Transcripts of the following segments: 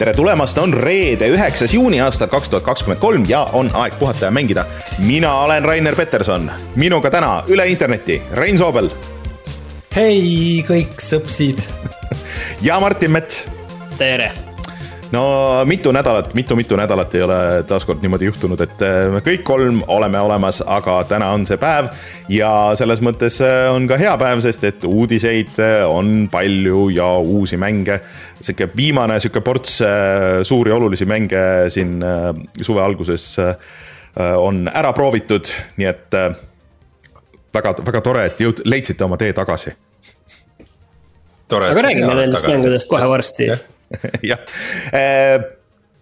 tere tulemast, on reede, üheksas juuni aastal kaks tuhat kakskümmend kolm ja on aeg puhata ja mängida. mina olen Rainer Peterson, minuga täna üle interneti Rein Soobel. hei kõik sõpsid ja Martin Mets. tere no mitu nädalat mitu,, mitu-mitu nädalat ei ole taaskord niimoodi juhtunud, et äh, me kõik kolm oleme olemas, aga täna on see päev. ja selles mõttes äh, on ka hea päev, sest et uudiseid äh, on palju ja uusi mänge. sihuke viimane sihuke ports suuri olulisi mänge siin suve alguses on ära proovitud, nii et väga, väga tore, et jõud-, leidsite oma tee tagasi. aga räägime nendest mängudest kohe varsti jah äh,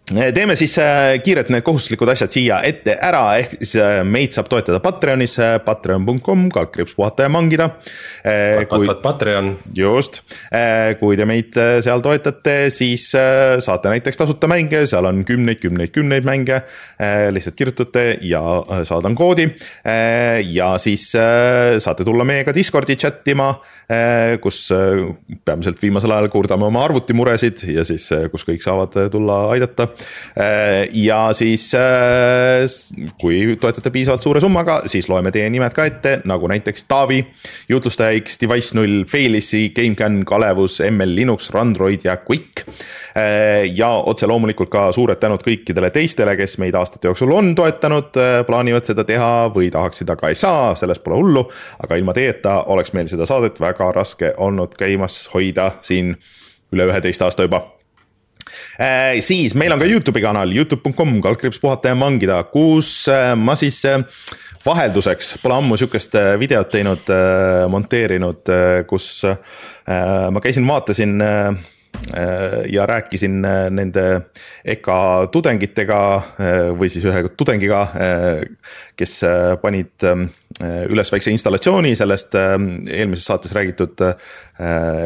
teeme siis äh, kiirelt need kohustuslikud asjad siia ette ära, ehk siis äh, meid saab toetada Patreonis, patreon.com, kaldkriips puhata ja mangida. kui, Patreon. just, kui te meid seal toetate, siis saate näiteks tasuta mänge, seal on kümneid, kümneid, kümneid mänge. lihtsalt kirjutate ja saadan koodi. ja siis saate tulla meiega Discordi chat ima kus peamiselt viimasel ajal kurdame oma arvutimuresid ja siis, kus kõik saavad tulla aidata. Ja siis, kui toetate piisavalt suure summaga, siis loeme teie nimed ka ette, nagu näiteks Taavi, jutlustaja X, Device null, Failissi, GameCAN, Kalevus, ML Linux, Randroid ja Quick. ja otse loomulikult ka suured tänud kõikidele teistele, kes meid aastate jooksul on toetanud, plaanivad seda teha või tahaksid, aga ei saa, sellest pole hullu. aga ilma teieta oleks meil seda saadet väga raske olnud käimas hoida siin üle üheteist aasta juba äh,. Siis meil on ka Youtube'i kanal, Youtube.com, kaldkriips puhata ja mangida, kus äh, ma siis äh, vahelduseks, pole ammu sihukest äh, videot teinud äh,, monteerinud äh,, kus äh, ma käisin, vaatasin äh, Äh, ja rääkisin äh, nende EKA tudengitega äh, või siis ühe tudengiga, kes panid üles väikse installatsiooni sellest eelmises saates räägitud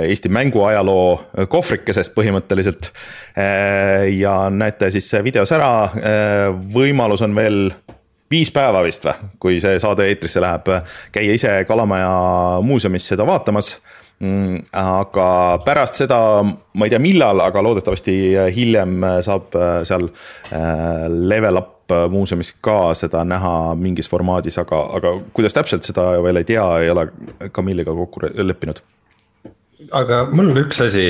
Eesti mänguajaloo kohvrikesest põhimõtteliselt. ja näete siis videos ära, võimalus on veel viis päeva vist või, kui see saade eetrisse läheb, käia ise Kalamaja muuseumis seda vaatamas. Mm, aga pärast seda, ma ei tea, millal, aga loodetavasti hiljem saab äh, seal äh, Level Up muuseumis ka seda näha mingis formaadis, aga, aga kuidas täpselt, seda veel ei tea, ei ole Camille'iga kokku leppinud aga mul on üks asi,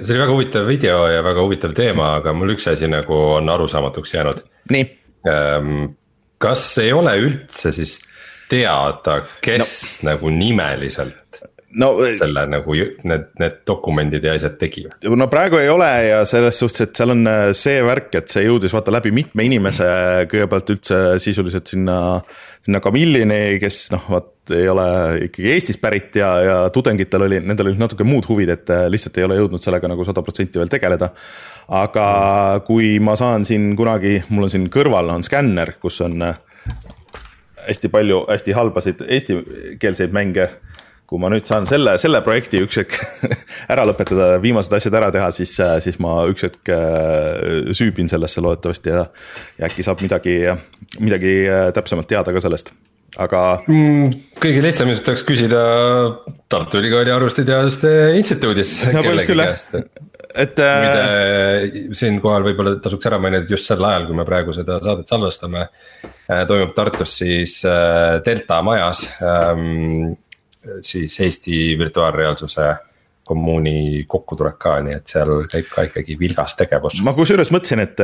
see oli väga huvitav video ja väga huvitav teema, aga mul üks asi nagu on arusaamatuks jäänud. nii. Ehm, kas ei ole üldse siis teada, kes no. nagu nimeliselt no, selle nagu need, need dokumendid ja asjad tegi? no praegu ei ole ja selles suhtes, et seal on äh, see värk, et see jõudis vaata läbi mitme inimese kõigepealt üldse sisuliselt sinna, sinna Camillini, kes noh, vaat ei ole ikkagi Eestist pärit ja, ja tudengitel oli, nendel olid natuke muud huvid, et äh, lihtsalt ei ole jõudnud sellega nagu sada protsenti veel tegeleda. aga kui ma saan siin kunagi, mul on siin kõrval on skänner, kus on hästi palju hästi halbasid eestikeelseid mänge kui ma nüüd saan selle, selle projekti üks hetk ära lõpetada, viimased asjad ära teha, siis, siis ma üks hetk äh, süübin sellesse loodetavasti ja, ja äkki saab midagi, midagi äh, täpsemalt teada ka sellest, aga mm,. kõige lihtsam ilmselt oleks küsida Tartu Ülikooli Arvutiteaduste Instituudis no, et äh.... muide, siinkohal võib-olla tasuks ära mainida, et just sel ajal, kui me praegu seda saadet salvestame, toimub Tartus siis Delta majas ähm, siis Eesti virtuaalreaalsuse kommuuni kokkutulek ka, nii et seal käib ka ikkagi vilgas tegevus. ma kusjuures mõtlesin, et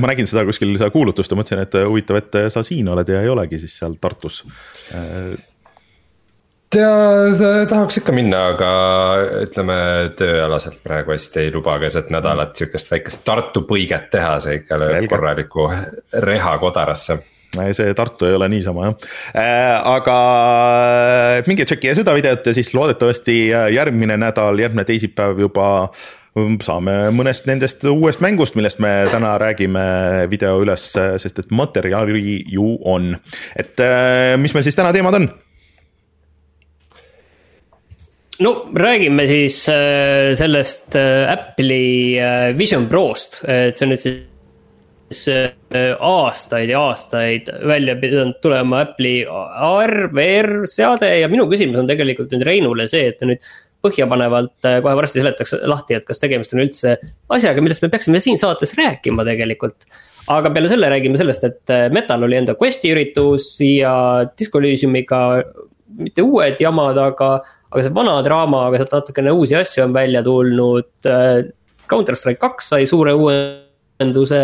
ma nägin seda kuskil seda kuulutust ja mõtlesin, et huvitav, et sa siin oled ja ei olegi siis seal Tartus. tea, tahaks ikka minna, aga ütleme tööalaselt praegu hästi ei luba keset nädalat sihukest väikest Tartu põiget teha, see ikka lööb korralikku reha kodarasse see Tartu ei ole niisama jah äh,, aga minge tšekkige seda videot ja siis loodetavasti järgmine nädal, järgmine teisipäev juba saame mõnest nendest uuest mängust, millest me täna räägime video üles, sest et materjali ju on. et äh, mis meil siis täna teemad on? no räägime siis äh, sellest äh, Apple'i äh, Vision Prost, et see on nüüd siis Äh, aastaid ja aastaid välja pidanud tulema Apple'i AR, VR seade ja minu küsimus on tegelikult nüüd Reinule see, et nüüd põhjapanevalt äh, kohe varsti seletakse lahti, et kas tegemist on üldse asjaga, millest me peaksime siin saates rääkima tegelikult. aga peale selle räägime sellest, et äh, Metal oli enda Questi üritus ja Disco Elysiumiga mitte uued jamad, aga, aga see vana draama, aga sealt natukene uusi asju on välja tulnud. Counter Strike kaks sai suure uuenduse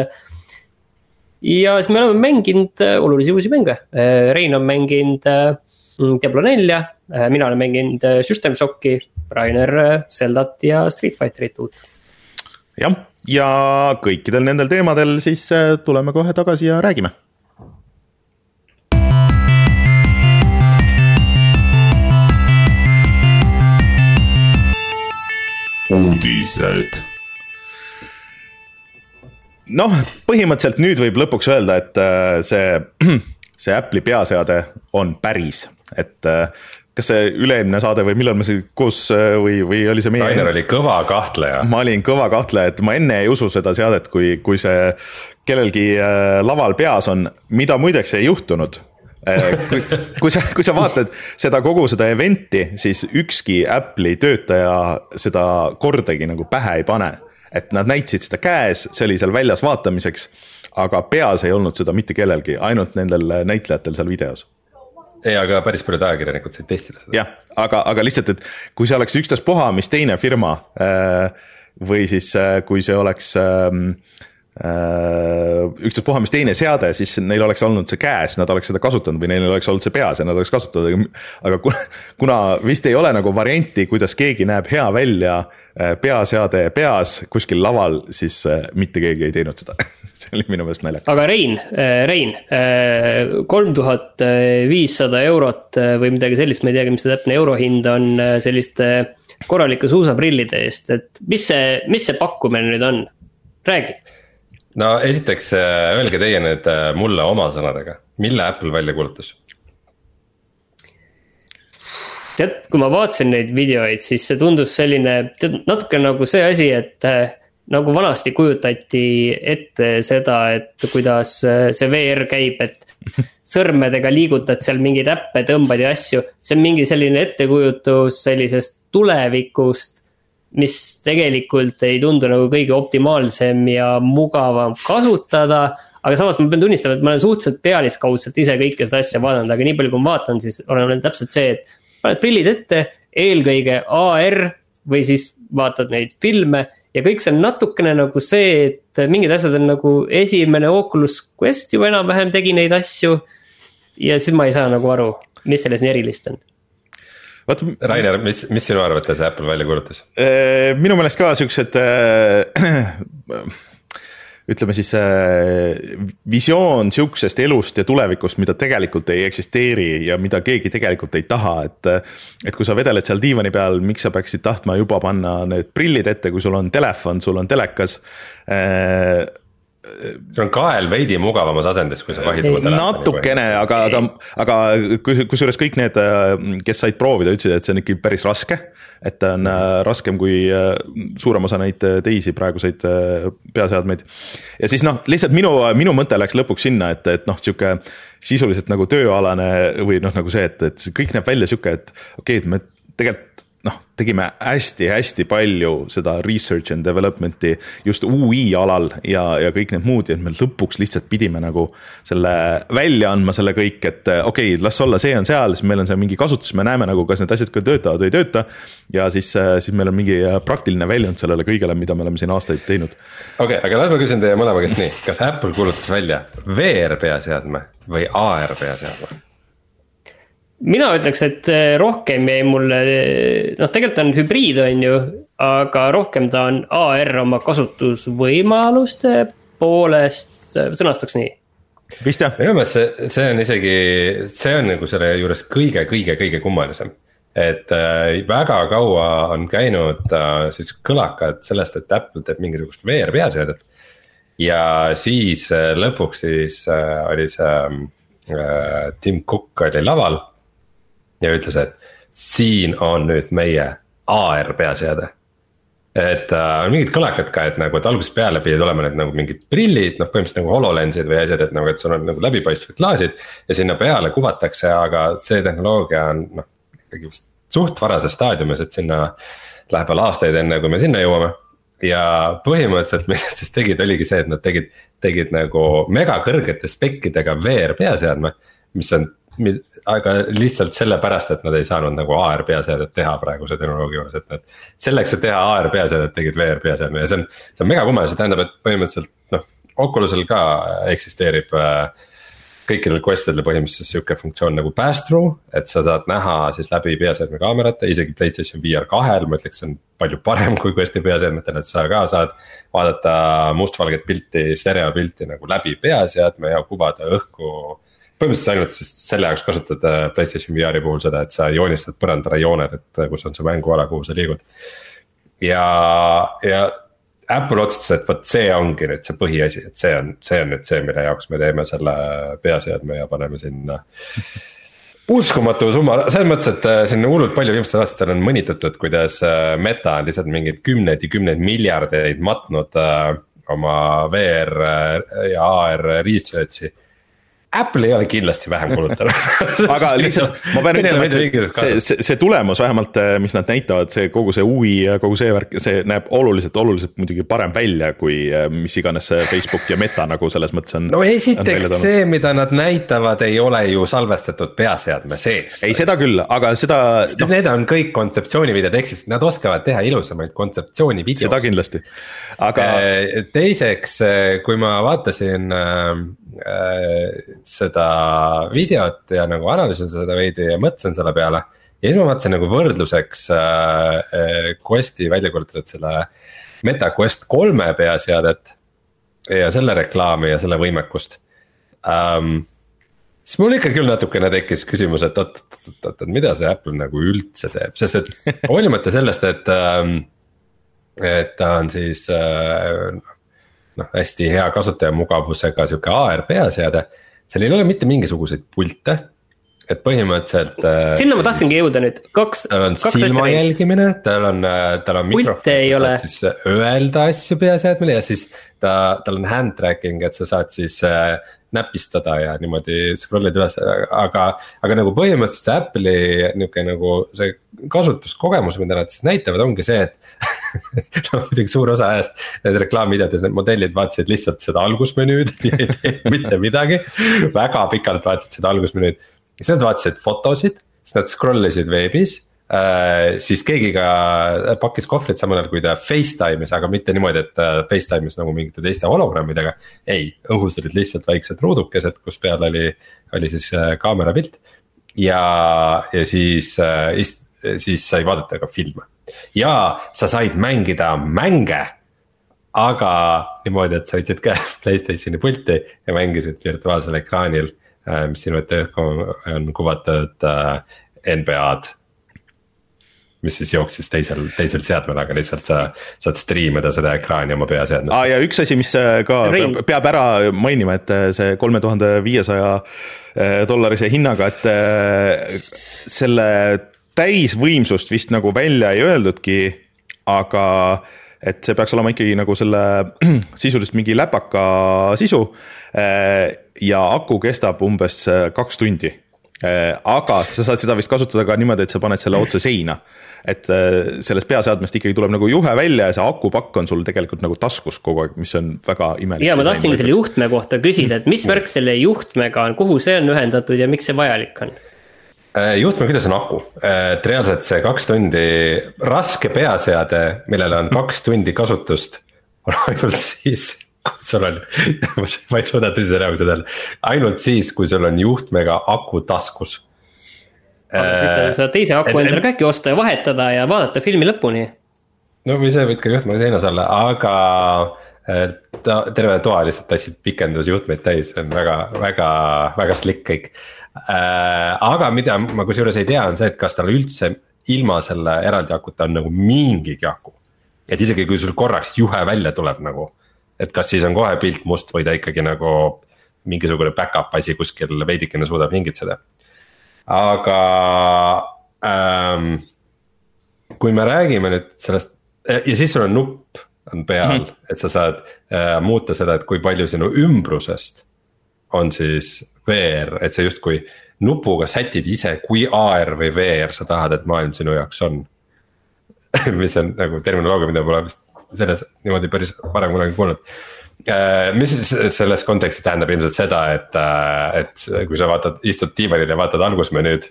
ja siis me oleme mänginud olulisi uusi mänge, Rein on mänginud Diablo nelja, mina olen mänginud System Shocki Rainer äh, Zeldat ja Street Fighterit uut. jah, ja kõikidel nendel teemadel siis äh, tuleme kohe tagasi ja räägime uudised. Noh, põhimõtteliselt nüüd võib lõpuks öelda, et äh, see, see Apple'i peaseade on päris, et kas see üle-eelmine saade või millal me siin koos äh, või, või oli see meie? Rainer oli kõva kahtleja. ma olin kõva kahtleja, et ma enne ei usu seda seadet, kui, kui see kellelgi äh, laval peas on, mida muideks ei juhtunud äh, kui, kui sa, kui sa vaatad seda kogu seda event'i, siis ükski Apple'i töötaja seda kordagi nagu pähe ei pane. Et nad näitasid seda käes, see oli seal väljas vaatamiseks, aga peas ei olnud seda mitte kellelgi, ainult nendel näitlejatel seal videos ei, aga päris paljud ajakirjanikud said testida seda. jah, aga, aga lihtsalt, et kui see oleks ükstaspuha, mis teine firma äh, või siis äh, kui see oleks äh, ükstaspuha, mis teine seade, siis neil oleks olnud see käes, nad oleks seda kasutanud või neil oleks olnud see peas ja nad oleks kasutanud, aga kuna vist ei ole nagu varianti, kuidas keegi näeb hea välja peaseade peas kuskil laval, siis mitte keegi ei teinud seda see oli minu meelest naljakas. aga Rein, äh, Rein, äh, kolm tuhat viissada eurot äh, või midagi sellist, ma ei teagi, mis see täpne eurohind on selliste korralike suusaprillide eest, et mis see, mis see pakkumine nüüd on, räägi. No esiteks öelge teie nüüd mulle oma sõnadega, mille Apple välja kuulutas? tead, kui ma vaatasin neid videoid, siis see tundus selline, tead natuke nagu see asi, et nagu vanasti kujutati ette seda, et kuidas äh, see VR käib, et sõrmedega liigutad seal mingeid äppe, tõmbad ja asju. see on mingi selline ettekujutus sellisest tulevikust, mis tegelikult ei tundu nagu kõige optimaalsem ja mugavam kasutada. aga samas ma pean tunnistama, et ma olen suhteliselt pealiskaudselt ise kõike seda asja vaadanud, aga nii palju, kui ma vaatan, siis olen täpselt see, et paned prillid ette, eelkõige AR või siis vaatad neid filme ja kõik see on natukene nagu see, et mingid asjad on nagu esimene Oculus Quest juba enam-vähem tegi neid asju. ja siis ma ei saa nagu aru, mis selles nii erilist on vaata. Rainer, mis, mis sinu arvates Apple välja kuulutas? Äh, minu meelest ka siuksed äh, ütleme siis äh, visioon sihukesest elust ja tulevikust, mida tegelikult ei eksisteeri ja mida keegi tegelikult ei taha, et. et kui sa vedeled seal diivani peal, miks sa peaksid tahtma juba panna need prillid ette, kui sul on telefon, sul on telekas äh, sul on kael veidi mugavamas asendis, kui sa vahid. natukene, aga, aga, aga kusjuures kõik need, kes said proovida, ütlesid, et see on ikkagi päris raske. et ta on äh, raskem kui äh, suurem osa neid äh, teisi praeguseid peaseadmeid. ja siis noh, lihtsalt minu, minu mõte läks lõpuks sinna, et, et noh, sihuke sisuliselt nagu tööalane või noh, nagu see, et, et kõik näeb välja sihuke, et okei okay,, et me tegelikult noh, tegime hästi-hästi palju seda research and development'i just ui alal ja, ja kõik need muud ja me lõpuks lihtsalt pidime nagu selle välja andma selle kõik, et okei okay,, las olla, see on seal, siis meil on seal mingi kasutus, me näeme nagu, kas need asjad ka töötavad või ei tööta. ja siis, siis meil on mingi praktiline väljund sellele kõigele, mida me oleme siin aastaid teinud. okei okay,, aga las ma küsin teie mõlema käest nii, kas Apple kuulutas välja VR peaseadme või AR peaseadme? Mina ütleks, et eh, rohkem jäi mulle, noh, tegelikult on hübriid, on ju, aga rohkem ta on AR oma kasutusvõimaluste poolest, sõnastaks nii. vist jah. minu meelest see, see on isegi, see on nagu selle juures kõige, kõige, kõige kummalisem. et äh, väga kaua on käinud äh, siuksed kõlakad sellest, et Apple teeb mingisugust VR peaseadet. ja siis äh, lõpuks siis äh, oli see äh, Tim Cook oli laval ja ütles, et siin on nüüd meie AR peaseade. et äh, mingid kõlakad ka, et nagu, et algusest peale pidid olema need nagu mingid prillid, noh põhimõtteliselt nagu HoloLensid või asjad, et nagu, et sul on nagu läbipaistvad klaasid. ja sinna peale kuvatakse, aga see tehnoloogia on noh, ikkagi vist suht varases staadiumis, et sinna läheb veel aastaid, enne kui me sinna jõuame. ja põhimõtteliselt, mis nad siis tegid, oligi see, et nad tegid, tegid nagu mega kõrgete spekkidega VR peaseadme. mis on, aga lihtsalt sellepärast, et nad ei saanud nagu AR peaseadet teha praeguse tehnoloogia juures, et nad. selleks, et teha AR peaseadet, tegid VR peaseadme ja see on, see on mega kummel, see tähendab, et põhimõtteliselt noh, Oculusel ka eksisteerib äh, kõikidel quest idel põhimõtteliselt sihuke funktsioon nagu pass-through, et sa saad näha siis läbi peaseadme kaamerate, isegi Playstation VR kahel, ma ütleks, on palju parem kui quest'i peaseadmetel, et sa ka saad. vaadata mustvalget pilti, stereopilti nagu läbi peaseadme ja kuvada õhku. Põhimõtteliselt ainult siis selle jaoks kasutad äh, Playstation VR-i puhul seda, et sa joonistad põrandale jooned, et äh, kus on see mänguala, kuhu sa liigud. ja, ja Apple otsustas, et vot see ongi nüüd see põhiasi, et see on, see on nüüd see, mille jaoks me teeme selle peaseadme ja paneme sinna uskumatu summa, selles mõttes, et äh, siin hullult palju viimastel aastatel on mõnitatud, kuidas Meta on lihtsalt mingeid kümneid ja kümneid miljardeid matnud oma VR ja AR research'i Apple ei ole kindlasti vähem kulutanud aga lihtsalt ma pean ütlema, et see, see, see tulemus vähemalt, äh, mis nad näitavad, see kogu see UI ja kogu see värk, see näeb oluliselt, oluliselt muidugi parem välja, kui äh, mis iganes see Facebook ja Meta nagu selles mõttes on. no esiteks see, mida nad näitavad, ei ole ju salvestatud peaseadme sees. ei, seda küll, aga seda no.. Need on kõik kontseptsioonivideod, ehk siis nad oskavad teha ilusamaid kontseptsioonivideosid. seda kindlasti, aga. Äh, teiseks, kui ma vaatasin seda videot ja nagu analüüsin seda veidi ja mõtlesin selle peale. ja siis ma vaatasin nagu võrdluseks äh, äh, Questi välja kuulutatud selle Meta Quest kolme peaseadet. ja selle reklaami ja selle võimekust um, siis mul ikka küll natukene tekkis küsimus, et oot, oot, oot, oot, mida see Apple nagu üldse teeb, sest et hoolimata sellest, et ähm,. et ta on siis äh, noh, hästi hea kasutajamugavusega sihuke AR peaseade. seal ei ole mitte mingisuguseid pilte et põhimõtteliselt. Äh, sinna ma tahtsingi jõuda nüüd, kaks. tal on silma jälgimine, tal on, äh, tal on mikrofon, sa saad siis öelda asju peaseadmele ja siis ta, tal on hand tracking, et sa saad siis äh, näpistada ja niimoodi scroll'id üles, aga, aga nagu põhimõtteliselt see Apple'i nihuke nagu see kasutuskogemus, mida nad siis näitavad, ongi see, et no muidugi suur osa ajast need reklaamvideotes need modellid vaatasid lihtsalt seda algusmenüüd ei teinud mitte midagi. väga pikalt vaatasid seda algusmenüüd, siis nad vaatasid fotosid, siis nad scroll isid veebis. Siis keegi ka pakkis kohvrit samal ajal, kui ta Facetime'is, aga mitte niimoodi, et äh, Facetime'is nagu mingite teiste hologrammidega. ei, õhus olid lihtsalt väiksed ruudukesed, kus peal oli, oli siis äh, kaamera pilt. ja, ja siis äh,, siis sai vaadata ka filme ja sa said mängida mänge. aga niimoodi, et sa võtsid ka Playstationi pulti ja mängisid virtuaalsel ekraanil, äh, mis sinu ette on kuvatud äh, NBA-d mis siis jooksis teisel, teisel seadmel, aga lihtsalt sa saad stream ida seda ekraani oma peaseadmes ah,. ja üks asi, mis äh, ka Ring. peab ära mainima, et see kolme tuhande viiesaja dollarise hinnaga, et selle täisvõimsust vist nagu välja ei öeldudki, aga et see peaks olema ikkagi nagu selle sisuliselt mingi läpaka sisu. Ja aku kestab umbes kaks tundi. Eh, aga sa saad seda vist kasutada ka niimoodi, et sa paned selle otse seina. et sellest peaseadmest ikkagi tuleb nagu juhe välja ja see akupakk on sul tegelikult nagu taskus kogu aeg, mis on väga imelik. ja ma tahtsingi selle juhtme kohta küsida, et mis värk selle juhtmega on, kuhu see on ühendatud ja miks see vajalik on? Äh, juhtme küljes on aku, äh, et reaalselt see kaks tundi, raske peaseade, millel on kaks tundi kasutust. on ainult siis, kui sul on, ma ei suuda tõsise reaalselt öelda, ainult siis, kui sul on juhtmega aku taskus. aga siis sa saad teise aku endale ka äkki osta ja vahetada ja vaadata filmi lõpuni. no või sa võid ka juhtmega seinas olla, aga ta terve toa lihtsalt tassid pikendusjuhtmeid täis, see on väga, väga, väga slick kõik äh,. aga mida ma kusjuures ei tea, on see, et kas tal üldse ilma selle eraldi akuta on nagu mingigi aku. et isegi kui sul korraks juhe välja tuleb nagu, et kas siis on kohe pilt must või ta ikkagi nagu mingisugune back-up asi kuskil veidikene suudab hingitseda. aga ähm, kui me räägime nüüd sellest ja siis sul on nupp on peal mm, -hmm. et sa saad äh, muuta seda, et kui palju sinu ümbrusest on siis VR, et sa justkui nupuga sätid ise, kui AR või VR sa tahad, et maailm sinu jaoks on mis on nagu terminoloogia, mida pole vist selles niimoodi päris varem kunagi kuulnud äh, mis selles kontekstis tähendab ilmselt seda, et, äh, et kui sa vaatad, istud diivanil ja vaatad algusmenüüd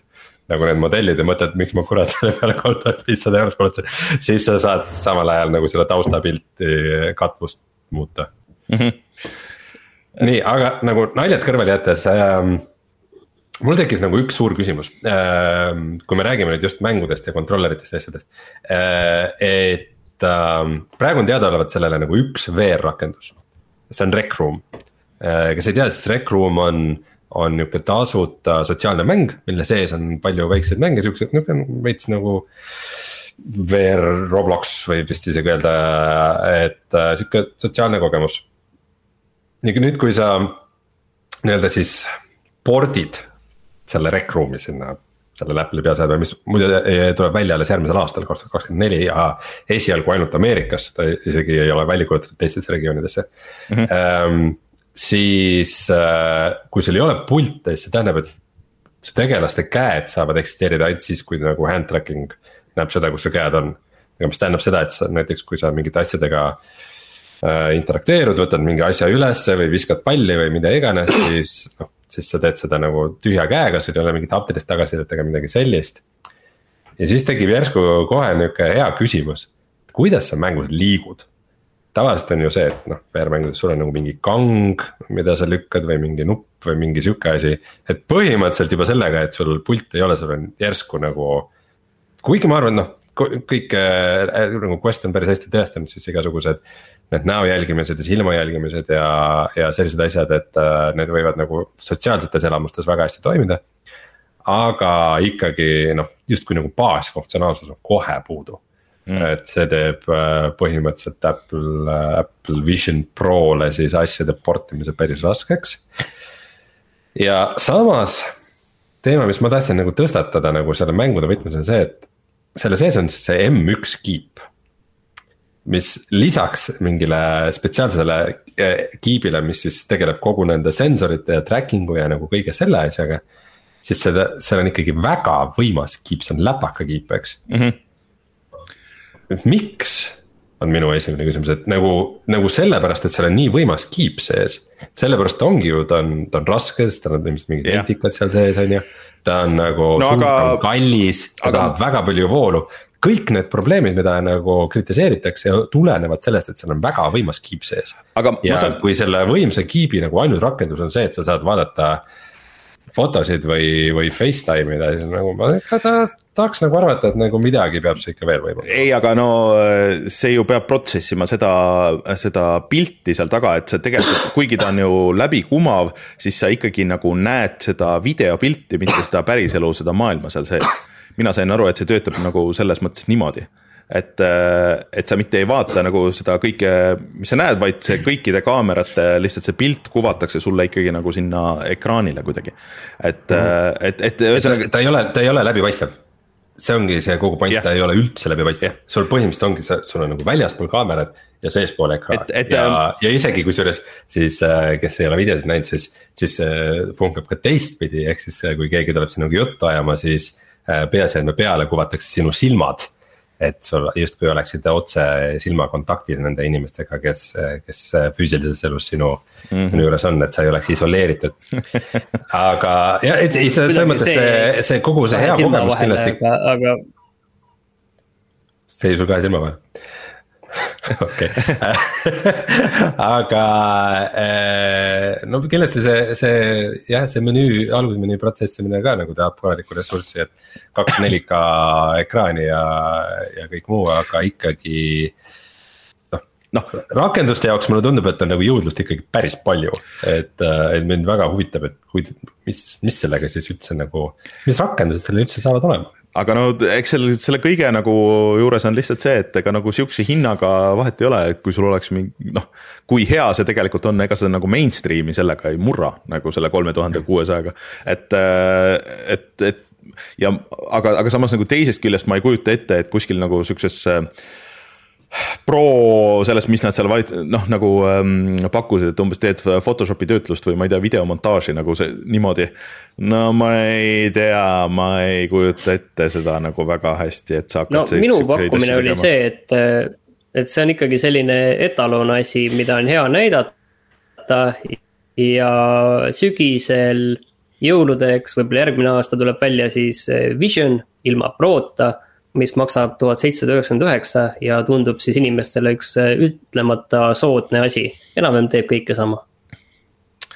nagu need modellid ja mõtled, miks ma kurat selle peale kolm tuhat viissada eurot kulutasin. siis sa saad samal ajal nagu selle taustapilti katvust muuta mm. -hmm. nii, aga nagu naljad kõrvale jättes ähm, mul tekkis nagu üks suur küsimus, ähm, kui me räägime nüüd just mängudest ja controller'itest ja asjadest. Äh, et ähm, praegu on teadaolevalt sellele nagu üks VR-rakendus, see on Rec Room. Äh, kes ei tea, siis Rec Room on on nihuke tasuta sotsiaalne mäng, mille sees on palju väikseid mänge, siuksed nihuke veits nagu. VR Roblox võib vist isegi öelda, et äh, sihuke sotsiaalne kogemus. nüüd, kui sa nii-öelda siis pordid selle Rec Room'i sinna sellele Apple'i peaseadmele, mis muide tuleb välja alles järgmisel aastal, kaks tuhat kakskümmend neli ja esialgu ainult Ameerikas, ta isegi ei ole välja kuulutatud teistesse regioonidesse mm. -hmm siis äh, kui sul ei ole pilte, siis see tähendab, et su tegelaste käed saavad eksisteerida ainult siis, kui nagu hand tracking näeb seda, kus su käed on. aga mis tähendab seda, et sa näiteks, kui sa mingite asjadega äh, interakteerud, võtad mingi asja ülesse või viskad palli või mida iganes, siis noh. Siis sa teed seda nagu tühja käega, sul ei ole mingit haptilist tagasisidet ega midagi sellist. ja siis tekib järsku kohe nihuke hea küsimus, kuidas sa mängus liigud tavaliselt on ju see, et noh, VR-mängudes sul on nagu mingi kang, mida sa lükkad või mingi nupp või mingi sihuke asi. et põhimõtteliselt juba sellega, et sul pult ei ole, sul on järsku nagu. kuigi ma arvan, noh, kõik äh, nagu Quest on päris hästi tõestanud, siis igasugused. Need näo jälgimised ja silma jälgimised ja, ja sellised asjad, et äh, need võivad nagu sotsiaalsetes elamustes väga hästi toimida. aga ikkagi noh, justkui nagu baasfunktsionaalsus on kohe puudu mm.. et see teeb äh, põhimõtteliselt Apple, äh, Apple Vision Pro'le siis asjade portimise päris raskeks. ja samas teema, mis ma tahtsin nagu tõstatada nagu selle mängude võtmes on see, et selle sees on siis see M1 kiip. mis lisaks mingile spetsiaalsele äh, kiibile, mis siis tegeleb kogu nende sensorite ja tracking'u ja nagu kõige selle asjaga. siis seda, seal on ikkagi väga võimas kiip, see on läpaka kiip, eks mm. -hmm miks? on minu esimene küsimus, et nagu, nagu sellepärast, et seal on nii võimas kiip sees. sellepärast ongi ju, ta on, ta on raske, sest tal on ilmselt mingid yeah. nutikad seal sees, on ju. Ta on nagu no, suur, aga... kallis, ta aga... tahab väga palju voolu kõik need probleemid, mida nagu kritiseeritakse, tulenevad sellest, et seal on väga võimas kiip sees. ja saan... kui selle võimsa kiibi nagu ainus rakendus on see, et sa saad vaadata fotosid või, või Facetime ida, siis nagu ma ikka ta, tahaks nagu arvata, et nagu midagi peab see ikka veel võimaldama. ei, aga no see ju peab protsessima seda, seda pilti seal taga, et see tegelikult, kuigi ta on ju läbikumav, siis sa ikkagi nagu näed seda videopilti, mitte seda päriselu, seda maailma seal sees. mina sain aru, et see töötab nagu selles mõttes niimoodi et, äh, et sa mitte ei vaata nagu seda kõike, mis sa näed, vaid see kõikide kaamerate lihtsalt see pilt kuvatakse sulle ikkagi nagu sinna ekraanile kuidagi. et mm, -hmm. et, et ühesõnaga. ta ei ole, ta ei ole läbipaistev see ongi see kogu point yeah., ta ei ole üldse läbipaistev yeah., sul põhimõtteliselt ongi sul on nagu väljaspool kaamerad ja seespool ekraan. ja, ähm, ja isegi kusjuures siis, äh, kes ei ole videosid näinud, siis, siis see funkab ka teistpidi, ehk siis kui keegi tuleb sinuga juttu ajama, siis peaseadme peale kuvatakse sinu silmad et sul justkui oleksid otse silmakontaktis nende inimestega, kes, kes füüsilises elus sinu mm, -hmm. sinu juures on, et sa ei oleks isoleeritud. aga ja, et ei, selles mõttes see, see kogu see hea kogemus kindlasti. aga. see jäi sul kahe silma vahele okei, aga äh, no kindlasti see, see jah, see menüü, algusmenüü protsessimine ka nagu tahab korralikku ressurssi, et. kaks 4K ekraani ja, ja kõik muu, aga ikkagi noh, noh rakenduste jaoks mulle tundub, et on nagu jõudlust ikkagi päris palju. et, et mind väga huvitab, et kui, mis, mis sellega siis üldse nagu, mis rakendused seal üldse saavad olema aga no eks selle, selle kõige nagu juures on lihtsalt see, et ega nagu sihukese hinnaga vahet ei ole, et kui sul oleks mingi noh. kui hea see tegelikult on, ega sa nagu mainstream'i sellega ei murra nagu selle kolme tuhande kuuesajaga, et, et, et. ja aga, aga samas nagu teisest küljest ma ei kujuta ette, et kuskil nagu sihukeses pro sellest, mis nad seal vaid-, noh, nagu ähm, pakkusid, et umbes teed Photoshopi töötlust või ma ei tea, videomontaaži nagu see niimoodi. no ma ei tea, ma ei kujuta ette seda nagu väga hästi, et sa hakkad no, minu pakkumine oli see, et, et see on ikkagi selline etalon asi, mida on hea näidata. Ja sügisel jõuludeks, võib-olla järgmine aasta tuleb välja siis Vision ilma Prota mis maksab tuhat seitsesada üheksakümmend üheksa ja tundub siis inimestele üks äh, ütlemata soodne asi, enam-vähem teeb kõike sama.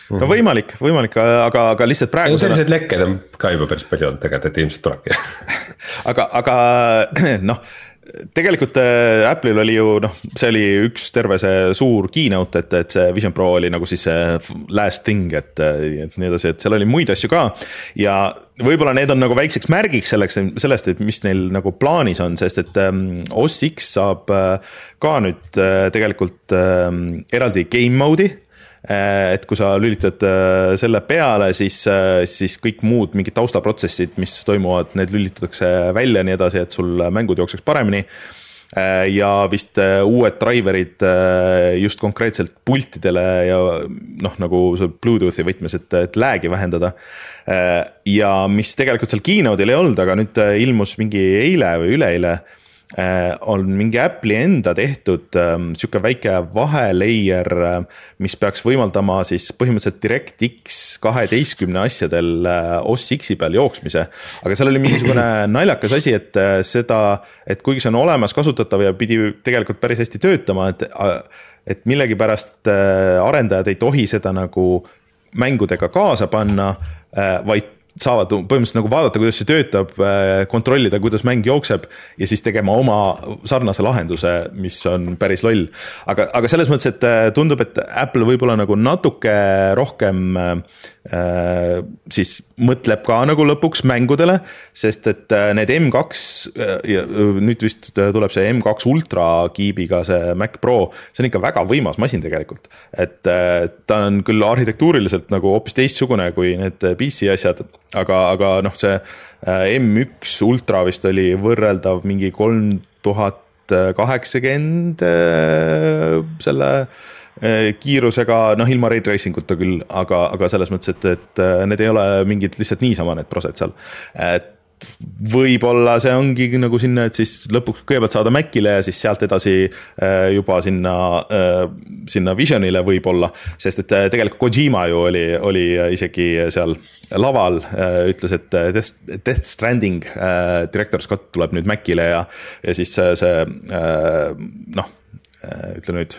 No võimalik, võimalik, aga, aga lihtsalt praegu. selliseid lekkeid on ka juba päris palju olnud tegelikult, et ilmselt tulebki. Aga, aga noh, tegelikult äh, Apple'il oli ju noh, see oli üks terve see suur keynote, et, et see Vision Pro oli nagu siis see last thing, et, et nii edasi, et seal oli muid asju ka. ja võib-olla need on nagu väikseks märgiks selleks, sellest, et mis neil nagu plaanis on, sest et ähm, OS X saab äh, ka nüüd tegelikult ähm, eraldi game mode'i et kui sa lülitad äh, selle peale, siis, äh, siis kõik muud mingid taustaprotsessid, mis toimuvad, need lülitatakse välja ja nii edasi, et sul mängud jookseks paremini ja vist uued driver'id just konkreetselt pultidele ja noh, nagu see Bluetoothi võtmes, et, et lag'i vähendada. ja mis tegelikult seal keynode'il ei olnud, aga nüüd ilmus mingi eile või üleeile Äh, on mingi Apple'i enda tehtud ähm, sihuke väike vahelayer, äh, mis peaks võimaldama siis põhimõtteliselt DirectX kaheteistkümne asjadel äh, OS X-i peal jooksmise. aga seal oli mingisugune naljakas asi, et seda, et kuigi see on olemas, kasutatav ja pidi tegelikult päris hästi töötama, et, et millegipärast arendajad ei tohi seda nagu mängudega kaasa panna, vaid saavad põhimõtteliselt nagu vaadata, kuidas see töötab, äh, kontrollida, kuidas mäng jookseb ja siis tegema oma sarnase lahenduse, mis on päris loll. aga, aga selles mõttes, et äh, tundub, et Apple võib-olla nagu natuke rohkem äh, siis mõtleb ka nagu lõpuks mängudele, sest et äh, need M2 ja nüüd vist tuleb see M2 Ultra kiibiga see Mac Pro, see on ikka väga võimas masin tegelikult. et ta on küll arhitektuuriliselt nagu hoopis teistsugune kui need PC asjad aga, aga noh, see äh, M1 Ultra vist oli võrreldav mingi kolm tuhat kaheksakümmend äh, selle äh, kiirusega, noh ilma ray tracing uta küll, aga, aga selles mõttes, et, et need ei ole mingid lihtsalt niisama need prosed seal. et võib-olla see ongi nagu sinna, et siis lõpuks kõigepealt saada Macile ja siis sealt edasi äh, juba sinna, äh, sinna Visionile võib-olla. sest et äh, tegelikult Kojima ju oli, oli isegi seal laval, ütles, et Death, Death Stranding Director Scott tuleb nüüd Macile ja, ja siis see, see noh, ütle nüüd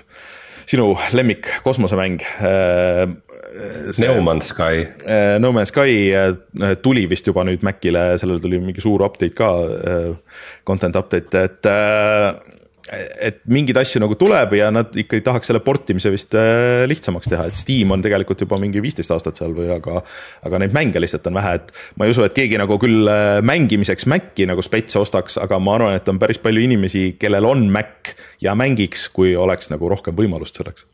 sinu lemmik kosmosemäng äh,. No Man's Sky äh,. No Man's Sky äh, tuli vist juba nüüd Macile, sellele tuli mingi suur update ka content update, et et mingeid asju nagu tuleb ja nad ikkagi tahaks selle portimise vist äh, lihtsamaks teha, et Steam on tegelikult juba mingi viisteist aastat seal või aga. aga neid mänge lihtsalt on vähe, et ma ei usu, et keegi nagu küll äh, mängimiseks Maci nagu spetse ostaks, aga ma arvan, et on päris palju inimesi, kellel on Mac ja mängiks, kui oleks nagu rohkem võimalust selleks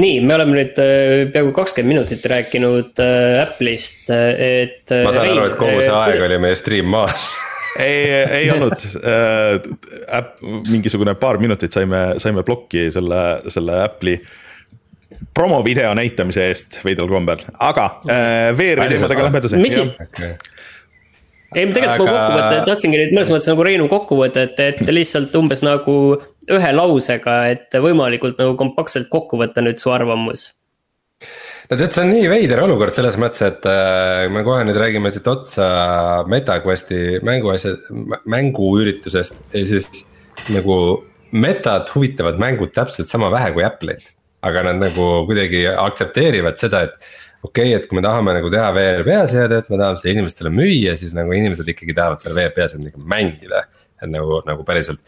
nii, me oleme nüüd äh, peaaegu kakskümmend minutit rääkinud Apple'ist, et. ma saan aru, et kogu see aeg oli meie stream maas ei, ei olnud äh,, äpp, mingisugune paar minutit saime, saime plokki selle, selle Apple'i promovideo näitamise eest veidral kombel, aga äh, VR-videodega lähme edasi. mis okay.? ei, tegelikult aga... ma kokkuvõtte tahtsingi nüüd mõnes mõttes nagu Reinu kokkuvõtet, et lihtsalt umbes nagu ühe lausega, et võimalikult nagu kompaktselt kokku võtta nüüd su arvamus no tead, see on nii veider olukord selles mõttes, et äh, me kohe nüüd räägime siit otsa MetaQuesti mänguasja, mänguüritusest ja siis nagu metat huvitavad mängud täpselt sama vähe kui Apple'it. aga nad nagu kuidagi aktsepteerivad seda, et okei okay,, et kui me tahame nagu teha VR peaseadet, me tahame seda inimestele müüa, siis nagu inimesed ikkagi tahavad selle VR peaseadmega mängida. et nagu, nagu päriselt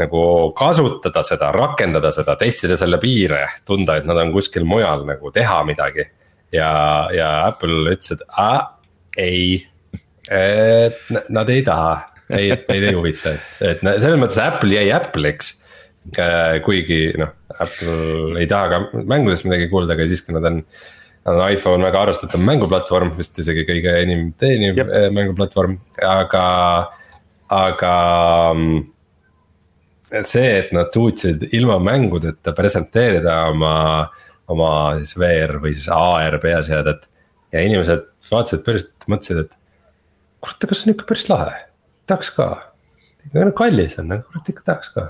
nagu kasutada seda, rakendada seda, testida selle piire, tunda, et nad on kuskil mujal nagu teha midagi. ja, ja Apple ütles, et aa, ei, et nad ei taha, ei, et neid ei huvita, et, selles mõttes Apple jäi Apple'iks. Äh, kuigi noh, Apple ei taha ka mängudest midagi kuulda, aga siiski nad on on iPhone väga arvestatav mänguplatvorm, vist isegi kõige enim teeniv Jep. Äh, mänguplatvorm, aga, aga mm, see, et nad suutsid ilma mängudeta presenteerida oma, oma siis VR või siis AR peaseadet. ja inimesed vaatasid päriselt, mõtlesid, et kurat, aga see on ikka päris lahe, tahaks ka. kallis on, aga kurat ikka tahaks ka.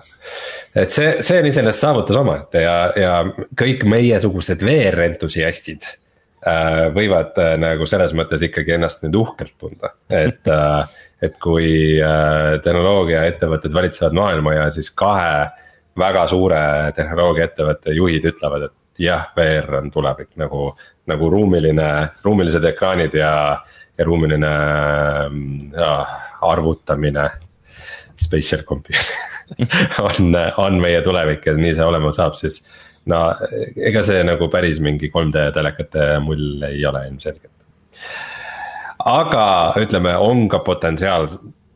et see, see on iseenesest saavutus omaette ja, ja kõik meiesugused VR entusiastid äh, võivad äh, nagu selles mõttes ikkagi ennast nüüd uhkelt tunda, et äh, et kui äh, tehnoloogiaettevõtted valitsevad maailma ja siis kahe väga suure tehnoloogiaettevõtte juhid ütlevad, et jah, VR on tulevik nagu, nagu ruumiline, ruumilised ekraanid ja, ja ruumiline ja, arvutamine. Spatial computing on, on meie tulevik ja nii see olema saab, siis no ega see nagu päris mingi 3D telekate mull ei ole ilmselgelt aga ütleme, on ka potentsiaal,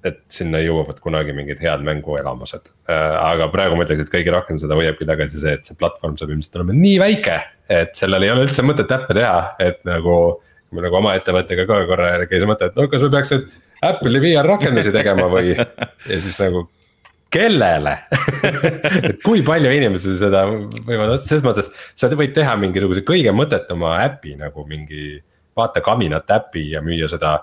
et sinna jõuavad kunagi mingid head mänguelamused. Äh, aga praegu ma ütleks, et kõige rohkem seda hoiabki tagasi see, et see platvorm saab ilmselt olema nii väike, et sellel ei ole üldse mõtet äppe teha, et nagu. me nagu oma ettevõttega ka korra käis mõte, et no kas me peaks nüüd Apple'i VR rakendusi tegema või ja siis nagu kellele et kui palju inimesi seda võivad, selles mõttes, sa võid teha mingisuguse kõige mõttetuma äpi nagu mingi vaata kaminat äpi ja müüa seda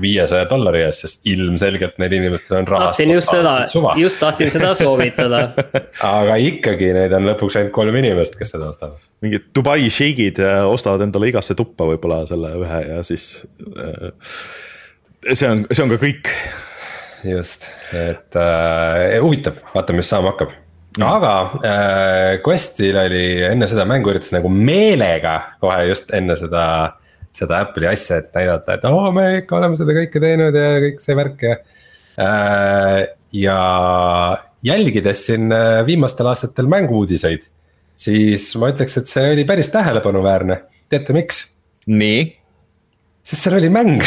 viiesaja dollari eest, sest ilmselgelt neil inimestel on raha. tahtsin just seda, just tahtsin seda soovitada aga ikkagi neid on lõpuks ainult kolm inimest, kes seda ostavad. mingid Dubai šeigid äh, ostavad endale igasse tuppa võib-olla selle ühe ja siis äh,. see on, see on ka kõik. just, et äh, huvitav, vaatame, mis saama hakkab aga äh, Questil oli enne seda mänguüritust nagu meelega kohe just enne seda seda Apple'i asja, et näidata, et oo oh,, me ikka oleme seda kõike teinud ja kõik see värk ja äh,. ja jälgides siin äh, viimastel aastatel mängu-uudiseid, siis ma ütleks, et see oli päris tähelepanuväärne, teate miks? nii? sest seal oli mäng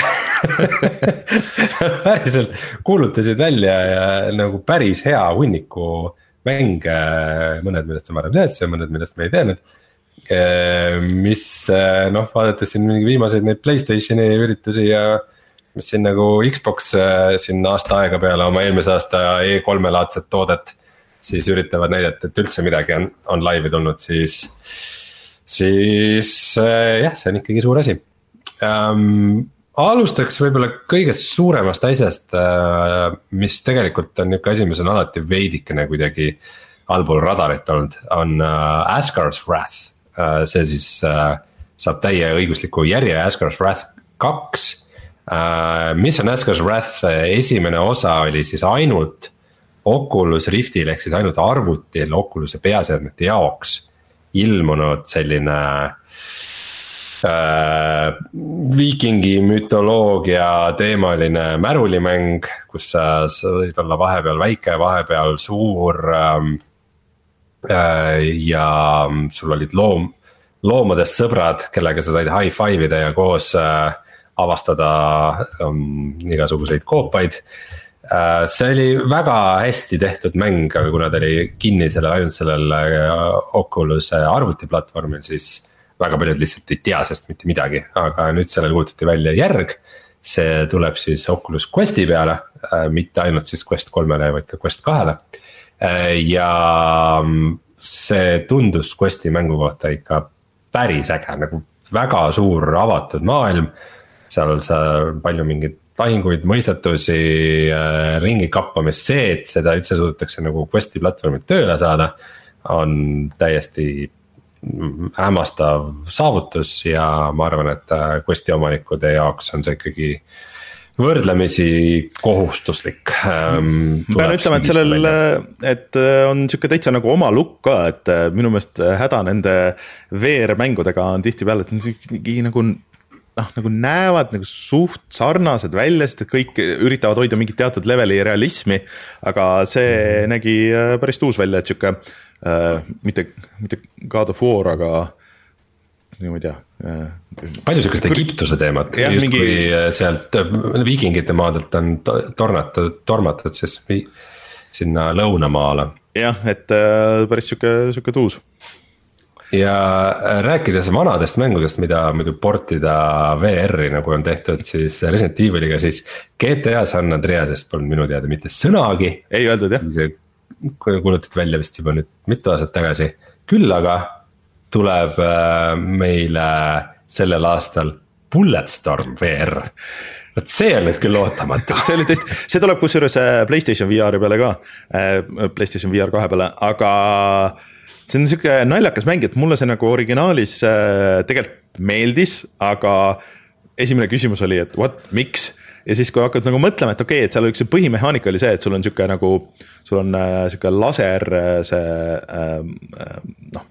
päriselt kuulutasid välja ja nagu päris hea hunniku mänge, mõned millest me varem teadsime, mõned millest me ei teadnud mis eh, noh, vaadates siin mingi viimaseid neid Playstationi üritusi ja. mis siin nagu Xbox eh, siin aasta aega peale oma eelmise aasta E3-e laadset toodet. siis üritavad näidata, et üldse midagi on, on laivi tulnud, siis. siis jah, see on ikkagi suur asi um, alustaks võib-olla kõigest suuremast asjast, mis tegelikult on nihuke asi, mis on alati veidikene kuidagi allpool radarit olnud, on uh, Asgard's Wrath Äh, see siis äh, saab täieõigusliku järje Asgard's Wrath kaks. Äh, mis on Asgard's Wrath, esimene osa oli siis ainult Oculus Riftil ehk siis ainult arvutil Oculus'e peaseadmete jaoks ilmunud selline äh, viikingi mütoloogia teemaline märulimäng, kus sa, võid olla vahepeal väike, vahepeal suur ähm, Äh, ja sul olid loom, loomadest sõbrad, kellega sa said high five ida ja koos äh, avastada um, igasuguseid koopaid äh,. see oli väga hästi tehtud mäng, aga kuna ta oli kinni sellel, ainult sellel äh, Oculus arvutiplatvormil, siis väga paljud lihtsalt ei tea sellest mitte midagi, aga nüüd sellele kuulutati välja järg. see tuleb siis Oculus Questi peale äh,, mitte ainult siis Quest kolmele, vaid ka Quest kahele Äh, ja mm, see tundus Questi mängu kohta ikka päris äge, nagu väga suur avatud maailm. seal sa palju mingeid lahinguid, mõistetusi, äh, ringi kappamist, see, et seda üldse suudetakse nagu Questi platvormilt tööle saada. on täiesti hämmastav saavutus ja ma arvan, et äh, Questi omanikude jaoks on see ikkagi võrdlemisi kohustuslik ähm,. pean ütlema, et sellel, et äh, on sihuke täitsa nagu oma look ka, et äh, minu meelest äh, häda nende VR-mängudega on tihtipeale, et mingi nagu noh, nagu näevad nagu suht sarnased välja, sest et kõik üritavad hoida mingit teatud leveli realismi. aga see -hmm. nägi päris tuus välja, et sihuke äh, mitte, mitte God of War, aga ma ei tea. Palju sihukest Egiptuse teemat, justkui mingi... Äh, sealt äh, viikingite maadelt on tornatud, tormatud siis sinna lõunamaale. jah, et äh, päris sihuke, sihuke tuus ja rääkides vanadest mängudest, mida muidu portida VR-i nagu on tehtud, siis Resident Evil'iga, siis GTA San Andreasest polnud minu teada mitte sõnagi. ei öeldud jah kuulutati välja vist juba nüüd mitu aastat tagasi. küll aga tuleb meile sellel aastal Bulletstorm VR vot see nüüd küll ootamatu. See oli tõesti, see tuleb kusjuures äh, Playstation VR-i peale ka, äh, Playstation VR kahe peale, aga see on sihuke naljakas mäng, et mulle see nagu originaalis tegelikult meeldis, aga esimene küsimus oli, et what, miks? Ja siis, kui hakkad nagu mõtlema, et okei okay,, et seal üks see põhimehaanika oli see, et sul on sihuke nagu, sul on äh, sihuke laser, äh, see äh, äh, noh,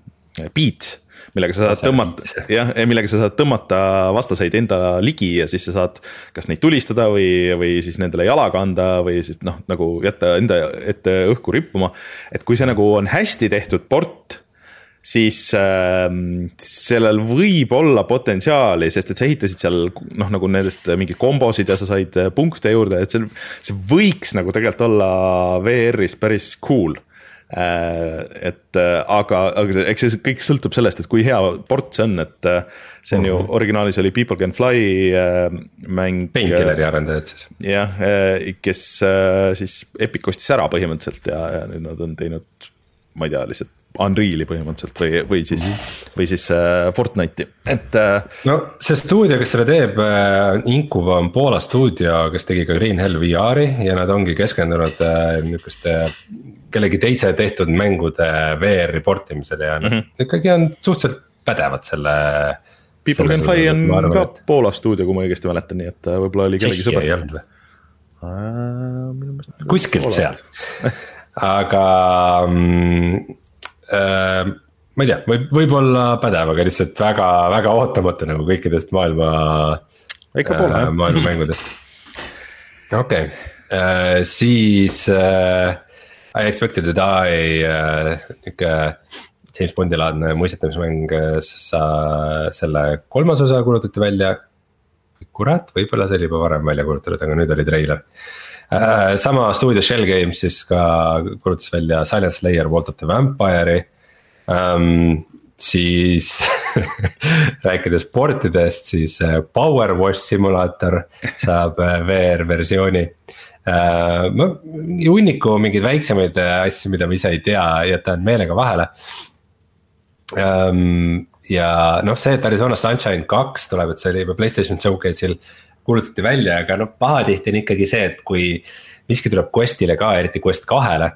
beats millega sa saad tõmmata, jah, millega sa saad tõmmata vastaseid enda ligi ja siis sa saad kas neid tulistada või, või siis nendele jalaga anda või siis noh, nagu jätta enda ette õhku rippuma. et kui see nagu on hästi tehtud port siis äh, sellel võib olla potentsiaali, sest et sa ehitasid seal noh, nagu nendest mingeid kombosid ja sa said äh, punkte juurde, et see, see võiks nagu tegelikult olla VR-is päris cool et äh, aga, aga eks see kõik sõltub sellest, et kui hea port see on, et see on ju mhm. originaalis oli People Can Fly mäng. Painkilleri arendajad siis. jah, kes siis Epic ostis ära põhimõtteliselt ja, ja nüüd nad on teinud, ma ei tea, lihtsalt Unreal'i põhimõtteliselt või, või siis mm, -hmm. või siis äh, Fortnite'i, et äh,. no see stuudio, kes seda teeb äh,, Incuva on Poola stuudio, kes tegi ka Green Hell VR-i ja nad ongi keskendunud niisuguste kellegi teise tehtud mängude VR-i port imisele ja mm -hmm. nad ikkagi on suhteliselt pädevad selle. People Can Fly on arvan, ka et... Poola stuudio, kui ma õigesti mäletan, nii et võib-olla oli kellegi sõber. olnud või? kuskilt seal aga mm, Äh, ma ei tea, võib, võib-olla pädev, aga lihtsalt väga, väga ootamatu nagu kõikidest maailma. ikka pole äh,, maailma mängudest. okei okay. äh,, siis äh, I expected to die äh,, nihuke James Bondi laadne muistetamismäng, äh, sa, selle kolmas osa kuulutati välja. kurat, võib-olla see oli juba varem välja kuulutatud, aga nüüd oli treiler Äh, sama stuudio Shell Games siis ka kuulutas välja Silent Slayer Vault of the Vampire'i um,. siis rääkides portidest, siis äh, Power Wash simulaator saab äh, VR versiooni uh,. ma hunniku mingeid väiksemaid asju, mida ma ise ei tea, jätan meelega vahele um, ja noh, see, et Arizona Sunshine kaks tuleb, et see oli juba Playstation Showcase'il kuulutati välja, aga noh, pahatihti on ikkagi see, et kui miski tuleb Questile ka, eriti Quest kahele.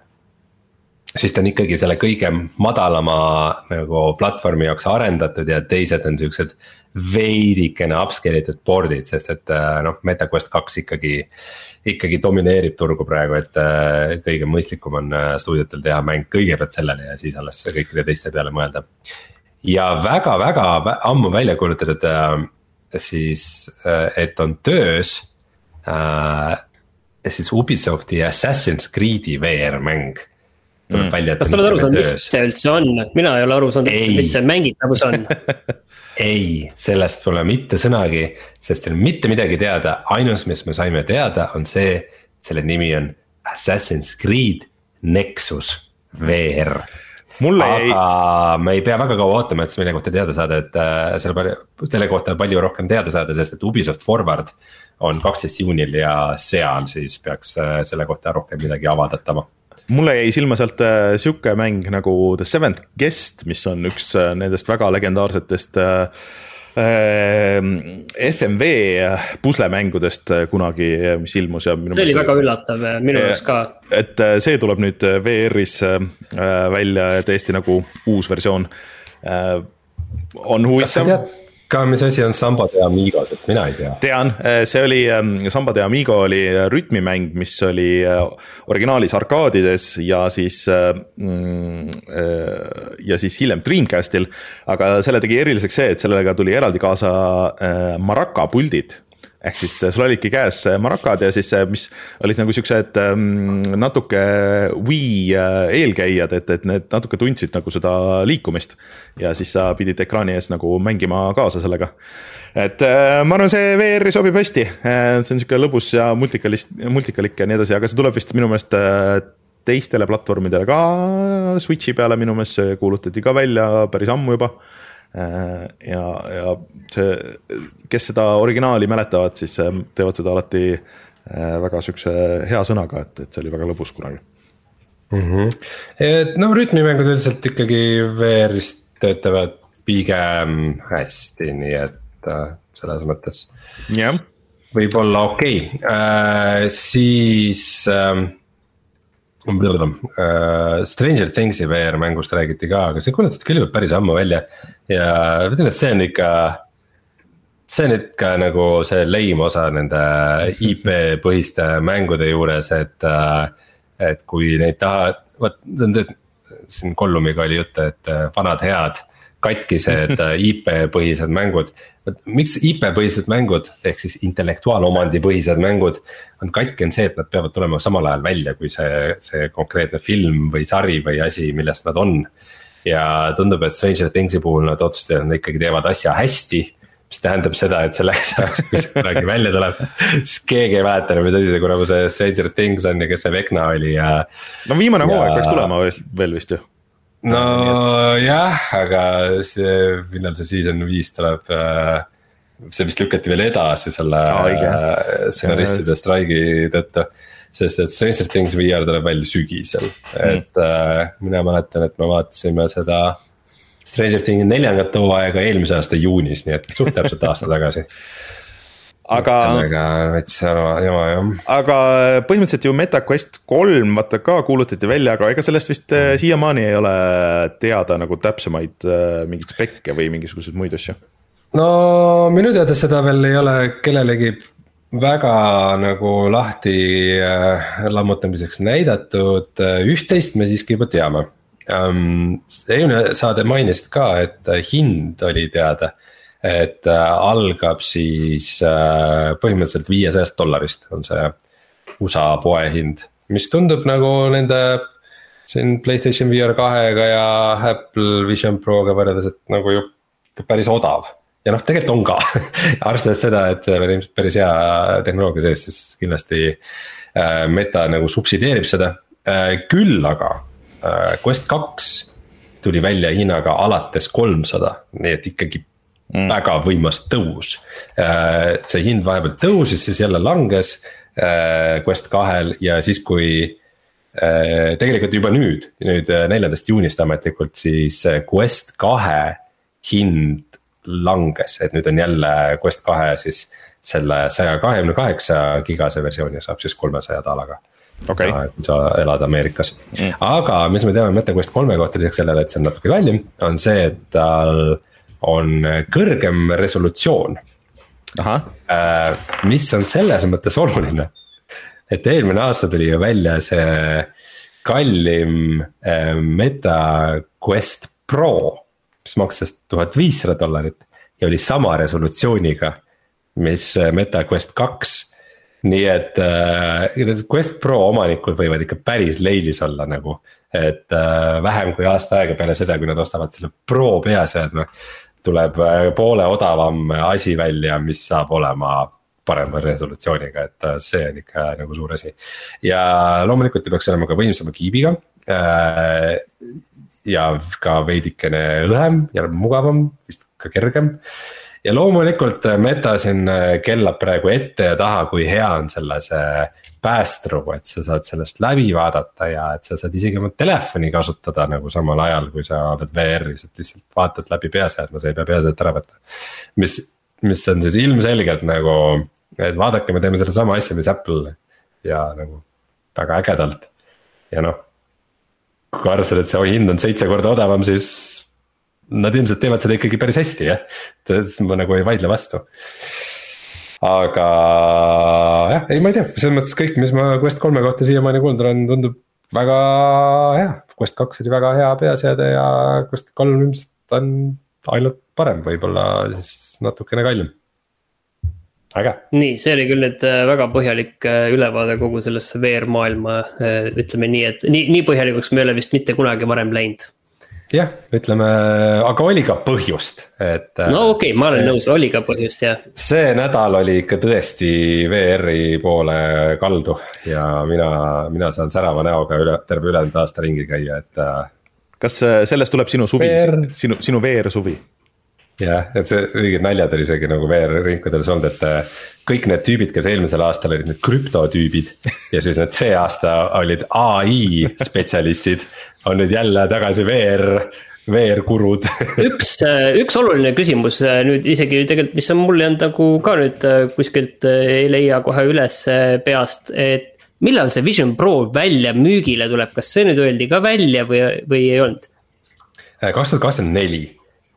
siis ta on ikkagi selle kõige madalama nagu platvormi jaoks arendatud ja teised on siuksed veidikene upscale itud board'id, sest et äh, noh, MetaQuest kaks ikkagi. ikkagi domineerib turgu praegu, et äh, kõige mõistlikum on äh, stuudiotel teha mäng kõigepealt sellele ja siis alles kõikide teiste peale mõelda. ja väga-väga ammu välja kuulutatud siis, äh, et on töös äh, siis Ubisofti Assassin's Creed'i VR mäng tuleb mm. välja. kas sa oled aru saanud, mis see üldse on, mina ei ole aru saanud, mis see mängitavus on. Ei, sellest pole mitte sõnagi, sest ei ole mitte midagi teada, ainus, mis me saime teada, on see, selle nimi on Assassin's Creed Nexus VR mulle aga jäi. me ei pea väga kaua ootama, et selle kohta teada saada, et äh, selle palju, selle kohta palju rohkem teada saada, sest et Ubisoft Forward. on kaksteist juunil ja seal siis peaks äh, selle kohta rohkem midagi avaldatama mulle jäi silma sealt äh, sihuke mäng nagu The Seventh Guest, mis on üks äh, nendest väga legendaarsetest äh, FMV puslemängudest kunagi, mis ilmus ja. see oli väga üllatav minu jaoks ka. et see tuleb nüüd VR-is välja täiesti nagu uus versioon. on huvitav ka, mis asi on Samba de Amigos, et mina ei tea. tean, eh, see oli, eh, Samba de Amigo oli eh, rütmimäng, mis oli originaalis arkaadides ja siis mm,. ja siis hiljem Dreamcastil, aga selle tegi eriliseks see, et sellega tuli eraldi kaasa maraka puldid ehk siis sul olidki käes marakad ja siis, mis olid nagu siuksed ähm, natuke Wii äh, eelkäijad, et, et need natuke tundsid nagu seda liikumist. ja siis sa pidid ekraani ees nagu mängima kaasa sellega. et äh, ma arvan, see VR-i sobib hästi, äh, see on sihuke lõbus ja multikalist, multikalik ja nii edasi, aga see tuleb vist minu meelest teistele platvormidele ka, Switch'i peale minu meelest see kuulutati ka välja päris ammu juba Äh, ja, ja see, kes seda originaali mäletavad, siis äh, teevad seda alati äh, väga sihukese hea sõnaga, et, et see oli väga lõbus kunagi mm. -hmm. et no rütmimängud üldiselt ikkagi VR-is töötavad pigem hästi, nii et äh, selles mõttes. yeah. võib-olla okei okay. äh,, siis äh, Uh, Stranger Things'i VR mängust räägiti ka, aga see kuulutati küll juba päris ammu välja ja ma ütlen, et see on ikka. see on ikka nagu see leim osa nende IP põhiste mängude juures, et, et kui neid tahad, vot siin Kollumiga oli juttu, et vanad head katkised IP põhised mängud miks IP-põhised mängud ehk siis intellektuaalomandi põhised mängud on katki, on see, et nad peavad tulema samal ajal välja, kui see, see konkreetne film või sari või asi, millest nad on. Ja tundub, et Stranger Things'i puhul nad otsustasid, et nad ikkagi teevad asja hästi mis tähendab seda, et selleks ajaks, kui see kunagi välja tuleb, siis keegi ei mäleta enam, mida see kurat see Stranger Things on ja kes see Vecna oli ja. no viimane hooaeg ja... peaks tulema veel vist ju nojah, aga see, millal see season viis tuleb äh, see vist lükati veel edasi selle äh, stsenaristide streigi tõttu. Sest et Stranger Things VR tuleb välja sügisel mm., et äh, mina mäletan, et me vaatasime seda. Stranger Thingi neljandat hooaega eelmise aasta juunis, nii et suht täpselt aasta tagasi aga. sellega veits jama jah. aga põhimõtteliselt ju MetaQuest kolm vaata ka kuulutati välja, aga ega sellest vist mm. siiamaani ei ole teada nagu täpsemaid äh, mingeid spekke või mingisuguseid muid asju. no minu teada seda veel ei ole kellelegi väga nagu lahti äh, lammutamiseks näidatud, üht-teist me siiski juba teame um,. eelmine saade mainisid ka, et hind oli teada et äh, algab siis äh, põhimõtteliselt viiesajast dollarist on see USA poehind, mis tundub nagu nende. siin Playstation VR kahega ja Apple Vision Proga võrreldes, et nagu ju päris odav ja noh, tegelikult on ka arvestades seda, et seal on ilmselt päris hea tehnoloogia sees, siis kindlasti äh, Meta nagu subsideerib seda äh,. küll aga äh, Quest kaks tuli välja hinnaga alates kolmsada, nii et ikkagi mm. väga võimas tõus. Äh, see hind vahepeal tõusis, siis jälle langes äh, Quest kahel ja siis, kui äh, tegelikult juba nüüd, nüüd neljandast juunist ametlikult, siis Quest kahe hind langes, et nüüd on jälle Quest kahe siis selle saja kahekümne kaheksa gigase versiooni saab siis kolmesaja daalaga okay.. kui sa elad Ameerikas. Mm., aga mis me teame MetaQuest kolme kohta lisaks sellele, et see on natuke kallim, on see, et tal on kõrgem resolutsioon. Äh, mis on selles mõttes oluline, et eelmine aasta tuli ju välja see kallim äh, Meta Quest Pro, mis maksis tuhat viissada dollarit ja oli sama resolutsiooniga, mis äh, Meta Quest kaks nii et äh, Quest Pro omanikud võivad ikka päris leilis olla nagu, et äh, vähem kui aasta aega peale seda, kui nad ostavad selle Pro peaseadme tuleb äh, poole odavam asi välja, mis saab olema parema resolutsiooniga, et äh, see on ikka nagu suur asi. ja loomulikult ta peaks olema ka võimsama kiibiga. Äh, ja ka veidikene õhem ja mugavam, vist ka kergem ja loomulikult Meta siin kellab praegu ette ja taha, kui hea on selle see päästru, et sa saad sellest läbi vaadata ja et sa saad isegi oma telefoni kasutada nagu samal ajal, kui sa oled VR-is, et lihtsalt vaatad läbi peaseadme, sa ei pea peaseadet ära võtma. mis, mis on siis ilmselgelt nagu, et vaadake, me teeme sedasama asja, mis Apple ja nagu väga ägedalt ja noh. Kui arvestada, et see hind on seitse korda odavam, siis nad ilmselt teevad seda ikkagi päris hästi jah, et ma nagu ei vaidle vastu aga jah, ei, ma ei tea, selles mõttes kõik, mis ma Quest kolme kohta siiamaani kuulnud olen, tundub väga hea. Quest kaks oli väga hea peaseade ja Quest kolm ilmselt on ainult parem, võib-olla siis natukene kallim. Äge. nii, see oli küll nüüd äh, väga põhjalik äh, ülevaade kogu sellesse VR maailma, äh, ütleme nii, et nii, nii põhjalikuks me ei ole vist mitte kunagi varem läinud jah, ütleme, aga oli ka põhjust, et. no okei okay,, ma olen nõus, oli ka põhjust jah. see nädal oli ikka tõesti VR-i poole kaldu ja mina, mina saan särava näoga üle, terve ülejäänud aasta ringi käia, et. kas sellest tuleb sinu suvi VR..., sinu, sinu VR suvi? Jah, et see õiged naljad oli isegi nagu VR-ringkondades olnud, et äh, kõik need tüübid, kes eelmisel aastal olid need krüptotüübid. ja siis need see aasta olid ai spetsialistid, on nüüd jälle tagasi VR VR-kurud üks, äh, üks oluline küsimus äh, nüüd isegi tegelikult, mis on mul jäänud nagu ka nüüd kuskilt ei leia kohe üles peast, et. millal see Vision Pro välja müügile tuleb, kas see nüüd öeldi ka välja või, või ei olnud? kaks tuhat kakskümmend neli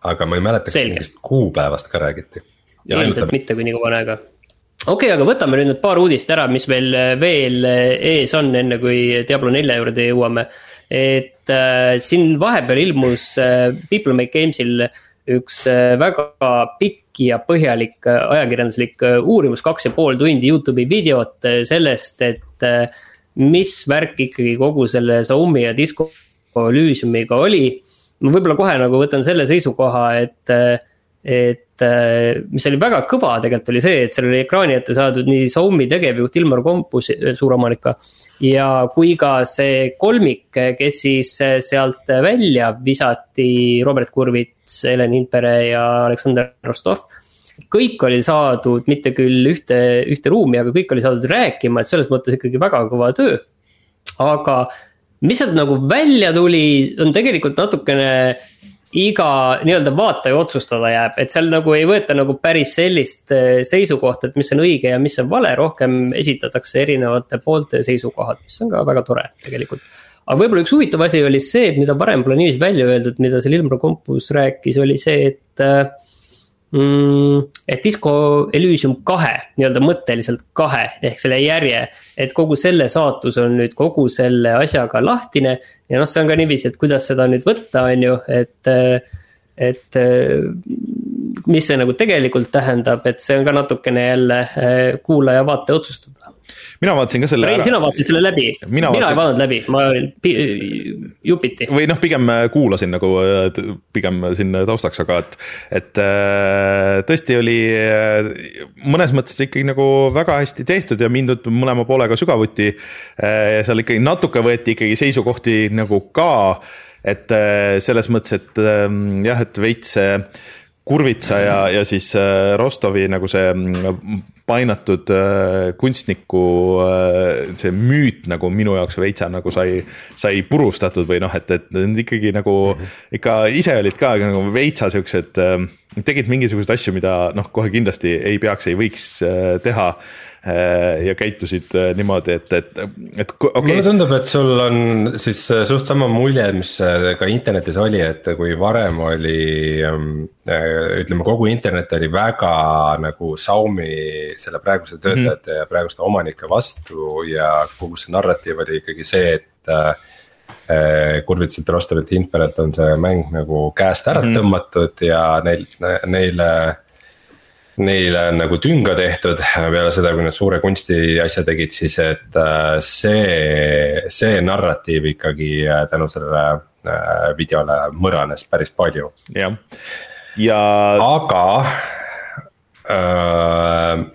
aga ma ei mäleta, kas mingist kuupäevast ka räägiti. ilmselt mitte, kui nii kaua on aega. okei okay,, aga võtame nüüd need paar uudist ära, mis meil äh, veel äh, ees on, enne kui Diablo nelja juurde jõuame. et äh, siin vahepeal ilmus äh, People Make Games'il üks äh, väga pikk ja põhjalik äh, ajakirjanduslik uurimus, kaks ja pool tundi Youtube'i videot sellest, et mis värk ikkagi kogu selle Xiaomi ja Disco Elysiumiga oli ma võib-olla kohe nagu võtan selle seisukoha, et, et mis oli väga kõva tegelikult oli see, et seal oli ekraani ette saadud nii Xiaomi tegevjuht Ilmar Kompus, suuromanik ka. ja kui ka see kolmik, kes siis sealt välja visati, Robert Kurvits, Helen Impere ja Aleksander Rostov kõik oli saadud mitte küll ühte, ühte ruumi, aga kõik oli saadud rääkima, et selles mõttes ikkagi väga kõva töö. aga mis sealt nagu välja tuli, on tegelikult natukene iga nii-öelda vaataja otsustada jääb, et seal nagu ei võeta nagu päris sellist eh, seisukohta, et mis on õige ja mis on vale, rohkem esitatakse erinevate poolte seisukohad, mis on ka väga tore tegelikult. aga võib-olla üks huvitav asi oli see, mida varem pole niiviisi välja öeldud, mida seal Ilmar Kompus rääkis, oli see, et äh, mm,. et Disco Elysium kahe, nii-öelda mõtteliselt kahe ehk selle järje, et kogu selle saatus on nüüd kogu selle asjaga lahtine. ja noh, see on ka niiviisi, et kuidas seda nüüd võtta, on ju, et, et mis see nagu tegelikult tähendab, et see on ka natukene jälle kuulaja-vaataja otsustada mina vaatasin ka selle sina vaatasid selle läbi, mina, mina vaatasin... ei vaadanud läbi, ma olin jupiti. või noh, pigem äh, kuulasin nagu äh, pigem siin taustaks, aga et, et äh, tõesti oli mõnes mõttes ikkagi nagu väga hästi tehtud ja mindud mõlema poolega sügavuti. seal ikkagi natuke võeti ikkagi seisukohti nagu ka, et selles mõttes, et jah, et veits see Kurvitsa ja, ja siis Rostovi nagu see mm, painatud äh, kunstniku äh, see müüt nagu minu jaoks veitsa nagu sai, sai purustatud või noh, et, et need ikkagi nagu -hmm. ikka ise olid ka nagu veitsa siuksed äh,, tegid mingisuguseid asju, mida noh, kohe kindlasti ei peaks, ei võiks äh, teha ja käitusid äh, niimoodi, et, et, et okay.. mulle tundub, et sul on siis suht sama mulje, mis ka internetis oli, et kui varem oli ähm, ütleme, kogu internet oli väga nagu Xiaomi selle praeguse mhm. töötajate mm -hmm. ja praeguste omanike vastu ja kogu see narratiiv oli ikkagi see, et äh, Kurvitsilt, Rostovilt, Hindberelt on see mäng nagu käest ära mm -hmm. tõmmatud ja neil, neile neile on nagu tünga tehtud peale seda, kui nad suure kunsti asja tegid, siis et äh, see, see narratiiv ikkagi äh, tänu sellele äh, videole mõranes päris palju. jah, ja. aga äh,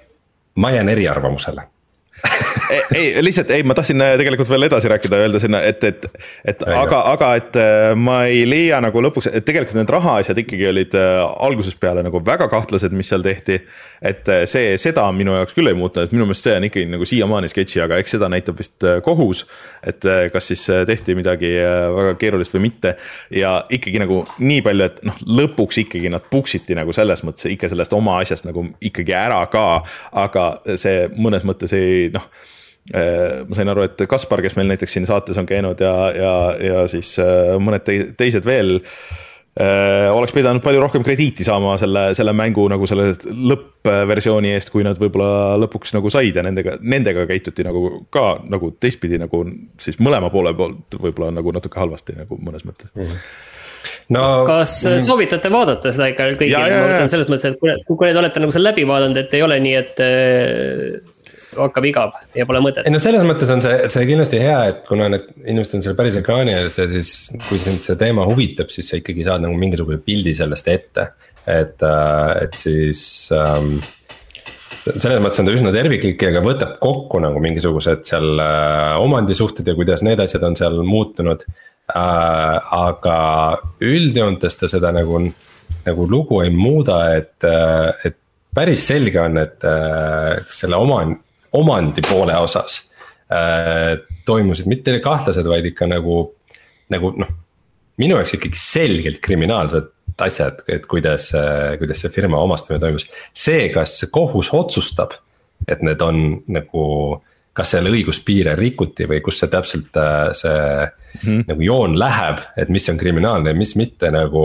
ma jään eriarvamusele ei, lihtsalt ei, ma tahtsin äh, tegelikult veel edasi rääkida, öelda sinna, et, et, et ei, aga, aga et äh, ma ei leia nagu lõpuks, et tegelikult need rahaasjad ikkagi olid äh, algusest peale nagu väga kahtlased, mis seal tehti. et see, seda minu jaoks küll ei muutunud, et minu meelest see on ikkagi nagu siiamaani sketši, aga eks seda näitab vist kohus. et kas siis tehti midagi väga keerulist või mitte ja ikkagi nagu nii palju, et noh, lõpuks ikkagi nad puksiti nagu selles mõttes ikka sellest oma asjast nagu ikkagi ära ka. aga see mõnes mõttes ei noh ma sain aru, et Kaspar, kes meil näiteks siin saates on käinud ja, ja, ja siis äh, mõned teised veel äh, oleks pidanud palju rohkem krediiti saama selle, selle mängu nagu selle lõppversiooni eest, kui nad võib-olla lõpuks nagu said ja nendega, nendega käituti nagu ka nagu teistpidi nagu siis mõlema poole poolt võib-olla nagu natuke halvasti nagu mõnes mõttes. Mm. -hmm no kas soovitate vaadata seda ikka kõigile, ma mõtlen selles mõttes, et kui, kui te olete nagu selle läbi vaadanud, et ei ole nii, et hakkab igav ja pole mõtet. ei no selles mõttes on see, see kindlasti hea, et kuna need inimesed on seal päris ekraani ees ja siis kui sind see teema huvitab, siis sa ikkagi saad nagu mingisuguse pildi sellest ette. et, äh, et siis ähm, selles mõttes on ta üsna terviklik ja ka võtab kokku nagu mingisugused seal äh, omandisuhted ja kuidas need asjad on seal muutunud äh,. aga üldjoontes ta seda nagu nagu lugu ei muuda, et, et päris selge on, et selle oman-, omandi poole osas äh, toimusid mitte kahtlased, vaid ikka nagu, nagu noh. minu jaoks ikkagi selgelt kriminaalsed asjad, et kuidas, kuidas see firma omastamine toimus. see, kas kohus otsustab, et need on nagu kas seal õiguspiire rikuti või kus see täpselt äh, see mm -hmm. nagu joon läheb, et mis on kriminaalne ja mis mitte nagu.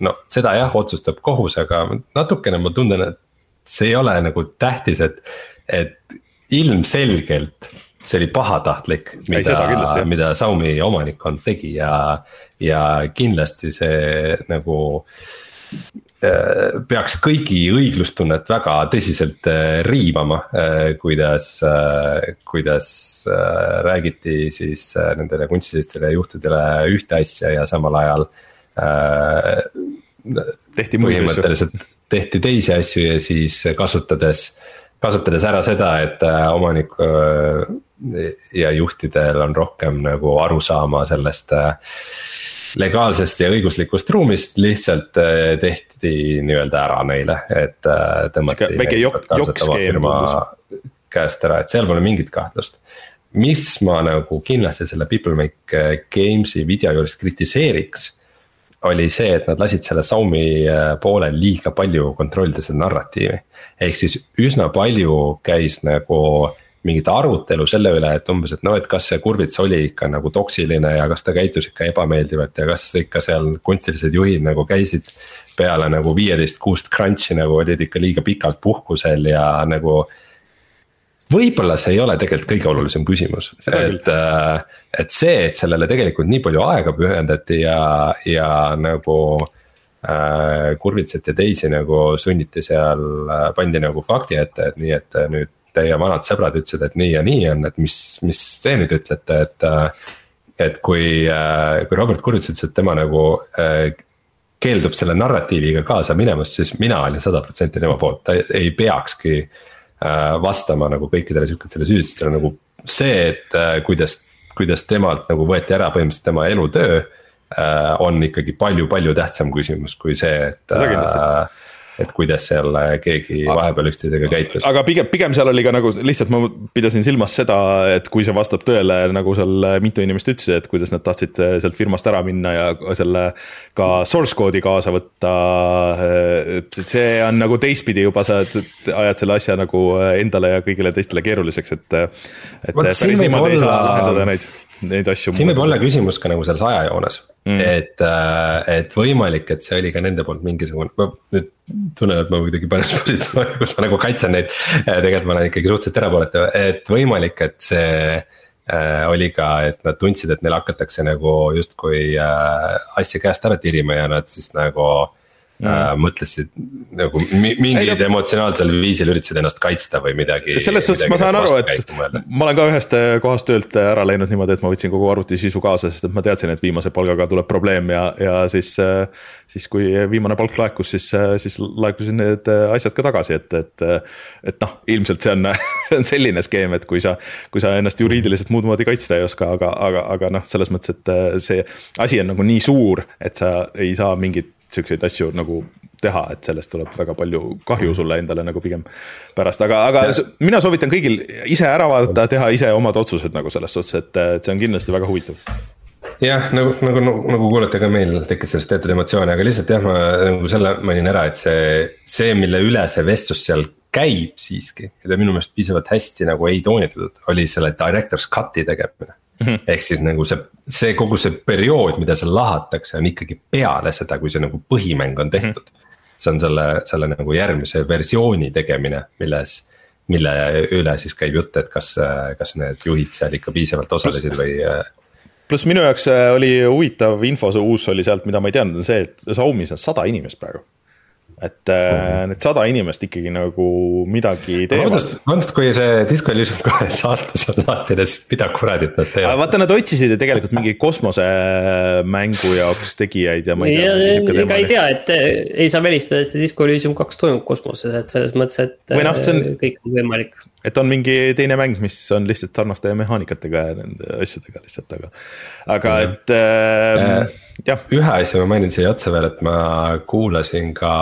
no seda jah, otsustab kohus, aga natukene ma tunnen, et see ei ole nagu tähtis, et, et ilmselgelt see oli pahatahtlik, mida, mida Xiaomi omanikkond tegi ja, ja kindlasti see nagu äh, peaks kõigi õiglustunnet väga tõsiselt äh, riivama, äh, kuidas, kuidas räägiti siis nendele kunstilistele juhtidele ühte asja ja samal ajal. tehti muid asju. tehti teisi asju ja siis kasutades, kasutades ära seda, et omanik ja juhtidel on rohkem nagu arusaama sellest äh, legaalsest ja õiguslikust ruumist lihtsalt äh, tehti nii-öelda ära neile, et äh, tõmmati. väike jok-, jokk-skeem tundus. käest ära, et seal pole mingit kahtlust. mis ma nagu kindlasti selle People Make Games'i video juures kritiseeriks. Oli see, et nad lasid selle Xiaomi poole liiga palju kontrollida seda narratiivi. ehk siis üsna palju käis nagu mingit arutelu selle üle, et umbes, et noh, et kas see kurvits oli ikka nagu toksiline ja kas ta käitus ikka ebameeldivalt ja kas ikka seal kunstilised juhid nagu käisid. peale nagu viieteist kuust crunch'i nagu olid ikka liiga pikalt puhkusel ja nagu võib-olla see ei ole tegelikult kõige olulisem küsimus, et, äh, et see, et sellele tegelikult nii palju aega pühendati ja, ja nagu äh,. Kurvitset ja teisi nagu sunniti seal, äh, pandi nagu fakti ette, et nii, et nüüd teie vanad sõbrad ütlesid, et nii ja nii on, et mis, mis te nüüd ütlete, et. et kui, kui Robert Kurits ütles, et tema nagu keeldub selle narratiiviga kaasa minemast, siis mina olin sada protsenti tema poolt, ta ei peakski vastama nagu kõikidele sihukestele süüdistustele nagu see, et kuidas, kuidas temalt nagu võeti ära põhimõtteliselt tema elutöö. on ikkagi palju-palju tähtsam küsimus kui see, et et kuidas seal keegi vahepeal üksteisega käitus. aga pigem, pigem seal oli ka nagu lihtsalt ma pidasin silmas seda, et kui see vastab tõele, nagu seal mitu inimest ütlesid, et kuidas nad tahtsid sealt firmast ära minna ja selle ka source code'i kaasa võtta. et see on nagu teistpidi juba sa ajad selle asja nagu endale ja kõigile teistele keeruliseks, et. et Võt, päris niimoodi ei saa lahendada neid neid asju. siin võib olla küsimus ka nagu selles ajajoones mm., et, äh, et võimalik, et see oli ka nende poolt mingisugune, ma nüüd tunnen, et ma kuidagi panes positsiooni, kus ma nagu kaitsen neid. tegelikult ma olen ikkagi suhteliselt erapooletu, et võimalik, et see äh, oli ka, et nad tundsid, et neil hakatakse nagu justkui äh, asja käest ära tirima ja nad siis nagu mm. äh, mõtlesid nagu mingil emotsionaalsel viisil üritasid ennast kaitsta või midagi. selles suhtes ma saan aru, et ma olen ka ühest äh, kohast töölt äh, ära läinud niimoodi, et ma võtsin kogu arvuti sisu kaasa, sest et ma teadsin, et viimase palgaga tuleb probleem ja, ja siis. Äh, siis kui viimane palk laekus, siis, siis laekusid need asjad ka tagasi, et, et. et noh, ilmselt see on, see on selline skeem, et kui sa, kui sa ennast juriidiliselt muud moodi kaitsta ei oska, aga, aga, aga noh, selles mõttes, et see asi on nagu nii suur, et sa ei saa mingit siukseid asju nagu teha, et sellest tuleb väga palju kahju sulle endale nagu pigem pärast, aga, aga ja. mina soovitan kõigil ise ära vaadata, teha ise omad otsused nagu selles suhtes, et, et see on kindlasti väga huvitav jah, nagu, nagu, nagu, nagu kuulete ka meil tekkis sellest teatud emotsioone, aga lihtsalt jah, ma nagu selle mainin ära, et see, see, mille üle see vestlus seal käib siiski. ja ta minu meelest piisavalt hästi nagu ei toonitatud, oli selle director's cut'i tegemine. Ehk siis nagu see, see kogu see periood, mida seal lahatakse, on ikkagi peale seda, kui see nagu põhimäng on tehtud. -hmm. see on selle, selle nagu järgmise versiooni tegemine, milles, mille üle siis käib jutt, et kas, kas need juhid seal ikka piisavalt osalesid või pluss minu jaoks äh, oli huvitav info, see uus oli sealt, mida ma ei teadnud, on see, et Xiaomi's on sada inimest praegu et mm -hmm. need sada inimest ikkagi nagu midagi teevad. vabandust, kui see Disco Elysium kahe saates on lahtine, siis mida kuradit nad teevad? vaata, nad otsisid ju tegelikult mingi kosmosemängu jaoks tegijaid ja ma ei tea. ega ei tea, et eh, ei saa välistada, et see Disco Elysium kaks toimub kosmoses, et selles mõttes, et no, on, kõik on võimalik et on mingi teine mäng, mis on lihtsalt sarnaste mehaanikatega ja nende asjadega lihtsalt, aga, aga mm -hmm. et äh, äh, jah. ühe asja ma mainin siia otsa veel, et ma kuulasin ka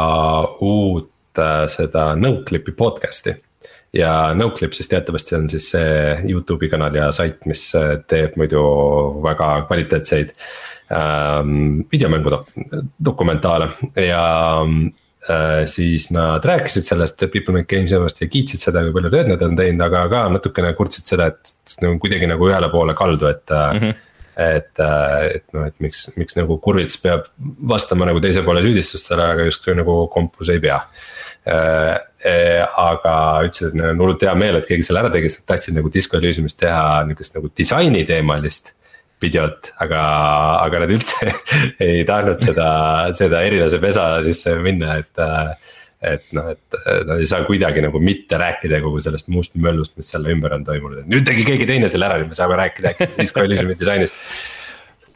uut äh, seda Noclipi podcast'i ja Noclip siis teatavasti on siis see Youtube'i kanal ja sait, mis äh, teeb muidu väga kvaliteetseid ähm, videomängu dokumentaale ja äh, siis nad rääkisid sellest People Make Games emast ja kiitsid seda, kui palju tööd nad on teinud, aga ka natukene kurtsid seda, et nagu kuidagi nagu ühele poole kaldu, et mm. -hmm et, äh, et noh, et miks, miks nagu Kurvits peab vastama nagu teise poole süüdistustele, aga justkui nagu kompus ei pea Äh, äh, aga ütlesid, et neil on hullult hea meel, et keegi selle ära tegi, sest tahtsid nagu Disco Elysiumist teha niukest nagu disaini teemalist videot, aga, aga nad üldse ei tahtnud seda, seda erilase pesa sisse minna, et. et noh, et nad ei saa kuidagi nagu mitte rääkida kogu sellest muust möllust, mis selle ümber on toimunud, et nüüd tegi keegi teine selle ära, nüüd me saame rääkida Disco Elysiumi disainist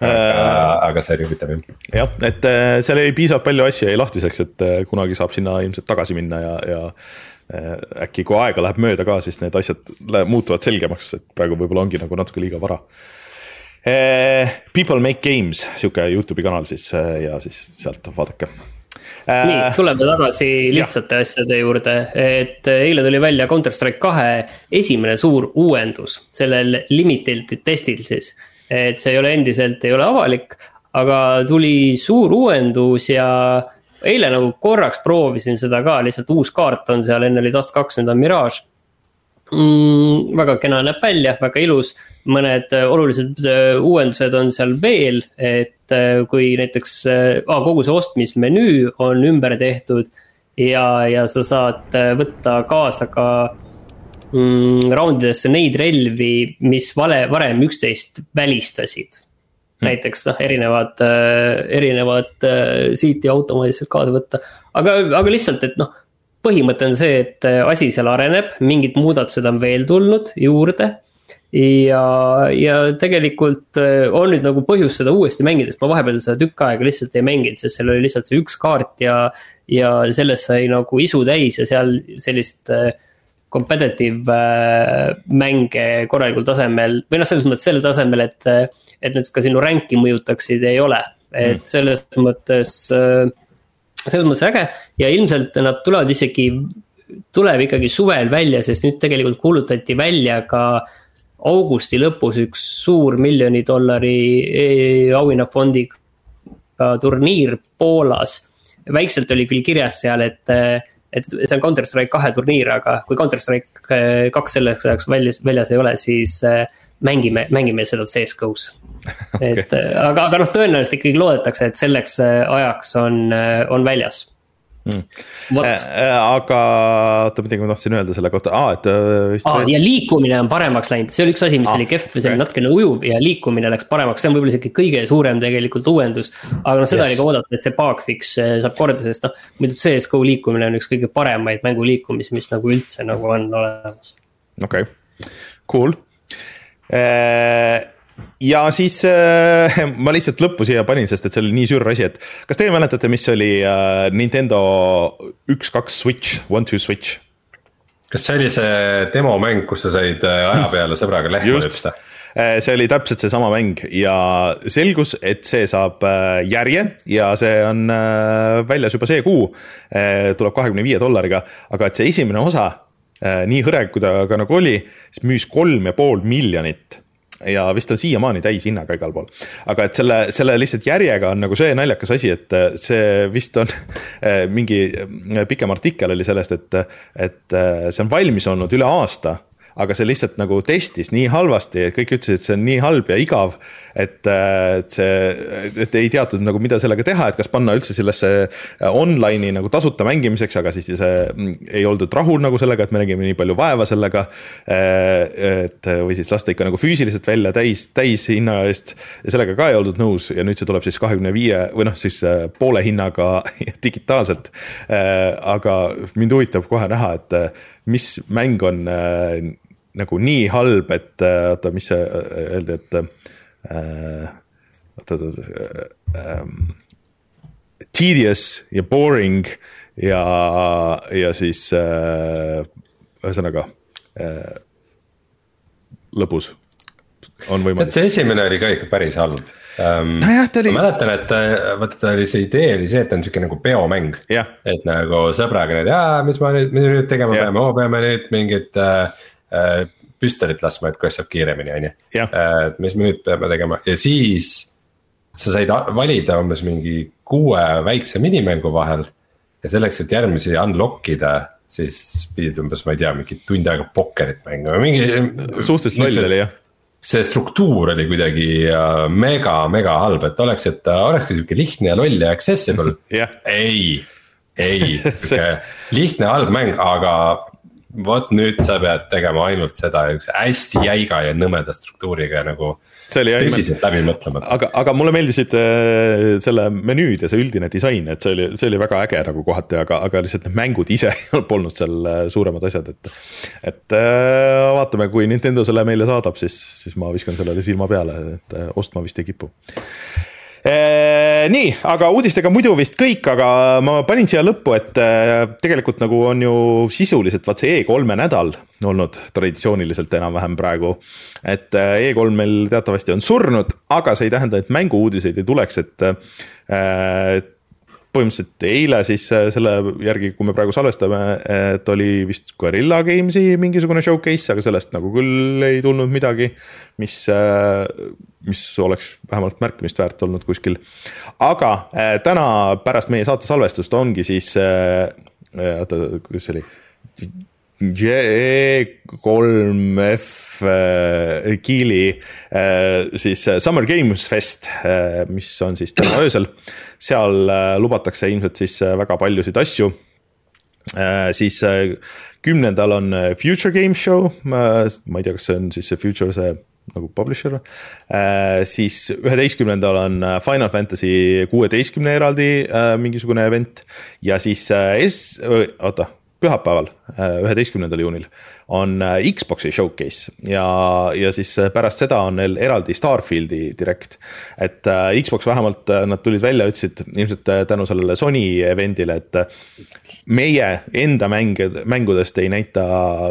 aga, aga see oli huvitav jah. jah, et äh, seal jäi piisavalt palju asju jäi lahtiseks, et äh, kunagi saab sinna ilmselt tagasi minna ja, ja äh, äkki kui aega läheb mööda ka, siis need asjad muutuvad selgemaks, et praegu võib-olla ongi nagu natuke liiga vara. People Make Games, sihuke Youtube'i kanal siis ja siis sealt vaadake nii, tuleme tagasi lihtsate ja. asjade juurde, et eile tuli välja Counter Strike kahe esimene suur uuendus sellel limited testil siis et see ei ole endiselt, ei ole avalik, aga tuli suur uuendus ja eile nagu korraks proovisin seda ka, lihtsalt uus kaart on seal, enne oli Dust kaks, nüüd on Mirage mm,. väga kena näeb välja, väga ilus, mõned äh, olulised äh, uuendused on seal veel, et äh, kui näiteks ah,, kogu see ostmismenüü on ümber tehtud. ja, ja sa saad võtta kaasa ka mm, raundidesse neid relvi, mis vale, varem üksteist välistasid hmm.. näiteks noh, erinevad erinevad siiti automaatselt kaasa võtta, aga, aga lihtsalt, et noh. põhimõte on see, et asi seal areneb, mingid muudatused on veel tulnud juurde ja, ja tegelikult äh, on nüüd nagu põhjust seda uuesti mängida, sest ma vahepeal seda tükk aega lihtsalt ei mänginud, sest seal oli lihtsalt see üks kaart ja. ja sellest sai nagu isu täis ja seal sellist äh, competitive äh, mänge korralikul tasemel või noh, selles mõttes sellel tasemel, et. et need ka sinu rank'i mõjutaksid, ei ole, et mm. selles mõttes, äh, selles mõttes äge ja ilmselt nad tulevad isegi. tuleb ikkagi suvel välja, sest nüüd tegelikult kuulutati välja ka augusti lõpus üks suur miljoni dollari e, auhinnafondiga turniir Poolas. väikselt oli küll kirjas seal, et et see on Counter Strike kahe turniir, aga kui Counter Strike äh, kaks selleks ajaks väljas, väljas ei ole, siis äh, mängime, mängime seda CS-GO-s okay.. et aga, aga noh, tõenäoliselt ikkagi loodetakse, et selleks ajaks on, on väljas mm.. Äh, äh, aga oota, midagi ma tahtsin öelda selle kohta, aa, et aa, ja liikumine on paremaks läinud, see oli üks asi, mis ah, oli kehv, see oli natukene ujuv ja liikumine läks paremaks, see on võib-olla isegi kõige suurem tegelikult uuendus. aga noh, seda yes. oli ka oodata, et see bugfix äh, saab korda, sest noh, muidu CS-GO liikumine on üks kõige paremaid mänguliikumisi, mis nagu üldse nagu on olemas. okei okay., cool äh, ja siis äh, ma lihtsalt lõppu siia panin, sest et see oli nii sür asi, et kas teie mäletate, mis oli äh, Nintendo üks, kaks Switch, one, two Switch? kas see oli see demomäng, kus sa said äh, aja peale sõbraga lehma lüpsta? Äh, see oli täpselt seesama mäng ja selgus, et see saab äh, järje ja see on väljas juba see kuu. tuleb kahekümne viie dollariga, aga et see esimene osa, nii hõre kui ta ka nagu oli, siis müüs kolm ja pool miljonit ja vist on siiamaani täishinnaga igal pool. aga et selle, selle lihtsalt järjega on nagu see naljakas asi, et äh, see vist on äh, mingi äh, pikem artikkel oli sellest, et, et see on valmis olnud üle aasta aga see lihtsalt nagu testis nii halvasti, et kõik ütlesid, et see on nii halb ja igav. et, äh, et see, et ei teatud nagu, mida sellega teha, et kas panna üldse sellesse äh, online'i nagu tasuta mängimiseks, aga siis see mm, ei oldud rahul nagu sellega, et me nägime nii palju vaeva sellega. Äh, et või siis lasta ikka nagu füüsiliselt välja täis, täishinna eest ja sellega ka ei oldud nõus ja nüüd see tuleb siis kahekümne viie või noh, siis poole hinnaga digitaalselt. aga mind huvitab kohe näha, et mis mäng on nagu nii halb, et äh, oota, mis see äh, öeldi, et äh,. oota, oota äh,. Tedious ja boring ja, ja siis äh, ühesõnaga lõbus on võimalik. see esimene oli ka ikka päris halb um,. nojah, ta oli. ma mäletan, et vaata ta oli, see idee oli see, et ta on sihuke nagu peomäng. et nagu sõbraga nüüd, mis ma nüüd, mis me nüüd tegema peame, oo peame nüüd mingit äh, äh, püstolit laskma, et kuidas saab kiiremini, on ju. et mis me nüüd peame tegema ja siis sa said valida umbes mingi kuue väikse minimängu vahel. ja selleks, et järgmisi unlock ida, siis pidid umbes, ma ei tea, mingi tund aega pokkerit mängima, mingi. suhteliselt loll oli jah see struktuur oli kuidagi äh, mega, mega halb, et oleks, et olekski sihuke lihtne ja loll ja accessible yeah.. ei, ei sihuke lihtne halb mäng, aga vot nüüd sa pead tegema ainult seda üks hästi jäiga ja nõmeda struktuuriga nagu see oli tõsiselt läbi mõtlemata. aga, aga mulle meeldisid äh, selle menüüd ja see üldine disain, et see oli, see oli väga äge nagu kohati, aga, aga lihtsalt need mängud ise polnud seal äh, suuremad asjad, et. et äh, vaatame, kui Nintendo selle meile saadab, siis, siis ma viskan sellele silma peale, et ostma vist ei kipu nii, aga uudistega muidu vist kõik, aga ma panin siia lõppu, et äh, tegelikult nagu on ju sisuliselt vaat see E3-e nädal olnud traditsiooniliselt enam-vähem praegu. et äh, E3 meil teatavasti on surnud, aga see ei tähenda, et mängu-uudiseid ei tuleks, et põhimõtteliselt eile siis selle järgi, kui me praegu salvestame, et oli vist Guerilla Games'i mingisugune showcase, aga sellest nagu küll ei tulnud midagi, mis mis oleks vähemalt märkimist väärt olnud kuskil. aga äh, täna pärast meie saate salvestust ongi siis äh,, äh oota, kuidas see oli? J3F äh, Kiili äh, siis äh, Summer Games Fest äh,, mis on siis täna öösel. seal äh, lubatakse ilmselt siis äh, väga paljusid asju äh,. siis äh, kümnendal on äh, Future Game Show äh,, ma ei tea, kas see on siis see Future see nagu publisher äh,. siis üheteistkümnendal on äh, Final Fantasy kuueteistkümne eraldi äh, mingisugune event ja siis äh, S, oota, pühapäeval, äh, üheteistkümnendal juunil on äh, Xbox'i showcase ja, ja siis pärast seda on neil eraldi Starfieldi direct. et äh, Xbox vähemalt nad tulid välja, ütlesid ilmselt tänu sellele Sony event'ile, et meie enda mänge, mängudest ei näita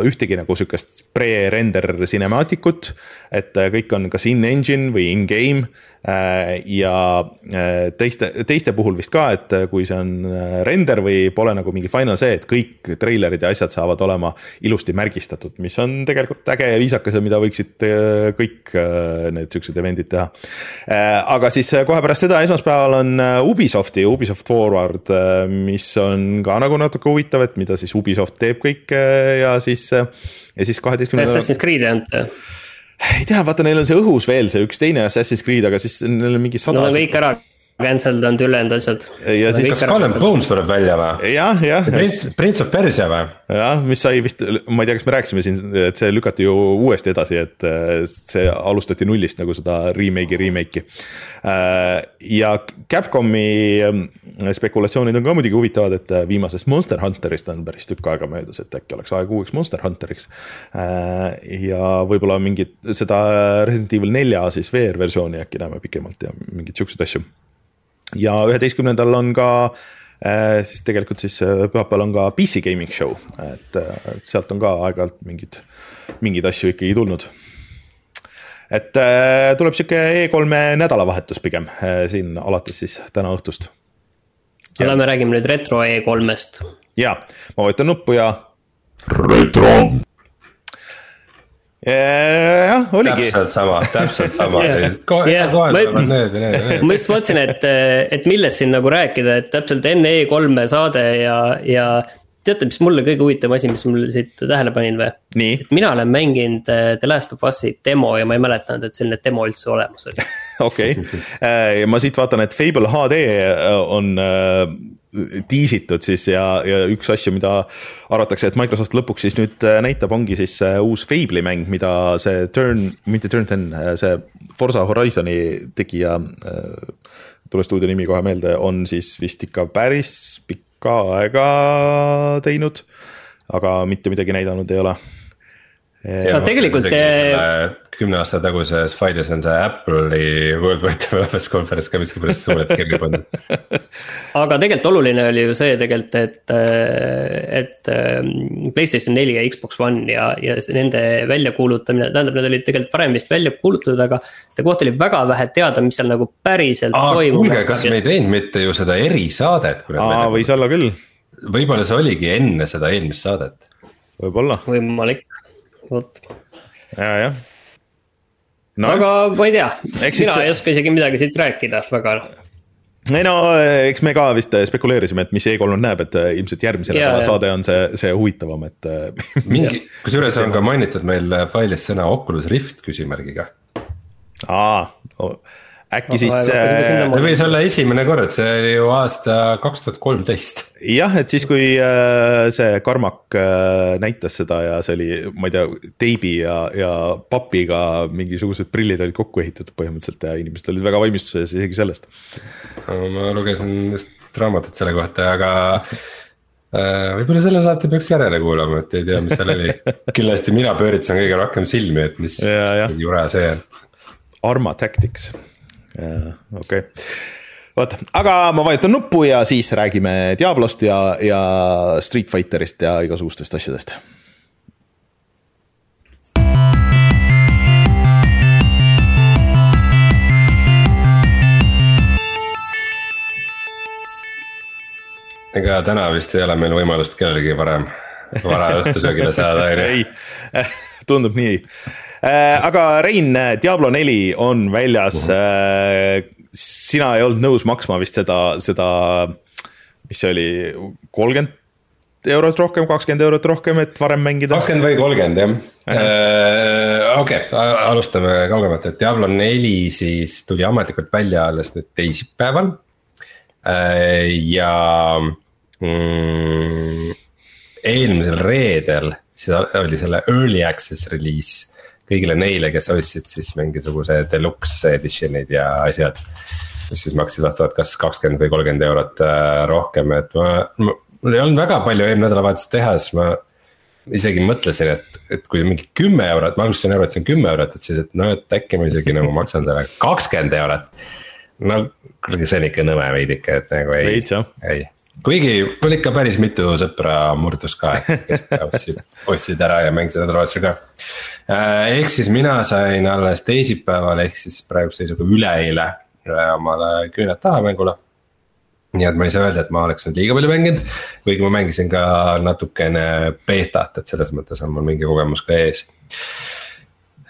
ühtegi nagu sihukest pre-render cinematic ut. et äh, kõik on kas in-engine või in-game äh, ja äh, teiste, teiste puhul vist ka, et kui see on render või pole nagu mingi final see, et kõik treilerid ja asjad saavad olema ilusti märgistatud, mis on tegelikult äge ja viisakas ja mida võiksid kõik need siuksed event'id teha. aga siis kohe pärast seda esmaspäeval on Ubisofti Ubisoft Forward, mis on ka nagu natuke huvitav, et mida siis Ubisoft teeb kõike ja siis, ja siis kaheteistkümnendal. Assassin's Creed'i ainult ei tea, vaata, neil on see õhus veel see üks teine Assassin's Creed, aga siis neil on mingi sada. Nad on kõik ära cancelled on ülejäänud asjad. ja siis. kas and Bones tuleb välja või? jah, jah. Prince, Prince of Persia või? jah, mis sai vist, ma ei tea, kas me rääkisime siin, et see lükati ju uuesti edasi, et see alustati nullist nagu seda remake'i remake'i. ja Capcomi spekulatsioonid on ka muidugi huvitavad, et viimasest Monster Hunterist on päris tükk aega möödas, et äkki oleks aeg uueks Monster Hunteriks. ja võib-olla mingit seda Resident Evil nelja siis VR versiooni äkki näeme pikemalt ja mingeid siukseid asju ja üheteistkümnendal on ka äh, siis tegelikult siis äh, pühapäeval on ka PC gaming show, et äh, sealt on ka aeg-ajalt mingid, mingeid asju ikkagi tulnud. et tuleb sihuke E3-e nädalavahetus pigem siin alates siis täna õhtust. Lähme räägime nüüd retro E3-st. ja, ma vajutan nuppu ja. retro jah, oligi. täpselt sama, täpselt sama kohe, kohe tulevad need ja need ja need. ma just mõtlesin, et, et millest siin nagu rääkida, et täpselt enne E3-e saade ja, ja teate, mis mulle kõige huvitavam asi, mis mul siit tähele panin või? et mina olen mänginud äh, The Last of Us'i demo ja ma ei mäletanud, et selline demo üldse olemas oli. okei, äh, ma siit vaatan, et Fable HD on tiisitud siis ja, ja üks asju, mida arvatakse, et Microsoft lõpuks siis nüüd äh, näitab, ongi siis äh, uus Fable'i mäng, mida see Turn, mitte Turn ten, äh, see Forsa Horizon'i tegija, tule stuudio nimi kohe meelde, on siis vist ikka päris pikka aega teinud. aga mitte midagi näidanud ei ole. No tegelikult. kümne aasta taguses failis on see Apple'i World Wide Developers Conference ka miskipärast suurelt kirja pandud. aga tegelikult oluline oli ju see tegelikult, et, et ähm, Playstation neli ja Xbox One ja, ja nende väljakuulutamine, tähendab, need olid tegelikult varem vist välja kuulutatud, aga. Nende kohta oli väga vähe teada, mis seal nagu päriselt Aa, toimub. kuulge, kas me ei teinud mitte ju seda erisaadet? aa, võis olla küll. võib-olla see oligi enne seda eelmist saadet. võib-olla. võimalik vot. ja, jah. No.. aga ma ei tea, mina siis... ei oska isegi midagi siit rääkida väga ei no eks me ka vist spekuleerisime, et mis E3 näeb, et äh, ilmselt järgmise nädala saade on see, see huvitavam, et äh, kusjuures on ka mainitud meil failis sõna Oculus Rift küsimärgiga. aa oh äkki siis. see võis olla esimene kord, see oli ju aasta kaks tuhat kolmteist. jah, et siis, kui äh, see Carmack äh, näitas seda ja see oli, ma ei tea, teibi ja, ja papiga mingisugused prillid olid kokku ehitatud põhimõtteliselt ja inimesed olid väga valmistuses isegi sellest. ma lugesin just raamatut selle kohta, aga äh, võib-olla selle saate peaks järele kuulama, et ei tea, mis seal oli. kindlasti mina pööritasin kõige rohkem silmi, et mis jura see on. Arma Tactics okei okay. vot, aga ma vajutan nuppu ja siis räägime Diablost ja, ja Street Fighterist ja igasugustest asjadest ega täna vist ei ole meil võimalust kellelgi varem, vara õhtusöögile saada, on ju? ei, tundub nii aga Rein, Diablo neli on väljas uh. -huh. sina ei olnud nõus maksma vist seda, seda, mis see oli, kolmkümmend eurot rohkem, kakskümmend eurot rohkem, et varem mängida. kakskümmend või kolmkümmend jah äh,. okei okay,, alustame kaugemalt, et Diablo neli siis tuli ametlikult välja alles nüüd teisipäeval äh,. ja mm, eelmisel reedel siis oli selle early access release kõigile neile, kes ostsid siis mingisuguse deluxe edition'id ja asjad. mis siis maksid vastavalt kas kakskümmend või kolmkümmend eurot äh, rohkem, et ma, ma, mul ei olnud väga palju eelmine nädalavahetus teha, siis ma. isegi mõtlesin, et, et kui mingi kümme eurot, ma alguses sain aru, et see on kümme eurot, et siis, et no, et äkki ma isegi nagu maksan selle kakskümmend eurot. no kuulge, see on ikka nõme veidike, et nagu ei, ei kuigi mul ikka päris mitu sõpra murdus ka, kes ostsid, ostsid ära ja mängisid nädalavahetusel ka. Äh, ehk siis mina sain alles teisipäeval, ehk siis praeguse seisuga üleeile äh, omale küüned taha mängule. nii et ma ei saa öelda, et ma oleks nüüd liiga palju mänginud, kuigi ma mängisin ka natukene beetat, et selles mõttes on mul mingi kogemus ka ees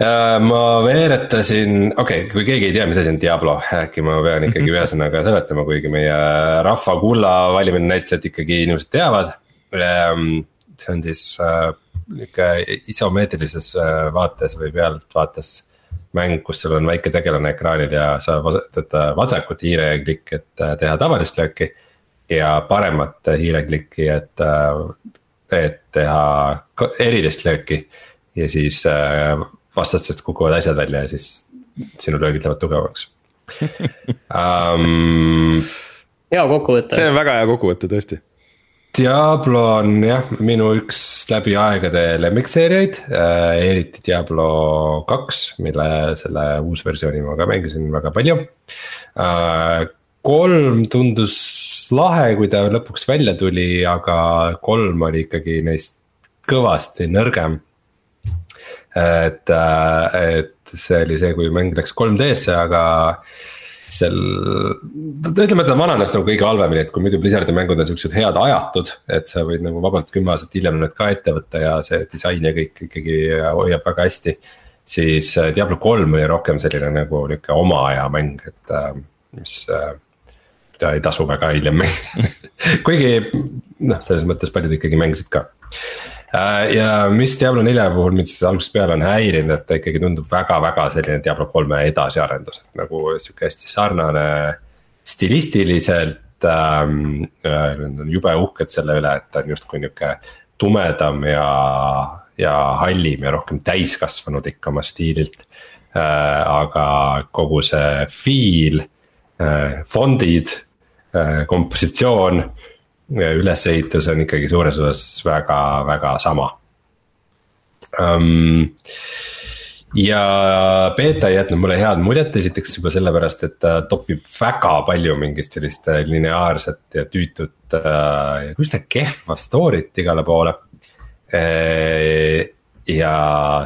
äh, ma veeretasin, okei okay,, kui keegi ei tea, mis asi on Diablo, äkki ma pean ikkagi ühesõnaga seletama, kuigi meie rahva kulla valimine näitas, et ikkagi inimesed teavad. See on siis nihuke isomeetrilises äh, vaates või pealtvaates mäng, kus sul on väike tegelane ekraanil ja sa vajutad vasakut hiireklikki, et äh, teha tavalist lööki. ja paremat hiireklikki, et, äh, et teha erilist lööki. ja siis vastastest kukuvad asjad välja ja siis sinu löögid lähevad tugevamaks um,. hea kokkuvõte. see on väga hea kokkuvõte tõesti Diablo on jah, minu üks läbi aegade lemmikseeriaid äh,, eriti Diablo kaks, mille selle uusversiooni ma ka mängisin väga palju äh,. kolm tundus lahe, kui ta lõpuks välja tuli, aga kolm oli ikkagi neist kõvasti nõrgem. et, äh, et see oli see, kui mäng läks 3D-sse, aga seal, ütleme, et ta vananes nagu kõige halvemini, et kui muidu Blizzardi mängud on siuksed head ajatud, et sa võid nagu vabalt kümme aastat hiljem need ka ette võtta ja see disain ja kõik ikkagi hoiab väga hästi. siis äh, Diablo kolm oli rohkem selline nagu nihuke oma aja mäng, et äh, mis, äh, mida ei tasu väga hiljem mängida kuigi noh, selles mõttes paljud ikkagi mängisid ka Äh, ja mis Diablo nelja puhul mind siis algusest peale on häirinud, et ta ikkagi tundub väga-väga selline Diablo kolme edasiarendus, et nagu sihuke hästi sarnane stilistiliselt ähm,. Nad on jube uhked selle üle, et ta on justkui nihuke tumedam ja, ja hallim ja rohkem täiskasvanud ikka oma stiililt äh,. aga kogu see feel äh,, fondid äh,, kompositsioon ülesehitus on ikkagi suures osas väga, väga sama. um, ja beeta ei jätnud mulle head muljet, esiteks juba sellepärast, et ta topib väga palju mingit sellist äh, lineaarset ja tüütut äh, üsna kehva story't igale poole. Äh, ja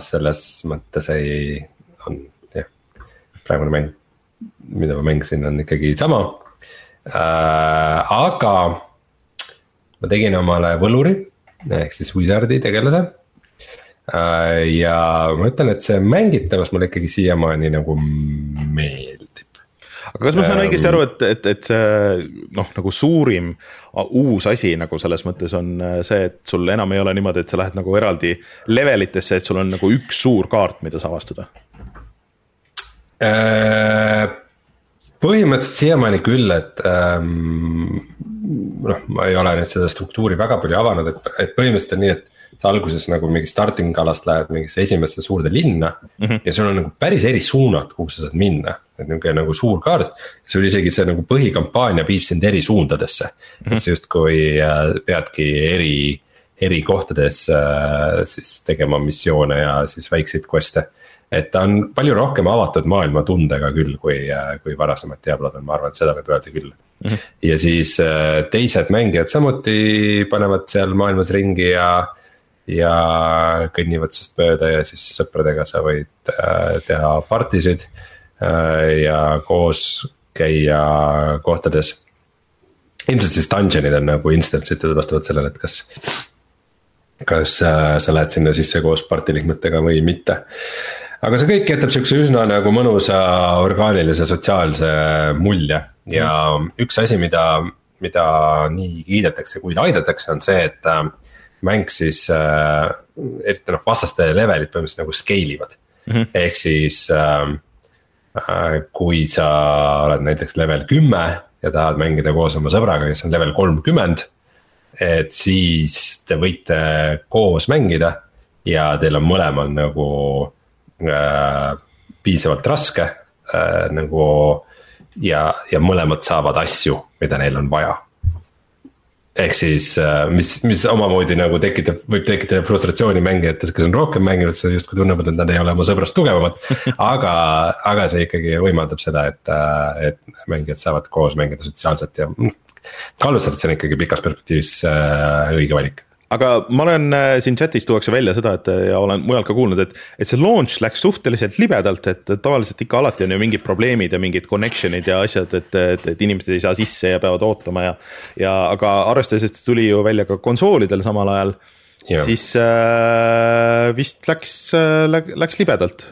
selles mõttes ei, on jah, praegune mäng, mida ma mängisin, on ikkagi sama. aga ma tegin omale võluri ehk siis Wizardi tegelase Äh, ja ma ütlen, et see mängitavus mulle ikkagi siiamaani nagu meeldib. aga kas ma saan õigesti aru, et, et, et see noh, nagu suurim uus asi nagu selles mõttes on äh, see, et sul enam ei ole niimoodi, et sa lähed nagu eraldi level itesse, et sul on nagu üks suur kaart, mida sa avastada äh,? põhimõtteliselt siiamaani küll, et ähm, noh, ma ei ole nüüd seda struktuuri väga palju avanud, et, et põhimõtteliselt on nii, et sa alguses nagu mingi starting alast lähed mingisse esimesse suurde linna mm. -hmm. ja sul on nagu päris eri suunad, kuhu sa saad minna, et nihuke nagu suur kaart. sul isegi see nagu põhikampaania viib sind eri suundadesse mm, -hmm. et sa justkui äh, peadki eri, eri kohtades äh, siis tegema missioone ja siis väikseid quest'e et ta on palju rohkem avatud maailmatundega küll, kui, äh, kui varasemad Diablod on, ma arvan, et seda võib öelda küll mm. -hmm. ja siis teised mängijad samuti panevad seal maailmas ringi ja ja kõnnivad sinust mööda ja siis sõpradega sa võid äh, teha partisid äh, ja koos käia kohtades. ilmselt siis dungeon'id on nagu instance itud vastavalt sellele, et kas, kas äh, sa lähed sinna sisse koos party liikmetega või mitte aga see kõik jätab sihukese üsna nagu mõnusa orgaanilise sotsiaalse mulje ja mm. üks asi, mida, mida nii kiidetakse kui laidetakse, on see, et mäng siis äh,, eriti noh, vastaste levelid põhimõtteliselt nagu scale ivad mm. -hmm. ehk siis äh, äh, kui sa oled näiteks level kümme ja tahad mängida koos oma sõbraga, kes on level kolmkümmend. et siis te võite koos mängida ja teil on mõlemal nagu äh, piisavalt raske äh, nagu. ja, ja mõlemad saavad asju, mida neil on vaja ehk siis, äh, mis, mis omamoodi nagu tekitab, võib tekitada frustratsiooni mängijates, kes on rohkem mänginud, siis justkui tunnevad, et nad ei ole oma sõbrast tugevamad. aga, aga see ikkagi võimaldab seda, et, äh, et mängijad saavad koos mängida sotsiaalselt ja. kaalutlused, see on ikkagi pikas perspektiivis äh, õige valik aga ma olen äh, siin chat'is tuuakse välja seda, et ja olen mujalt ka kuulnud, et, et see launch läks suhteliselt libedalt, et tavaliselt ikka alati on ju mingid probleemid ja mingid connection'id ja asjad, et, et, et inimesed ei saa sisse ja peavad ootama ja. ja aga arvestades, et tuli ju välja ka konsoolidel samal ajal, siis äh, vist läks äh,, läks libedalt.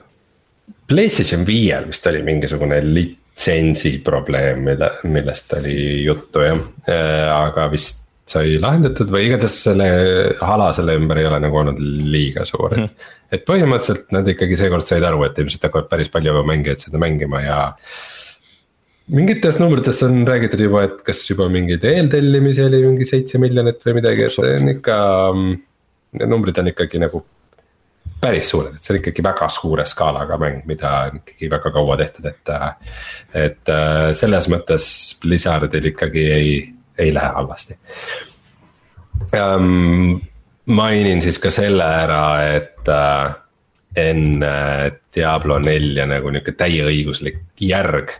PlayStation viiel vist oli mingisugune litsentsi probleem, mille, millest oli juttu jah äh,, aga vist sai lahendatud või igatahes selle hala selle ümber ei ole nagu olnud liiga suur mm. -hmm. et põhimõtteliselt nad ikkagi seekord said aru, et ilmselt hakkavad päris palju mängijaid seda mängima ja. mingitest numbritest on räägitud juba, et kas juba mingeid eeltellimisi oli mingi seitse miljonit või midagi, et see on ikka. Need numbrid on ikkagi nagu päris suured, et see on ikkagi väga suure skaalaga mäng, mida on ikkagi väga kaua tehtud, et. et selles mõttes Blizzardil ikkagi ei ei lähe halvasti um,. mainin siis ka selle ära, et uh, enne Diablo nelja nagu nihuke täieõiguslik järg.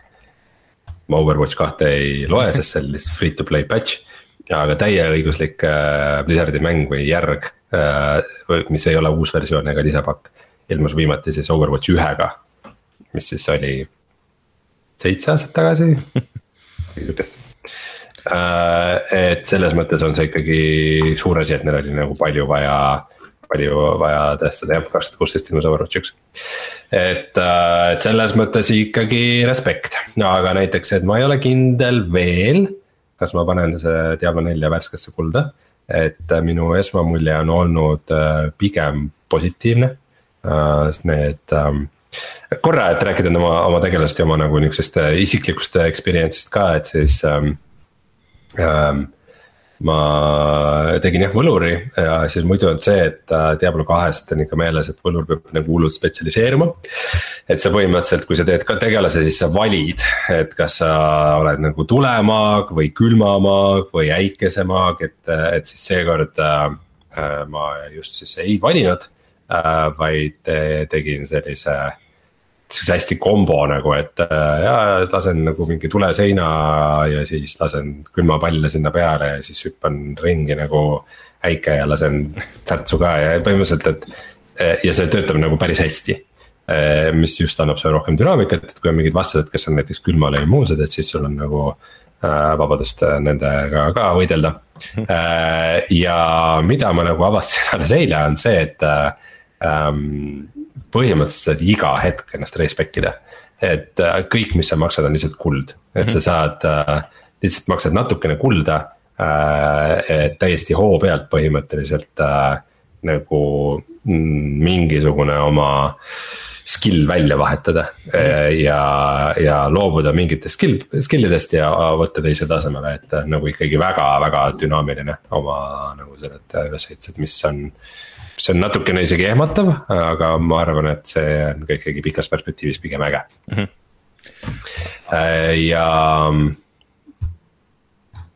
ma Overwatch kahte ei loe, sest see on lihtsalt free to play patch. aga täieõiguslik uh, Blizzardi mäng või järg uh,, mis ei ole uus versioon ega lisapakk. ilmus viimati siis Overwatch ühega, mis siis oli seitse aastat tagasi Äh, et selles mõttes on see ikkagi suur asi, et neil oli nagu palju vaja, palju vaja tõestada jah, kaks tuhat kuusteist ilmus Overwatch üks. et, äh, et selles mõttes ikkagi respekt, aga näiteks, et ma ei ole kindel veel, kas ma panen see Diablo nelja värskesse kulda. et minu esmamulje on olnud äh, pigem positiivne, sest need ähm, korra, et rääkida oma, oma tegelast ja oma nagu niuksest isiklikust experience'ist ka, et siis Ähm, ma tegin jah võluri ja siis muidu on see, et äh, Diablo kahest on ikka meeles, et võlur peab nagu hullult spetsialiseeruma. et sa põhimõtteliselt, kui sa teed ka tegelase, siis sa valid, et kas sa oled nagu tulemaag või külmamaag või äikesemaag, et, et siis seekord äh, äh, ma just siis ei valinud vaid tegin sellise, sihukese hästi kombo nagu, et äh, ja lasen nagu mingi tuleseina ja siis lasen külmapalle sinna peale ja siis hüppan ringi nagu äike ja lasen särtsu ka ja põhimõtteliselt, et ja see töötab nagu päris hästi Eh, mis just annab sulle rohkem dünaamikat, et kui on mingid vastased, kes on näiteks külmale immuunsed, et siis sul on nagu äh, vabadust äh, nendega ka võidelda. Äh, ja mida ma nagu avastasin alles eile, on see, et ähm, põhimõtteliselt iga hetk ennast respect ida. et kõik, mis sa maksad, on lihtsalt kuld, et sa saad, lihtsalt maksad natukene kulda täiesti hoo pealt põhimõtteliselt nagu mm, mingisugune oma äh, skill välja vahetada mm. ja, ja loobuda mingitest skill, skill idest ja võtta teise tasemele, et nagu ikkagi väga-väga dünaamiline oma nagu sellised ülesehitused, mis on. Mis on natukene isegi ehmatav, aga ma arvan, et see on ka ikkagi pikas perspektiivis pigem äge mm. -hmm. ja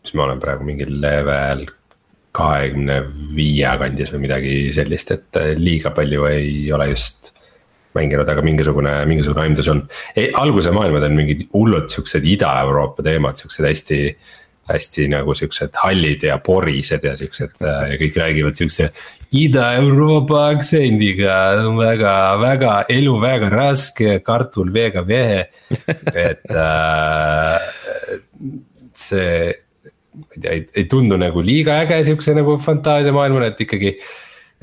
mis ma olen praegu mingil level kahekümne viie kandis või midagi sellist, et liiga palju ei ole just mänginud, aga mingisugune, mingisugune aimdus on e,. alguse maailmad on mingid hullud siuksed Ida-Euroopa teemad, siuksed hästi hästi nagu siuksed hallid ja porised ja siuksed äh, ja kõik räägivad siukse Ida-Euroopa aktsendiga, väga, väga, elu väga raske, kartul väga vehe. et äh, see, ma ei tea, ei tundu nagu liiga äge siukse nagu fantaasiamaailmana, et ikkagi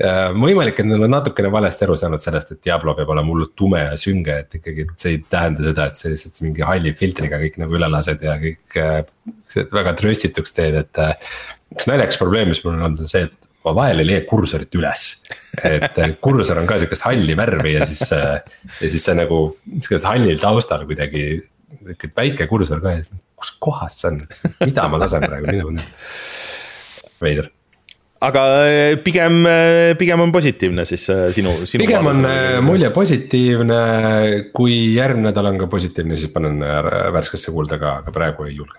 võimalik, et nad on natukene valesti aru saanud sellest, et Diablo peab olema hullult tume ja sünge, et ikkagi see ei tähenda seda, et sa lihtsalt mingi halli filtriga kõik nagu üle lased ja kõik äh, väga trööstituks teed, et. Äh, üks naljakas probleem, mis mul on olnud, on see, et ma vahel ei leia kursorit üles. et äh, kursor on ka sihukest halli värvi ja siis, ja siis see nagu sihukesel hallil taustal kuidagi. sihuke väike kursor ka ja siis kus kohas see on, mida ma lasen praegu, nii nagu. veider aga äh, pigem, äh, pigem on positiivne siis äh, sinu, sinu. pigem on mulje positiivne, kui järgmine nädal on ka positiivne, siis panen värskesse kuulda ka, aga praegu ei julge.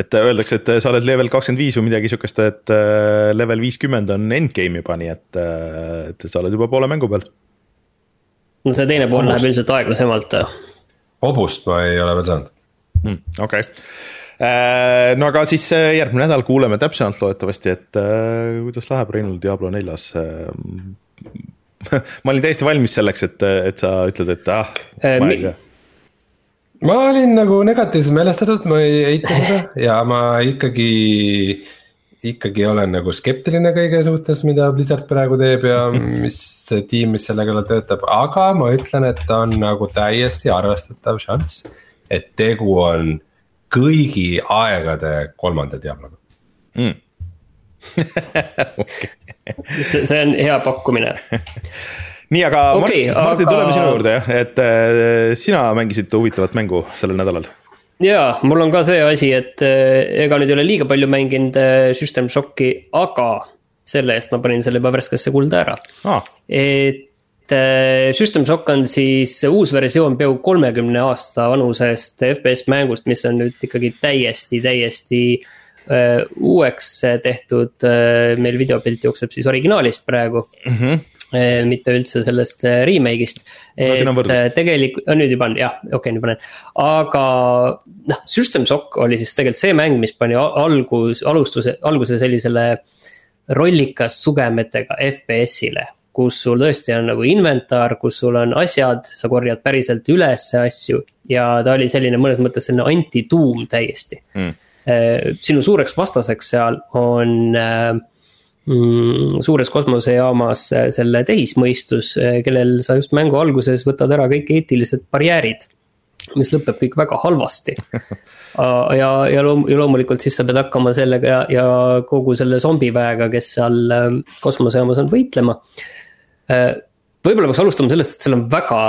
et öeldakse, et sa oled level kakskümmend viis või midagi sihukest, et level viiskümmend on endgame juba, nii et, et sa oled juba poole mängu peal. no see teine pool läheb ilmselt aeglasemalt. hobust ma ei ole veel saanud hmm,. okei okay no aga siis äh, järgmine nädal kuuleme täpsemalt loodetavasti, et äh, kuidas läheb Reinul Diablo neljas ma olin täiesti valmis selleks, et, et sa ütled, et ah äh,, ma ei tea ma olin nagu negatiivselt meelestatud, ma ei eita seda ja ma ikkagi, ikkagi olen nagu skeptiline kõige suhtes, mida Blizzard praegu teeb ja mis see tiim, mis selle kallal töötab, aga ma ütlen, et on nagu täiesti arvestatav šanss. et tegu on kõigi aegade kolmanda Diabloga mm. okay. see, see on hea pakkumine nii, aga okay, Martin, Martin aga..., tuleme sinu juurde jah, et äh, sina mängisid huvitavat mängu sellel nädalal. ja mul on ka see asi, et äh, ega nüüd ei ole liiga palju mänginud äh, System Shocki, aga selle eest ma panin selle juba värskesse kulda ära ah.. et System Shock on siis uus versioon peaaegu kolmekümne aasta vanusest FPS mängust, mis on nüüd ikkagi täiesti, täiesti uh, uueks tehtud uh,. meil videopilt jookseb siis originaalist praegu mm. -hmm mitte üldse sellest remake'ist no,. et tegelikult, nüüd juba on jah, okei okay,, nüüd panen, aga noh, System Shock oli siis tegelikult see mäng, mis pani algus, alustuse, alguse sellisele rollikas sugemetega FPS-ile kus sul tõesti on nagu inventar, kus sul on asjad, sa korjad päriselt üles asju. ja ta oli selline mõnes mõttes selline anti-doom täiesti. Mm.. sinu suureks vastaseks seal on äh, mm, suures kosmosejaamas äh, selle tehismõistus, kellel sa just mängu alguses võtad ära kõik eetilised barjäärid mis lõpeb kõik väga halvasti. Ja, ja loom-, ja loomulikult siis sa pead hakkama sellega ja, ja kogu selle zombiväega, kes seal kosmosejaamas on võitlema võib-olla peaks alustama sellest, et seal on väga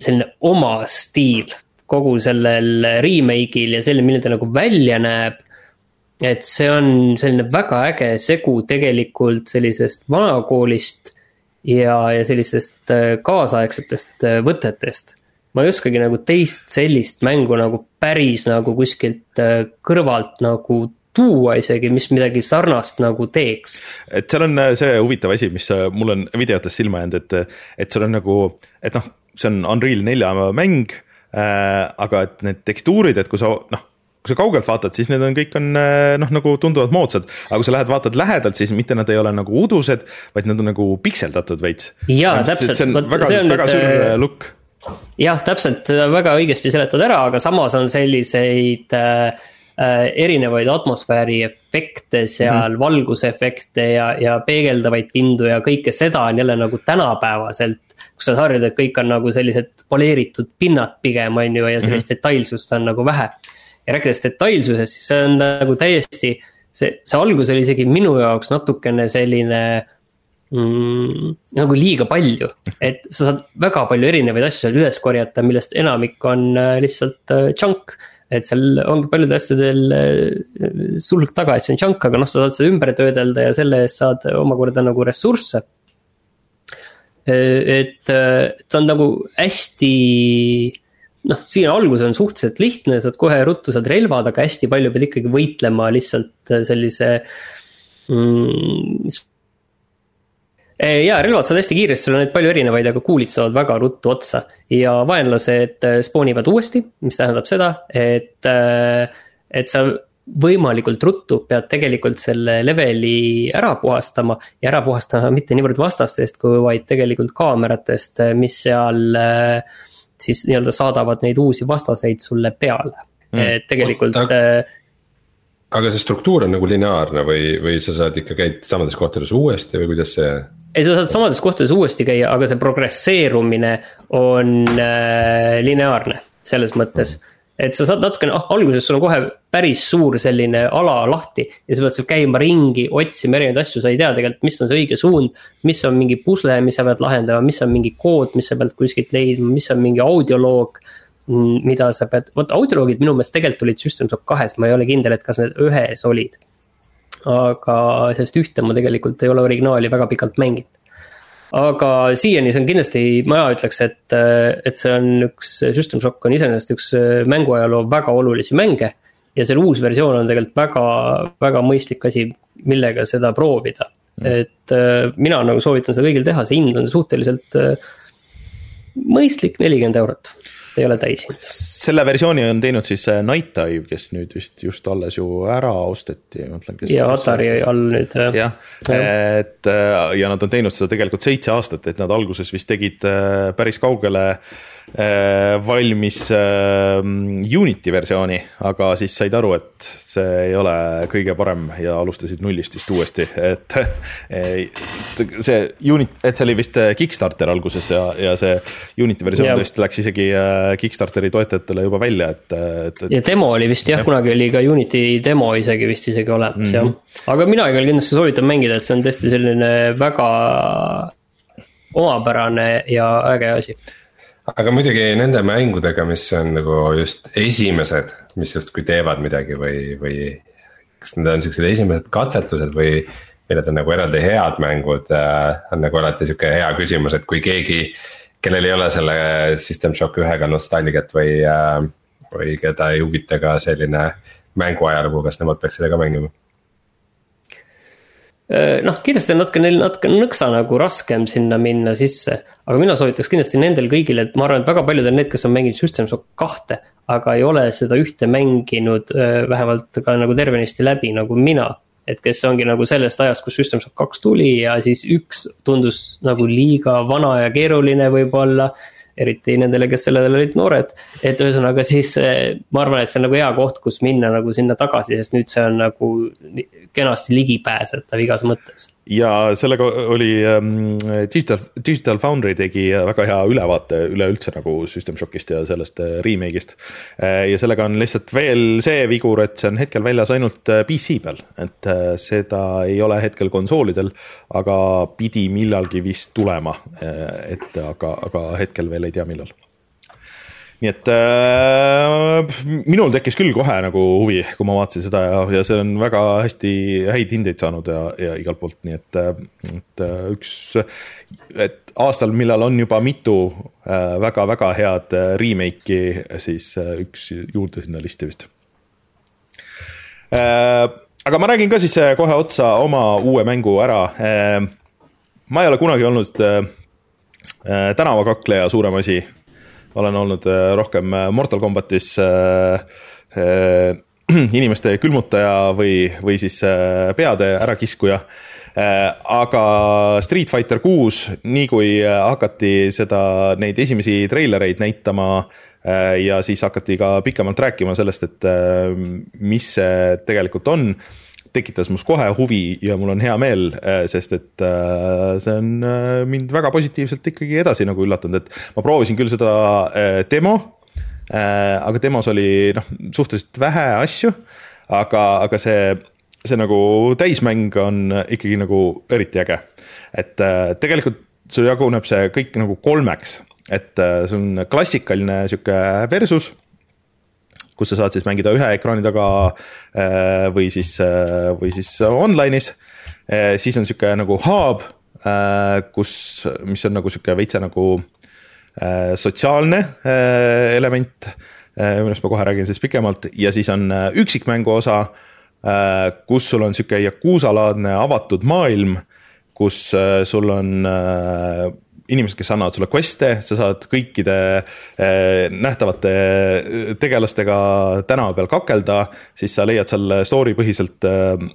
selline oma stiil kogu sellel remake'il ja selline, milline ta nagu välja näeb. et see on selline väga äge segu tegelikult sellisest vanakoolist ja, ja sellistest äh, kaasaegsetest äh, võtetest. ma ei oskagi nagu teist sellist mängu nagu päris nagu kuskilt kõrvalt nagu tuua isegi, mis midagi sarnast nagu teeks. et seal on äh, see huvitav asi, mis äh, mul on videotes silma jäänud, et, et seal on nagu, et noh, see on Unreal nelja mäng äh,. aga et need tekstuurid, et kui sa noh kui sa kaugelt vaatad, siis need on, kõik on äh, noh, nagu tunduvad moodsad, aga kui sa lähed vaatad lähedalt, siis mitte nad ei ole nagu udused, vaid nad on nagu pikseldatud veits. jaa, täpselt. see on väga, väga nüüd, suur look jah, täpselt, väga õigesti seletad ära, aga samas on selliseid äh, äh erinevaid atmosfääri efekte seal mm, -hmm. valgusefekte ja, ja peegeldavaid pindu ja kõike seda on jälle nagu tänapäevaselt. kus sa harjud, et kõik on nagu sellised poleeritud pinnad pigem, on ju, ja sellist mm -hmm. detailsust on nagu vähe. ja rääkides detailsusest, siis see on nagu täiesti, see, see algus oli isegi minu jaoks natukene selline mm, nagu liiga palju. et sa saad väga palju erinevaid asju seal üles korjata, millest enamik on äh, lihtsalt äh, junk. Et seal ongi paljudel asjadel äh, sulg taga, et see on junk, aga noh, sa saad seda ümber töödelda ja selle eest saad omakorda nagu ressursse. et ta on nagu hästi noh, siin algus on suhteliselt lihtne, saad kohe ruttu saad relvad, aga hästi palju pead ikkagi võitlema lihtsalt sellise mm, Eh, ja relvad saavad hästi kiiresti, sul on neid palju erinevaid, aga kuulid saavad väga ruttu otsa. ja vaenlased eh, spoonivad uuesti, mis tähendab seda, et, eh, et sa võimalikult ruttu pead tegelikult selle leveli ära puhastama. ja ära puhastama mitte niivõrd vastastest, kui vaid tegelikult kaameratest, mis seal siis nii-öelda saadavad neid uusi vastaseid sulle peale mm., et tegelikult Oota aga see struktuur on nagu lineaarne või, või sa saad ikka käid samades kohtades uuesti või kuidas see? Ei, sa saad samades kohtades uuesti käia, aga see progresseerumine on äh, lineaarne selles mõttes et sa saad natukene ah,, alguses sul on kohe päris suur selline ala lahti ja sa pead seal käima ringi, otsima erinevaid asju, sa ei tea tegelikult, mis on see õige suund. mis on mingi pusle, mis sa pead lahendama, mis on mingi kood, mis sa pead kuskilt leidma, mis on mingi audioloog Mm, mida sa pead, vot audioloogid minu meelest tegelikult olid System Shock kahes, ma ei ole kindel, et kas need ühes olid. Aga sellest ühte ma tegelikult ei ole originaali väga pikalt mänginud. aga siiani see on kindlasti, mina ütleks, et, et see on üks, System Shock on iseenesest üks mänguajaloo väga olulisi mänge. ja selle uus versioon on tegelikult väga, väga mõistlik asi, millega seda proovida mm.. et mina nagu soovitan seda kõigil teha, see hind on suhteliselt mõistlik, nelikümmend eurot ei ole täis. Selle versiooni on teinud siis äh, Night Dive, kes nüüd vist just alles ju ära osteti, ma mõtlen. ja Atari all nüüd. jah, et äh, ja nad on teinud seda tegelikult seitse aastat, et nad alguses vist tegid äh, päris kaugele valmis Unity versiooni, aga siis said aru, et see ei ole kõige parem ja alustasid nullist vist uuesti, et see Unit, et see oli vist Kickstarter alguses ja, ja see Unity versioon vist läks isegi Kickstarteri toetajatele juba välja, et, et, et. ja demo oli vist jah ja., kunagi oli ka Unity demo isegi vist isegi olemas mm -hmm. jah. aga mina igal kindlasti soovitan mängida, et see on tõesti selline väga omapärane ja äge asi aga muidugi nende mängudega, mis on nagu just esimesed, mis justkui teevad midagi või, või. kas need on siuksed esimesed katsetused või, või need on nagu eraldi head mängud äh,, on nagu alati sihuke hea küsimus, et kui keegi kellel ei ole selle System Shock ühega nostalgiat või, äh, või keda ei huvita ka selline mänguajalugu, kas nemad peaks seda ka mängima? Äh, noh, kindlasti on natuke neil natuke nõksa nagu raskem sinna minna sisse. aga mina soovitaks kindlasti nendel kõigil, et ma arvan, et väga paljudel need, kes on mänginud System Shock kahte. aga ei ole seda ühte mänginud äh, vähemalt ka nagu tervenisti läbi nagu mina et kes ongi nagu sellest ajast, kus System Shock kaks tuli ja siis üks tundus nagu liiga vana ja keeruline võib-olla. eriti nendele, kes sellel olid noored, et ühesõnaga siis eh, ma arvan, et see on nagu hea koht, kus minna nagu sinna tagasi, sest nüüd see on nagu kenasti ligipääsetav igas mõttes ja sellega oli ähm, Digital, Digital Foundry tegi väga hea ülevaate üleüldse nagu System Shockist ja sellest äh, remake'ist. Äh, ja sellega on lihtsalt veel see vigur, et see on hetkel väljas ainult äh, PC peal, et seda ei ole hetkel konsoolidel, aga pidi millalgi vist tulema. et aga, aga hetkel veel ei tea, millal nii et äh, minul tekkis küll kohe nagu huvi, kui ma vaatasin seda ja, ja see on väga hästi häid hindeid saanud ja, ja igalt poolt, nii et, äh, et äh, üks. et aastal, millal on juba mitu väga-väga äh, head remake'i, siis äh, üks juurde sinna listi vist aga ma räägin ka siis kohe otsa oma uue mängu ära. ma ei ole kunagi olnud tänavakakleja suurem asi. Olen olnud rohkem Mortal Combatis inimeste külmutaja või, või siis peade ärakiskuja. Äh, aga Street Fighter kuus, nii kui äh, hakati seda, neid esimesi treilereid näitama äh, ja siis hakati ka pikemalt rääkima sellest, et mis see tegelikult on tekitas must kohe huvi ja mul on hea meel, sest et see on mind väga positiivselt ikkagi edasi nagu üllatunud, et ma proovisin küll seda demo. aga demos oli noh, suhteliselt vähe asju, aga, aga see see nagu täismäng on ikkagi nagu eriti äge. et äh, tegelikult sul jaguneb see kõik nagu kolmeks, et äh, see on klassikaline sihuke versus kus sa saad siis mängida ühe ekraani taga äh, või siis, või siis online'is. siis on sihuke nagu hub, kus, mis on nagu sihuke veitsa nagu sotsiaalne element, millest ma kohe räägin siis pikemalt ja siis on üksikmängu osa Äh, kus sul on sihuke Yakuusa-laadne avatud maailm, kus äh, sul on äh, inimesed, kes annavad sulle quest'e, sa saad kõikide eh, nähtavate eh, tegelastega tänava peal kakelda, siis sa leiad seal story põhiselt eh,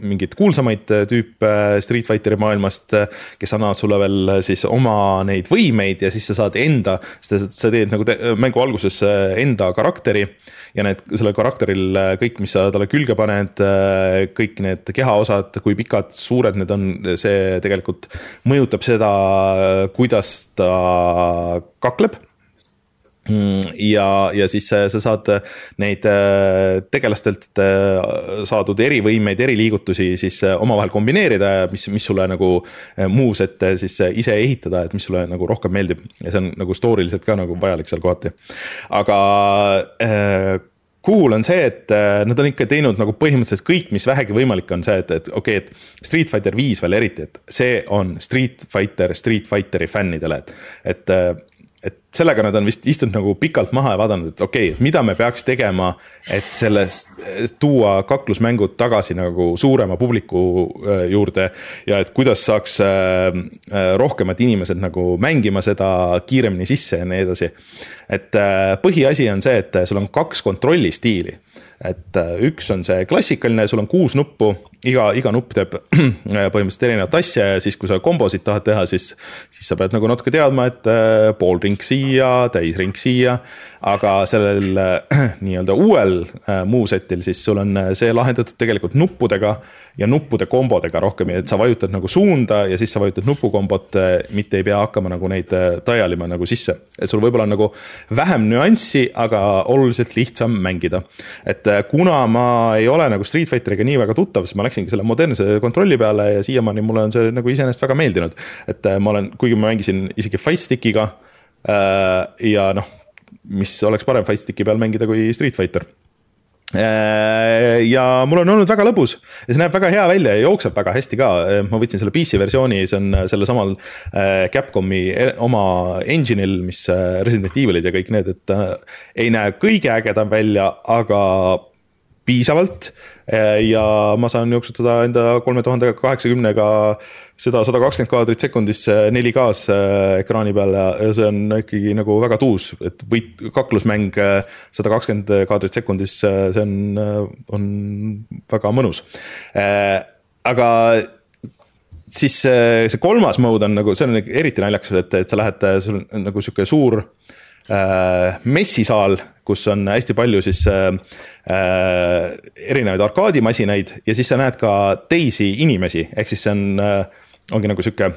mingeid kuulsamaid tüüpe Street Fighteri maailmast, kes annavad sulle veel siis oma neid võimeid ja siis sa saad enda, sa teed nagu te, mängu alguses enda karakteri ja need, sellel karakteril kõik, mis sa talle külge paned, kõik need kehaosad, kui pikad, suured need on, see tegelikult mõjutab seda kuidas ta kakleb ja, ja siis sa saad neid äh, tegelastelt äh, saadud erivõimeid, eriliigutusi siis äh, omavahel kombineerida ja mis, mis sulle nagu moveset'e siis ise ehitada, et mis sulle nagu rohkem meeldib. ja see on nagu story liselt ka nagu vajalik seal kohati. aga cool on see, et äh, nad on ikka teinud nagu põhimõtteliselt kõik, mis vähegi võimalik on see, et, et okei okay,, et Street Fighter viis veel eriti, et see on Street Fighter Street Fighteri fännidele, et, et äh, et sellega nad on vist istunud nagu pikalt maha ja vaadanud, et okei okay,, mida me peaks tegema, et sellest tuua kaklusmängud tagasi nagu suurema publiku äh, juurde. ja et kuidas saaks äh, äh, rohkemad inimesed nagu mängima seda kiiremini sisse ja nii edasi. et põhiasi on see, et sul on kaks kontrollistiili et üks on see klassikaline, sul on kuus nuppu, iga, iga nupp teeb põhimõtteliselt erinevat asja ja siis, kui sa kombosid tahad teha, siis, siis sa pead nagu natuke teadma, et poolring siia, täisring siia. aga sellel nii-öelda uuel äh, moveset'il siis sul on äh, see lahendatud tegelikult nuppudega ja nuppude kombodega rohkem, et sa vajutad nagu suunda ja siis sa vajutad nupukombot, äh, mitte ei pea hakkama nagu neid dialima nagu sisse. et sul võib-olla on nagu vähem nüanssi, aga oluliselt lihtsam mängida. et kuna ma ei ole nagu Street Fighteriga nii väga tuttav, siis ma läksingi selle modernse kontrolli peale ja siiamaani mulle on see nagu iseenesest väga meeldinud. et ma olen, kuigi ma mängisin isegi Fight Stickiga Äh, ja noh, mis oleks parem Fight Sticki peal mängida kui Street Fighter äh, ja mul on olnud väga lõbus ja see näeb väga hea välja ja jookseb väga hästi ka, äh, ma võtsin selle PC versiooni, see on sellesamal Capcomi oma engine'il, mis Resident Evilid ja kõik need, et ei näe kõige ägedam välja, aga piisavalt. ja ma saan jooksutada enda kolme tuhande kaheksakümnega seda sada kakskümmend kaadrit sekundis 4K-s äh, ekraani peal ja see on ikkagi nagu väga tuus, et võit, kaklusmäng äh, sada kakskümmend kaadrit sekundis, äh, see on, on väga mõnus. aga siis see kolmas mode on nagu, see on eriti naljakas, et, et sa lähed, sul on nagu sihuke suur äh, messisaal, kus on hästi palju siis äh, erinevaid arkaadimasinaid ja siis sa näed ka teisi inimesi, ehk siis see on äh, ongi nagu sihuke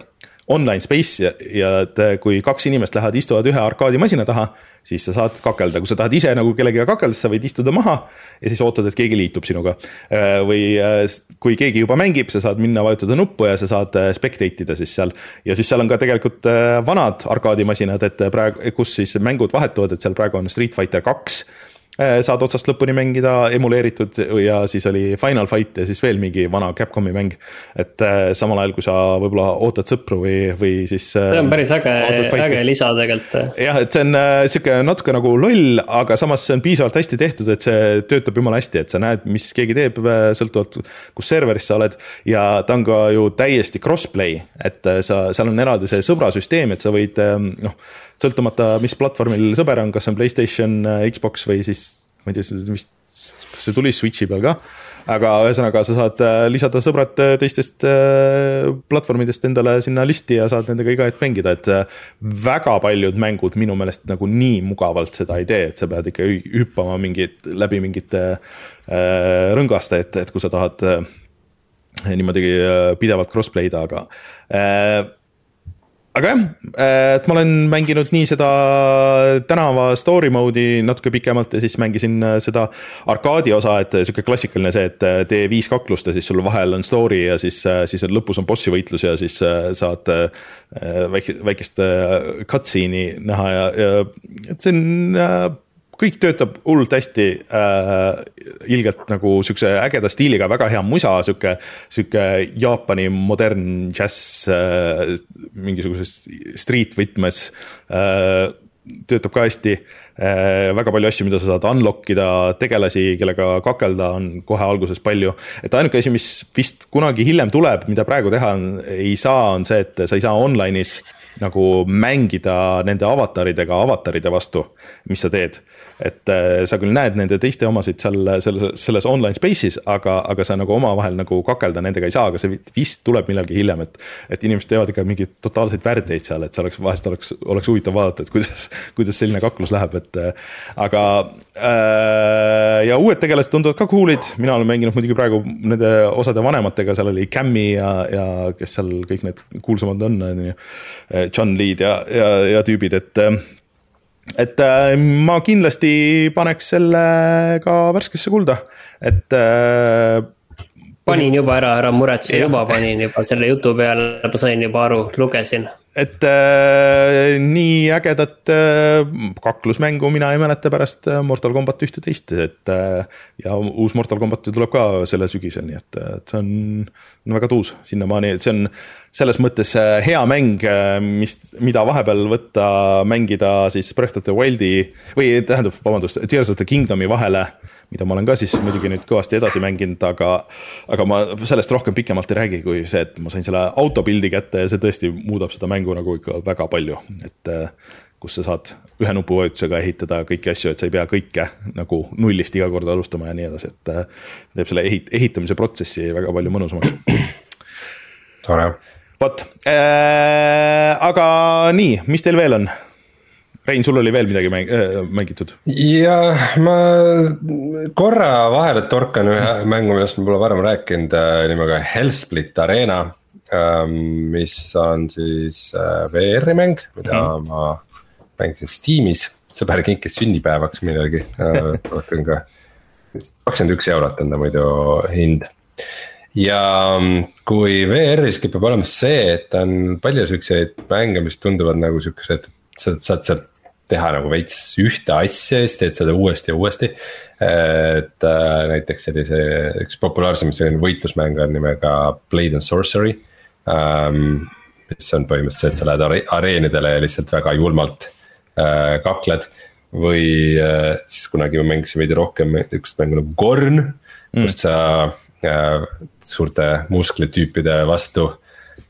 online space ja, ja et kui kaks inimest lähevad, istuvad ühe arkaadimasina taha, siis sa saad kakelda, kui sa tahad ise nagu kellegagi kakelda, sa võid istuda maha ja siis ootad, et keegi liitub sinuga. Äh, või äh, kui keegi juba mängib, sa saad minna vajutada nuppu ja sa saad äh, spectate ida siis seal. ja siis seal on ka tegelikult vanad arkaadimasinad, et praegu, kus siis mängud vahetuvad, et seal praegu on Street Fighter kaks Äh, saad otsast lõpuni mängida emuleeritud ja siis oli Final Fight ja siis veel mingi vana Capcomi mäng. et äh, samal ajal, kui sa võib-olla ootad sõpru või, või siis. Äh, see on päris äge, äge lisa tegelikult. jah, et see on sihuke natuke nagu loll, aga samas see on piisavalt hästi tehtud, et see töötab jumala hästi, et sa näed, mis keegi teeb, sõltuvalt kus serveris sa oled. ja ta on ka ju täiesti cross-play, et sa, seal on eraldi see sõbrasüsteem, et sa võid noh sõltumata, mis platvormil sõber on, kas on Playstation, Xbox või siis ma ei tea, vist, kas see tuli Switch'i peal ka. aga ühesõnaga, sa saad äh, lisada sõbrad äh, teistest äh, platvormidest endale sinna listi ja saad nendega iga hetk mängida, et. väga paljud mängud minu meelest nagu nii mugavalt seda ei tee, et sa pead ikka hüppama mingit, läbi mingite rõngaste, et, et kui sa tahad niimoodi pidevalt crossplay da, aga aga jah, et ma olen mänginud nii seda tänava story mode'i natuke pikemalt ja siis mängisin äh, seda arkaadi osa, et sihuke klassikaline see, et äh, tee viis kaklust ja siis sul vahel on story ja siis, äh, siis on lõpus on bossi võitlus ja siis saad väike, väikest cutscene'i näha ja, ja see on kõik töötab hullult hästi äh,. ilgelt nagu siukse ägeda stiiliga, väga hea musa, sihuke, sihuke Jaapani modern džäss äh,. mingisuguses street võtmes äh, töötab ka hästi äh,. väga palju asju, mida sa saad unlock ida, tegelasi, kellega kakelda on kohe alguses palju. et ainuke asi, mis vist kunagi hiljem tuleb, mida praegu teha on, ei saa, on see, et sa ei saa online'is nagu mängida nende avataridega avataride vastu, mis sa teed et äh, sa küll näed nende teiste omasid seal selles, selles online space'is, aga, aga sa nagu omavahel nagu kakelda nendega ei saa, aga see vist tuleb millalgi hiljem, et. et inimesed teevad ikka mingeid totaalseid värdjaid seal, et see oleks, vahest oleks, oleks huvitav vaadata, et kuidas, kuidas selline kaklus läheb, et. Äh, aga äh, ja uued tegelased tunduvad ka cool'id, mina olen mänginud muidugi praegu nende osade vanematega, seal oli Cammy ja, ja kes seal kõik need kuulsamad on, on ju. John Lee'd ja, ja, ja tüübid, et et äh, ma kindlasti paneks selle ka värskesse kulda, et äh, panin juba ära, ära muretse, juba panin juba selle jutu peale, ma sain juba aru, lugesin. Et äh, nii ägedat äh, kaklusmängu mina ei mäleta pärast äh, Mortal Combat ühte-teist, et äh, ja uus Mortal Combat ju tuleb ka selle sügisel, nii et, äh, et see on, on väga tuus. Sinnamaani, et see on selles mõttes äh, hea mäng, äh, mis, mida vahepeal võtta, mängida siis Breath of the Wildi või tähendab, vabandust, Tears of the Kingdom'i vahele mida ma olen ka siis muidugi nüüd kõvasti edasi mänginud, aga, aga ma sellest rohkem pikemalt ei räägi, kui see, et ma sain selle autopildi kätte ja see tõesti muudab seda mängu nagu ikka väga palju, et äh, kus sa saad ühe nupuvajutusega ehitada kõiki asju, et sa ei pea kõike nagu nullist iga kord alustama ja nii edasi, et teeb selle ehit-, ehitamise protsessi väga palju mõnusamaks. tore. Vot äh,, aga nii, mis teil veel on? Rein, sul oli veel midagi mäng, äh, mängitud? ja ma korra vahele torkan ühe mängu, millest ma pole varem rääkinud äh, nimega Hellsplit Arena ähm,. mis on siis äh, VR-i mäng, mida mm ma mängisin Steamis, sõber kinkis sünnipäevaks midagi äh,, rohkem ka. kakskümmend üks eurot on ta muidu hind ja mm, kui VR-is kipub olema see, et on palju siukseid mänge, mis tunduvad nagu siukesed, sa saad sealt teha nagu veits ühte asja ja siis teed seda uuesti ja uuesti. et äh, näiteks sellise, üks populaarsem selline võitlusmäng on nimega Blade and Sorcery ähm,. mis on põhimõtteliselt, sa lähed are areenidele ja lihtsalt väga julmalt äh, kakled. või äh, siis kunagi me mängisime veidi rohkem üks mängu nagu Gorn mm., kus sa suurte musklitüüpide vastu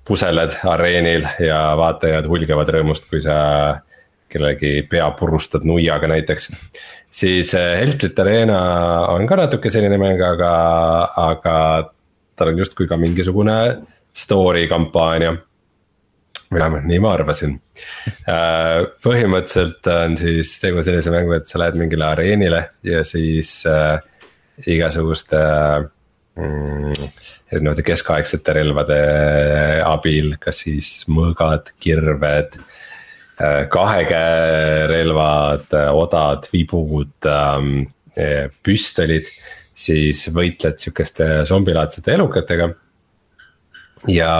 puseled areenil ja vaatajad hulgavad rõõmust, kui sa kellegi pea purustad nuiaga näiteks. siis eh, Helplit Arena on ka natuke selline mäng, aga, aga tal on justkui ka mingisugune story kampaania vähemalt nii ma arvasin. Eh, põhimõtteliselt on siis tegu sellise mängu, et sa lähed mingile areenile ja siis äh, igasuguste mm, erinevate keskaegsete relvade abil, kas siis mõõgad, kirved äh, Äh, kahe käe relvad, äh, odad, vibud, ähm, äh, püstolid. siis võitled sihukeste zombilaadsete elukatega. ja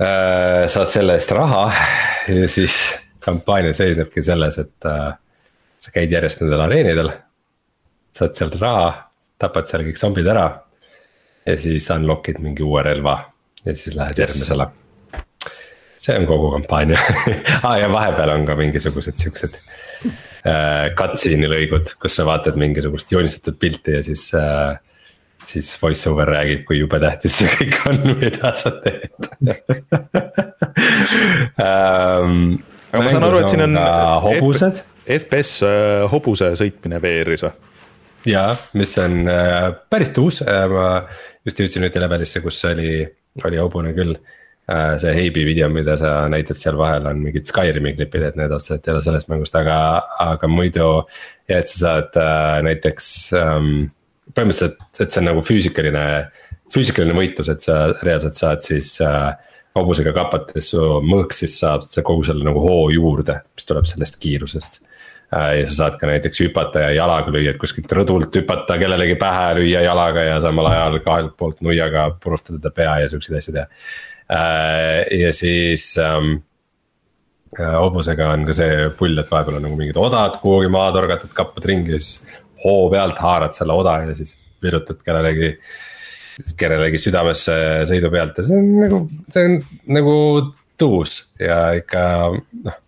äh, saad selle eest raha ja siis kampaania seisnebki selles, et äh, sa käid järjest nendel areenidel. saad sealt raha, tapad seal kõik zombid ära. ja siis unlock'id mingi uue relva ja siis lähed yes. järgmisele. see on kogu kampaania ah, ja vahepeal on ka mingisugused siuksed äh, cutscene'i lõigud, kus sa vaatad mingisugust joonistatud pilti ja siis äh, siis voice over räägib, kui jube tähtis see kõik on, mida sa teed um,. aga ma saan aru, et siin on. hobused. FPS äh, hobuse sõitmine VR-is või? Jaa, mis on äh, päris uus äh,, ma just jõudsin nüüd levelisse, kus oli, oli hobune küll äh,. see Heibi video, mida sa näitad seal vahel on mingid Skyrimi klipid, et need otseselt ei ole sellest mängust, aga, aga muidu. ja et sa saad näiteks ähm, põhimõtteliselt, et see on nagu füüsikaline, füüsikaline võitlus, et sa reaalselt saad siis hobusega kapates su mõõks, siis saab kogu selle nagu hoo juurde, mis tuleb sellest kiirusest. Ja sa saad ka näiteks hüpata ja jalaga lüüa, et kuskilt rõdult hüpata, kellelegi pähe lüüa jalaga ja samal ajal kahelt poolt nuiaga purustada ta pea ja siukseid asju teha äh,. ja siis ähm, äh, hobusega on ka see pull, et vahepeal on nagu mingid odad kuhugi maha torgatud, kappad ringi ja siis hoo pealt haarad selle oda ja siis virutad kellelegi, kellelegi südamesse sõidu pealt ja see on nagu, see on nagu tuus ja ikka noh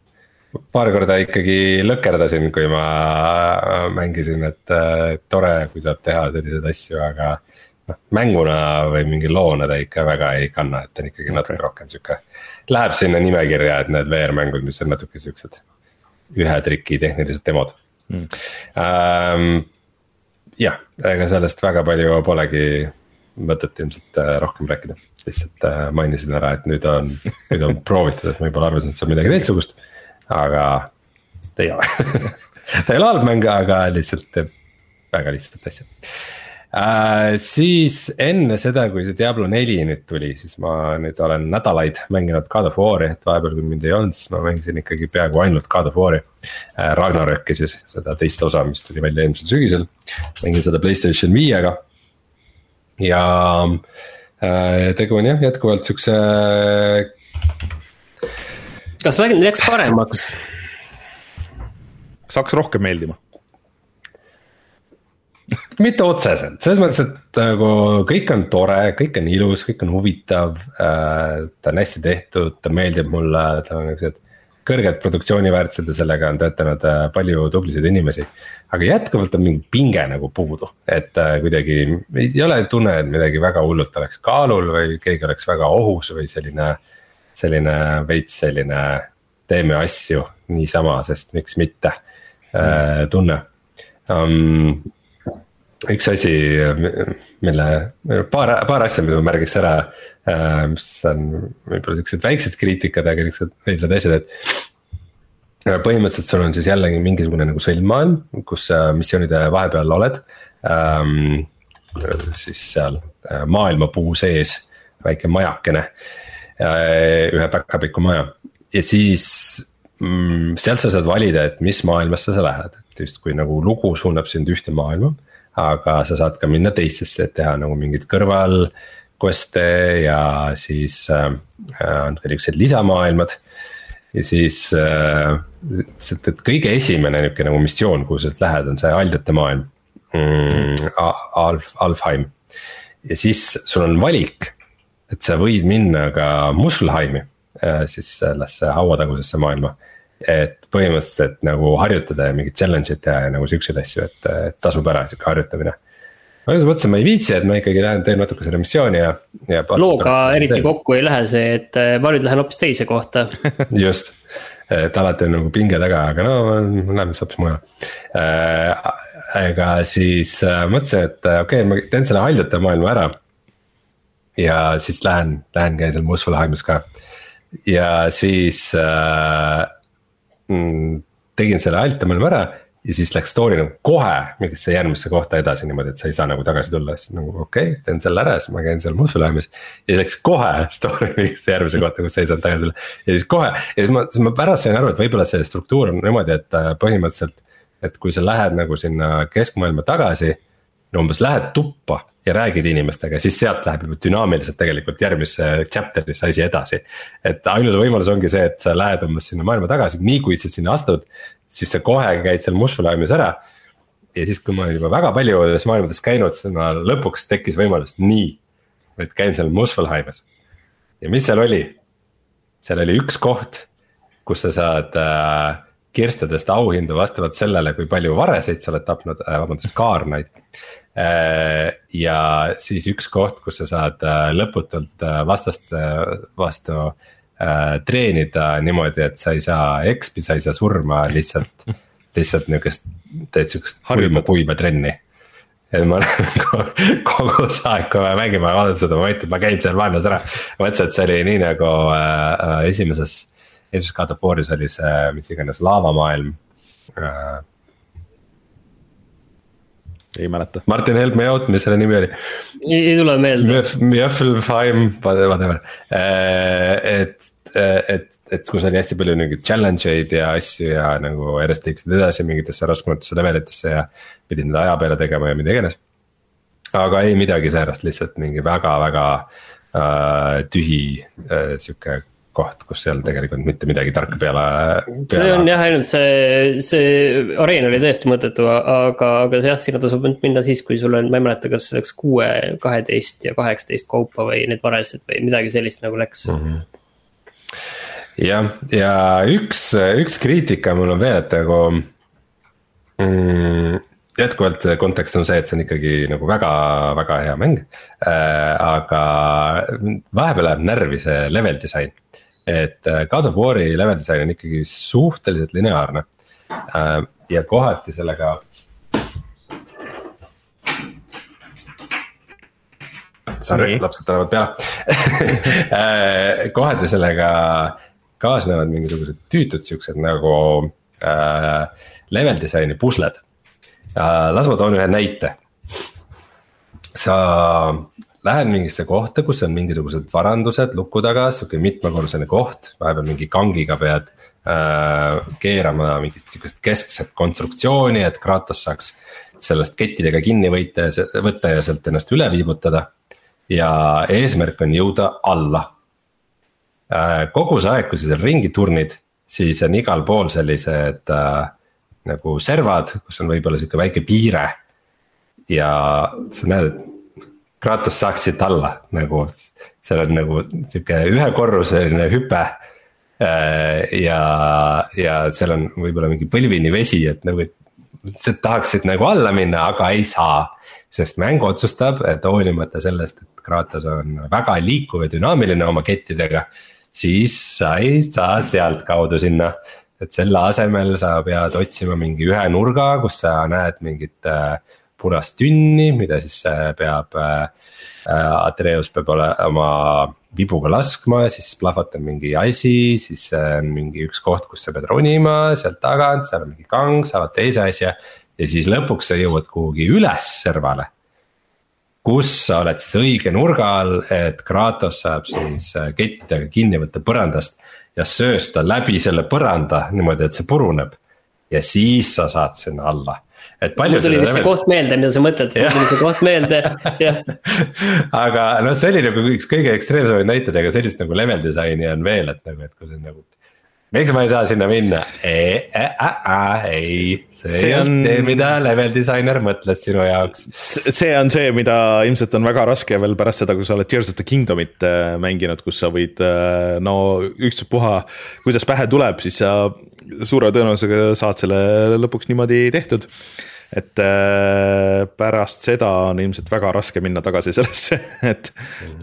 paar korda ikkagi lõkerdasin, kui ma mängisin, et tore, kui saab teha selliseid asju, aga noh, mänguna või mingi loona ta ikka väga ei kanna, et ta on ikkagi natuke okay. rohkem sihuke. Läheb sinna nimekirja, et need VR-mängud, mis on natuke siuksed ühe triki tehnilised demod mm.. Ähm, jah, ega sellest väga palju polegi mõtet ilmselt äh, rohkem rääkida, lihtsalt äh, mainisin ära, et nüüd on, nüüd on proovitud, et ma juba arvasin, et see on midagi teistsugust, aga ta ei ole ta ei ole halb mäng, aga lihtsalt teeb väga lihtsat asja äh,. siis enne seda, kui see Diablo neli nüüd tuli, siis ma nüüd olen nädalaid mänginud God of War'i, et vahepeal, kui mind ei olnud, siis ma mängisin ikkagi peaaegu ainult God of War'i äh,. Ragnaröki siis, seda teist osa, mis tuli välja eelmisel sügisel, mängin seda Playstation viiega. ja äh, tegu on jah, jätkuvalt siukse. Kas läks paremaks? kas hakkas rohkem meeldima? mitte otseselt, selles mõttes, et nagu kõik on tore, kõik on ilus, kõik on huvitav äh,. ta on hästi tehtud, ta meeldib mulle, tal on niuksed kõrged produktsiooniväärtused ja sellega on töötanud äh, palju tublisid inimesi. aga jätkuvalt on mingi pinge nagu puudu, et äh, kuidagi ei ole tunne, et midagi väga hullult oleks kaalul või keegi oleks väga ohus või selline. Selline veits selline teeme asju niisama, sest miks mitte äh, tunne um, üks asi, mille, paar, paar asja, mida ma märgiks ära. Äh, mis on võib-olla siuksed väiksed kriitikad, aga siuksed veidrad asjad, et. Äh, põhimõtteliselt sul on siis jällegi mingisugune nagu sõlmmaailm, kus sa missioonide vahepeal oled ähm,. siis seal äh, maailmapuu sees väike majakene, ühe päkapiku maja ja siis mm, sealt sa saad valida, et mis maailmasse sa lähed, et justkui nagu lugu suunab sind ühte maailma aga sa saad ka minna teistesse, et teha nagu mingid kõrval quest'e ja siis äh, on ka niuksed lisamaailmad. ja siis äh,, et kõige esimene niuke nagu missioon, kuhu sa lähed, on see Aldjate maailm mm,. Alf, Alfheim ja siis sul on valik, et sa võid minna ka Muspelheimi äh,, siis sellesse hauatagusesse maailma et põhimõtteliselt nagu harjutada ja mingit challenge'id teha ja nagu siukseid asju, et, et tasub ära sihuke harjutamine. ma just mõtlesin, ma ei viitsi, et ma ikkagi lähen teen natuke seda missiooni ja, ja. looga eriti teen. kokku ei lähe see, et äh, ma nüüd lähen hoopis teise kohta just, et alati on nagu pinge taga, aga no lähme siis hoopis mujale äh,. aga siis äh, mõtlesin, et äh, okei okay,, ma teen selle haljate maailma ära. Ja siis lähen, lähen käin seal Muspelheimis ka ja siis äh, mm, tegin selle altamaailma ära ja siis läks story nagu kohe mingisse järgmisse kohta edasi niimoodi, et sa ei saa nagu tagasi tulla, siis nagu okei okay,, teen selle ära, siis ma käin seal Muspelheimis. ja läks kohe story mingisse järgmisse kohta, kus sa ei saanud tagasi tulla ja siis kohe ja siis ma, siis ma pärast sain aru, et võib-olla see struktuur on niimoodi, et äh, põhimõtteliselt. et kui sa lähed nagu sinna keskmaailma tagasi, umbes lähed tuppa ja räägid inimestega, siis sealt läheb juba dünaamiliselt tegelikult järgmisse chapter'isse asi edasi. et ainus võimalus ongi see, et sa lähed umbes sinna maailma tagasi, nii kui sa sinna astud, siis sa kohe käid seal Muspelheimis ära. ja siis, kui ma olen juba väga paljudes maailmades käinud, siis ma lõpuks tekkis võimalus, nii, et käin seal Muspelheimis. ja mis seal oli? seal oli üks koht, kus sa saad äh, kirstadest auhindu vastavalt sellele, kui palju vareseid sa oled tapnud äh,, vabandust, kaarnaid äh,. ja siis üks koht, kus sa saad äh, lõputult äh, vastast äh, vastu äh, treenida niimoodi, et sa ei saa XP, sa ei saa surma lihtsalt, lihtsalt nihukest, teed sihukest kuiva, kuiva trenni et ma kogu aeg, kui me mängime, vaatan seda momenti, ma käin seal maailmas ära. mõtlesin, et see oli nii nagu äh, äh esimeses esimeses God of War'is oli see, mis iganes laavamaailm äh,. ei mäleta. Martin, help me out, mis selle nimi oli? ei tule meelde. Mjöffelfheim, whatever, äh, et, et, et kus oli hästi palju mingeid challenge eid ja asju ja nagu järjest liikusid edasi mingitesse raskematesse levelitesse ja. pidid neid aja peale tegema ja mida iganes. aga ei midagi säärast, lihtsalt mingi väga-väga äh, tühi äh, sihuke koht, kus ei olnud tegelikult mitte midagi tarka peale, peale.. see on jah, ainult see, see areen oli täiesti mõttetu, aga, aga jah, sinna tasub minna siis, kui sul on, ma ei mäleta, kas läks kuue, kaheteist ja kaheksateist kaupa või need varesed või midagi sellist nagu läks mm. -hmm. jah, ja üks, üks kriitika mul on veel, et nagu mm, jätkuvalt kontekst on see, et see on ikkagi nagu väga, väga hea mäng äh,. aga vahepeal läheb närvi see level disain et äh, God of War'i level disain on ikkagi suhteliselt lineaarne äh, ja kohati sellega. Sorry, lapsed tulevad peale äh, kohati sellega kaasnevad mingisugused tüütud siuksed nagu äh, level disain'i pusled äh,. las ma toon ühe näite. sa lähed mingisse kohta, kus on mingisugused varandused luku taga, sihuke mitmekordne koht, vahepeal mingi kangiga pead äh, keerama mingit sihukest keskset konstruktsiooni, et Kratos saaks sellest kettidega kinni võita ja võtta ja sealt ennast üle viibutada. ja eesmärk on jõuda alla äh,. kogu see aeg, kui sa seal ringi turnid, siis on igal pool sellised äh, nagu servad, kus on võib-olla sihuke väike piire. ja sa näed, et Kratos saaks siit alla nagu, seal on nagu sihuke ühekorruseline hüpe. Äh, ja, ja seal on võib-olla mingi põlvini vesi, et nagu, sa tahaksid nagu alla minna, aga ei saa. sest mäng otsustab, et hoolimata sellest, et Kratos on väga liikuv ja dünaamiline oma kettidega. siis sa ei saa sealtkaudu sinna, et selle asemel sa pead otsima mingi ühe nurga, kus sa näed mingit äh, punast tünni, mida siis äh, peab äh, äh,. Atreus peab ole, oma vibuga laskma, siis plahvatab mingi asi, siis on mingi üks koht, kus sa pead ronima sealt tagant, seal on mingi kang, saavad teise asja. ja siis lõpuks sa jõuad kuhugi üles servale. kus sa oled siis õige nurga all, et Kratos saab siis kettidega kinni võtta põrandast ja söösta läbi selle põranda niimoodi, et see puruneb. ja siis sa saad sinna alla et palju. mul tuli vist see koht meelde, mida sa mõtled, mul tuli see koht meelde, jah. aga noh, see oli nagu üks kõige ekstreemsemaid näiteid, aga sellist nagu level disain'i on veel, et nagu, et kui see nagu miks ma ei saa sinna minna? ei, see, see on see, mida level disainer mõtles sinu jaoks. see on see, mida ilmselt on väga raske veel pärast seda, kui sa oled Tears of the Kingdomit äh, mänginud, kus sa võid äh, no ükspuha, kuidas pähe tuleb, siis sa suure tõenäosusega saad selle lõpuks niimoodi tehtud et äh, pärast seda on ilmselt väga raske minna tagasi sellesse, et,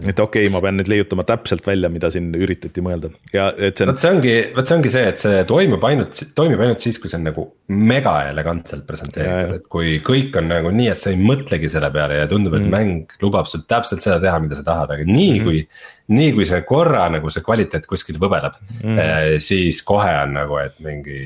et okei okay,, ma pean nüüd leiutama täpselt välja, mida siin üritati mõelda ja et see on. vot see ongi, vot see ongi see, et see toimub ainult, toimib ainult siis, kui see on nagu mega elegantselt presenteeritud, et kui kõik on nagu nii, et sa ei mõtlegi selle peale ja tundub, et mm. mäng lubab sul täpselt seda teha, mida sa tahad, aga nii mm -hmm. kui nii kui see korra nagu see kvaliteet kuskil võbeleb mm., siis kohe on nagu, et mingi,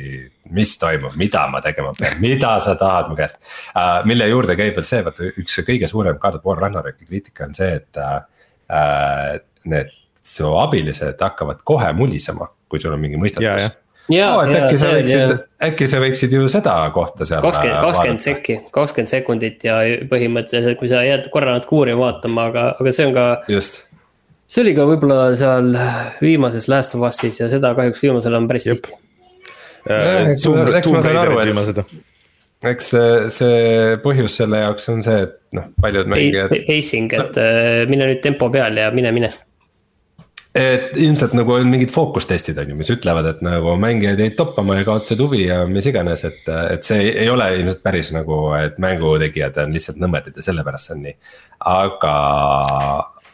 mis toimub, mida ma tegema pean, mida sa tahad mu käest uh,. mille juurde käib veel see, vaata üks kõige suurem of War Ragnaroki kriitika on see, et uh, need su abilised hakkavad kohe mulisema, kui sul on mingi mõistatus ja, oh, äkki sa võiksid, äkki sa võiksid ju seda kohta seal. kakskümmend, kakskümmend sekki, kakskümmend sekundit ja põhimõtteliselt, kui sa jääd korra natuke uurima vaatama, aga, aga see on ka. just see oli ka võib-olla seal viimases Last of Us'is ja seda kahjuks viimasel on päris tihti. eks ma saan aru, et eks see, see põhjus selle jaoks on see, et noh, paljud mängijad. Pacing, et äh, mine nüüd tempo peal ja mine, mine. et ilmselt nagu on mingid fookustestid on ju, mis ütlevad, et nagu mängijad jäid toppama ja kaotasid huvi ja mis iganes, et, et see ei ole ilmselt päris nagu, et mängutegijad on lihtsalt nõmedad ja sellepärast see on nii. aga,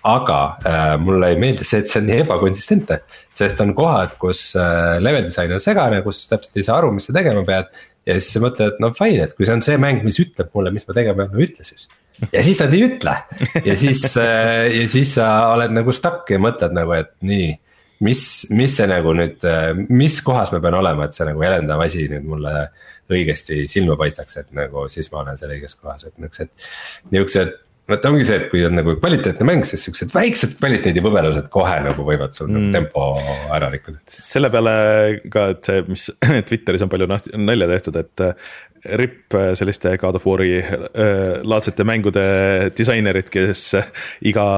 aga äh, mulle ei meeldi see, et see on nii ebakonsistentne. sest on kohad, kus äh, level disain on segane, kus täpselt ei saa aru, mis sa tegema pead ja siis sa mõtled, et no fine, et kui see on see mäng, mis ütleb mulle, mis ma tegema pean, no ütle siis. ja siis nad ei ütle ja siis äh, ja siis sa oled nagu stuck ja mõtled nagu, et nii. mis, mis see nagu nüüd, äh, mis kohas ma pean olema, et see nagu helendav asi nüüd mulle õigesti silma paistaks, et nagu siis ma olen seal õiges kohas, et niuksed, niuksed vot ongi see, et kui on nagu kvaliteetne mäng, siis siuksed väiksed kvaliteedivõbelused kohe nagu võivad sul nagu mm. tempo ära rikkuda. selle peale ka, et see, mis Twitteris on palju nalja tehtud, et äh, ripp äh, selliste God of War'i äh, laadsete mängude disainerid, kes iga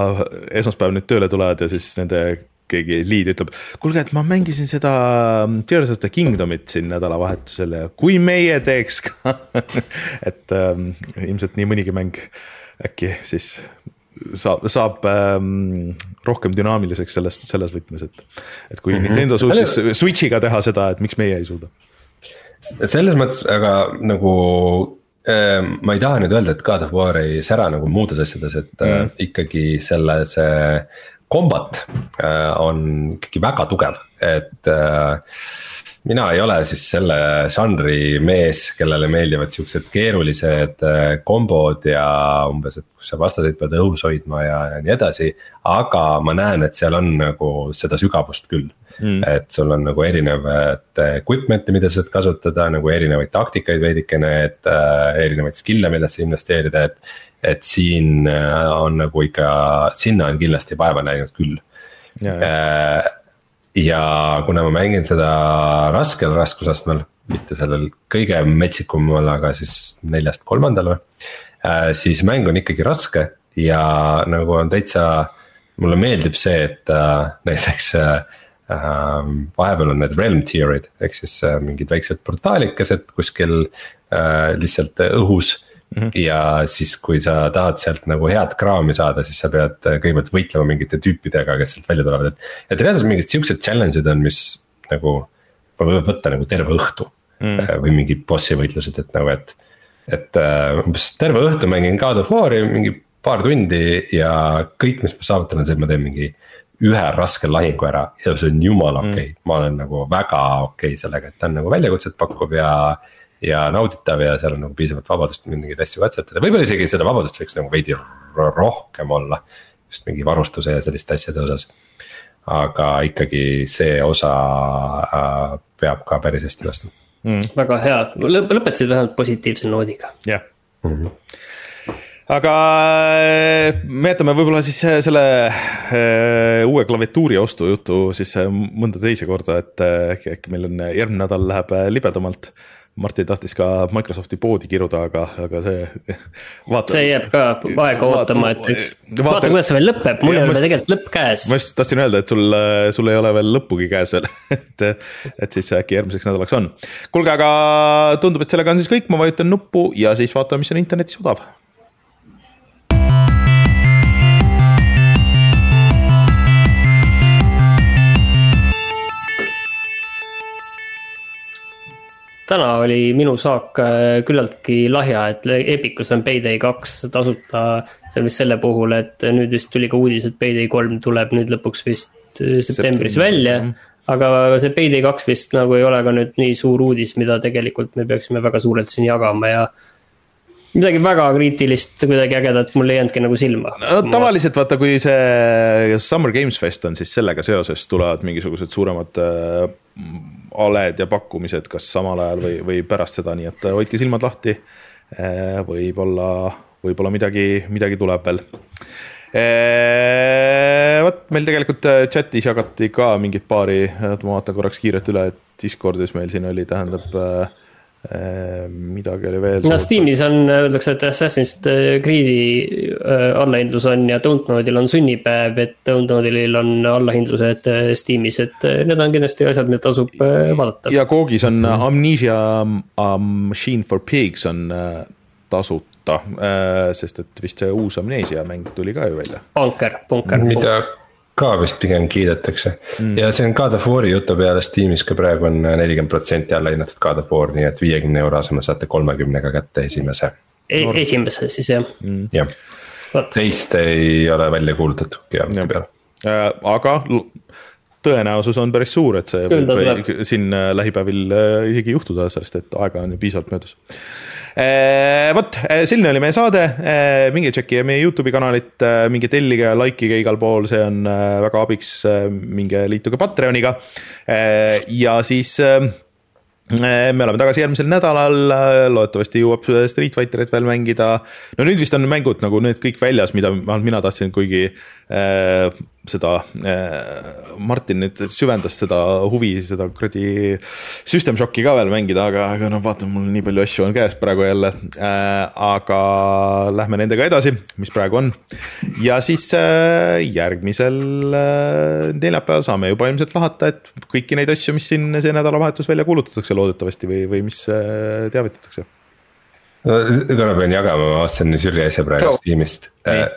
esmaspäev nüüd tööle tulevad ja siis nende keegi liid ütleb, kuulge, et ma mängisin seda ähm, Tears of the Kingdomit siin nädalavahetusel ja kui meie teeks ka et ähm, ilmselt nii mõnigi mäng äkki siis saab, saab ähm, rohkem dünaamiliseks sellest, selles võtmes, et, et kui mm -hmm. Nintendo suutis Switch'iga teha seda, et miks meie ei suuda. selles mõttes, aga nagu äh, ma ei taha nüüd öelda, et God of War ei sära nagu muudes asjades, et mm -hmm. äh, ikkagi selle, see kombat äh, on ikkagi väga tugev, et äh, mina ei ole siis selle žanri mees, kellele meeldivad siuksed keerulised äh, kombod ja umbes, et kus sa vastaseid pead õhus hoidma ja, ja nii edasi. aga ma näen, et seal on nagu seda sügavust küll mm.. et sul on nagu erinevat equipment'i, mida sa saad kasutada nagu erinevaid taktikaid veidikene, et äh, erinevaid skill'e, millesse investeerida, et. et siin äh, on nagu ikka, sinna on kindlasti vaeva näinud küll. Äh, ja kuna ma mängin seda raskel raskusastmel, mitte sellel kõige metsikumal, aga siis neljast kolmandal või. Äh, siis mäng on ikkagi raske ja nagu on täitsa, mulle meeldib see, et äh, näiteks äh, ähm, vahepeal on need realm tier'id ehk siis mingid väiksed portaalikesed kuskil lihtsalt õhus Mm -hmm. ja siis, kui sa tahad sealt nagu head kraami saada, siis sa pead äh, kõigepealt võitlema mingite tüüpidega, kes sealt välja tulevad, et. et reaalselt mingid siuksed challenge'id on, mis nagu võivad võtta nagu terve õhtu mm. -hmm. või mingid bossi võitlused, et nagu, et. et äh, umbes terve õhtu mängin God of War'i mingi paar tundi ja kõik, mis ma saavutan, on see, et ma teen mingi ühe raske lahingu ära ja see on jumala okei okay. mm., ma olen nagu väga okei okay sellega, et ta on nagu väljakutset pakkuv ja ja nauditav ja seal on nagu piisavalt vabadust mingeid asju katsetada, võib-olla isegi seda vabadust võiks nagu veidi rohkem olla. just mingi varustuse ja selliste asjade osas. aga ikkagi see osa äh, peab ka päris hästi vastu mm.. väga hea, lõpetasid vähemalt positiivse noodiga. jah yeah. mm. -hmm aga äh, me jätame võib-olla siis äh, selle äh, uue klaviatuuri ostu jutu siis mõnda teise korda, et äkki, äkki meil on järgmine nädal läheb libedamalt Martin tahtis ka Microsofti poodi kiruda, aga, aga see. see jääb ka aega ootama, et üks, vaata kuidas see veel lõpeb, mul ei ole tegelikult lõpp käes. ma just tahtsin öelda, et sul, sul ei ole veel lõppugi käes veel et, et siis äkki järgmiseks nädalaks on. kuulge, aga tundub, et sellega on siis kõik, ma vajutan nuppu ja siis vaatame, mis on internetis odav täna oli minu saak äh, küllaltki lahja, et Epicus on Payday kaks tasuta. see on vist selle puhul, et nüüd vist tuli ka uudis, et Payday kolm tuleb nüüd lõpuks vist äh, septembris välja. aga see Payday kaks vist nagu ei ole ka nüüd nii suur uudis, mida tegelikult me peaksime väga suurelt siin jagama ja midagi väga kriitilist, kuidagi ägedat mul ei jäänudki nagu silma. no tavaliselt vaata, kui see Summer Games Fest on, siis sellega seoses tulevad mingisugused suuremad äh, aled ja pakkumised, kas samal ajal või, või pärast seda, nii et hoidke silmad lahti. Äh, võib-olla, võib-olla midagi, midagi tuleb veel. Äh, vot meil tegelikult chat'is jagati ka mingit paari, ma vaatan korraks kiirelt üle, et Discordis meil siin oli, tähendab Äh, midagi oli veel. no Steamis on, öeldakse, et Assassin's Creed'i allahindlus on ja Dontnodil on sunnipäev, et Dontnodil on allahindlused Steamis, et need on kindlasti asjad, mida tasub vaadata. ja Koogis on Amnesia Machine for Pigs on tasuta, sest et vist see uus Amnesia mäng tuli ka ju välja. Punker, punker. mida ka vist pigem kiidetakse. Mm. ja see on God of War'i jutu peale Steamis ka praegu on nelikümmend protsenti alla hinnatud God of War, nii et viiekümne euro asemel saate kolmekümnega kätte esimese. E. esimese siis jah. Mm.. jah, teist ei ole välja kuulutatudki arvuti peale. Äh,. aga tõenäosus on päris suur, et see võib siin äh, lähipäevil äh, isegi juhtuda, sellest et aega on ju piisavalt möödas vot, eh, selline oli meie saade, eh, minge tšekkige meie Youtube'i kanalit, minge tellige ja likeige igal pool, see on väga abiks, minge liituge Patreoniga. ja siis me oleme tagasi järgmisel nädalal, loodetavasti jõuab Street Fighterit veel mängida. no nüüd vist on mängud nagu need kõik väljas, mida mina tahtsin, kuigi äh, seda äh,, Martin nüüd süvendas seda huvi, seda kuradi System Shocki ka veel mängida, aga, aga noh, vaata, mul nii palju asju on käes praegu jälle äh,. aga lähme nendega edasi, mis praegu on. ja siis äh, järgmisel äh, neljapäeval saame juba ilmselt lahata, et kõiki neid asju, mis siin see nädalavahetus välja kuulutatakse loodetavasti või, või mis äh, teavitatakse no korra pean jagama, ma vaatasin Jüri asja praegu Steamist. Äh, Äh,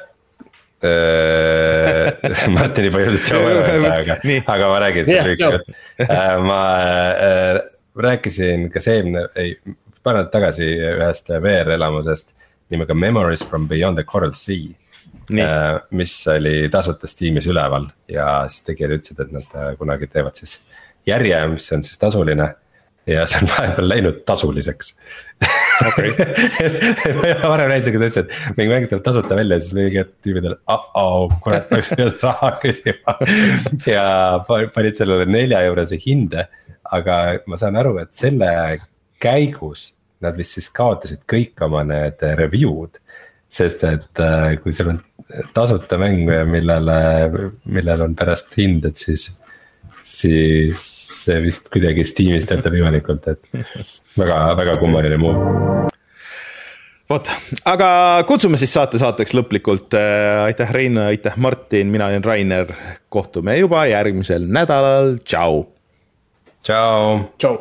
Martin juba jõudis ära öelda, aga, aga ma räägin yeah, lühikalt no.. Äh, ma äh, rääkisin kas eelmine, ei, paar nädalat tagasi ühest VR-elamusest nimega Memories from Beyond the Coral Sea. Äh, mis oli tasuta Steamis üleval ja siis tegijad ütlesid, et nad kunagi teevad siis järje, mis on siis tasuline ja see on vahepeal läinud tasuliseks okay. varem näitas, aga ta ütles, et mingi mäng tuleb tasuta välja, siis mingid tüübid olid, oh-oh, kurat, ma oleks pidanud raha küsima. ja panid sellele nelja eurose hinde, aga ma saan aru, et selle käigus nad vist siis kaotasid kõik oma need review'd. sest et äh, kui sul on tasuta mäng, millele, millel on pärast hind, et siis, siis see vist kuidagi Steamis töötab imelikult, et väga, väga kummaline move vot, aga kutsume siis saate saateks lõplikult. Äh, aitäh, Rein, aitäh, Martin, mina olen Rainer. kohtume juba järgmisel nädalal, tšau. tšau. tšau.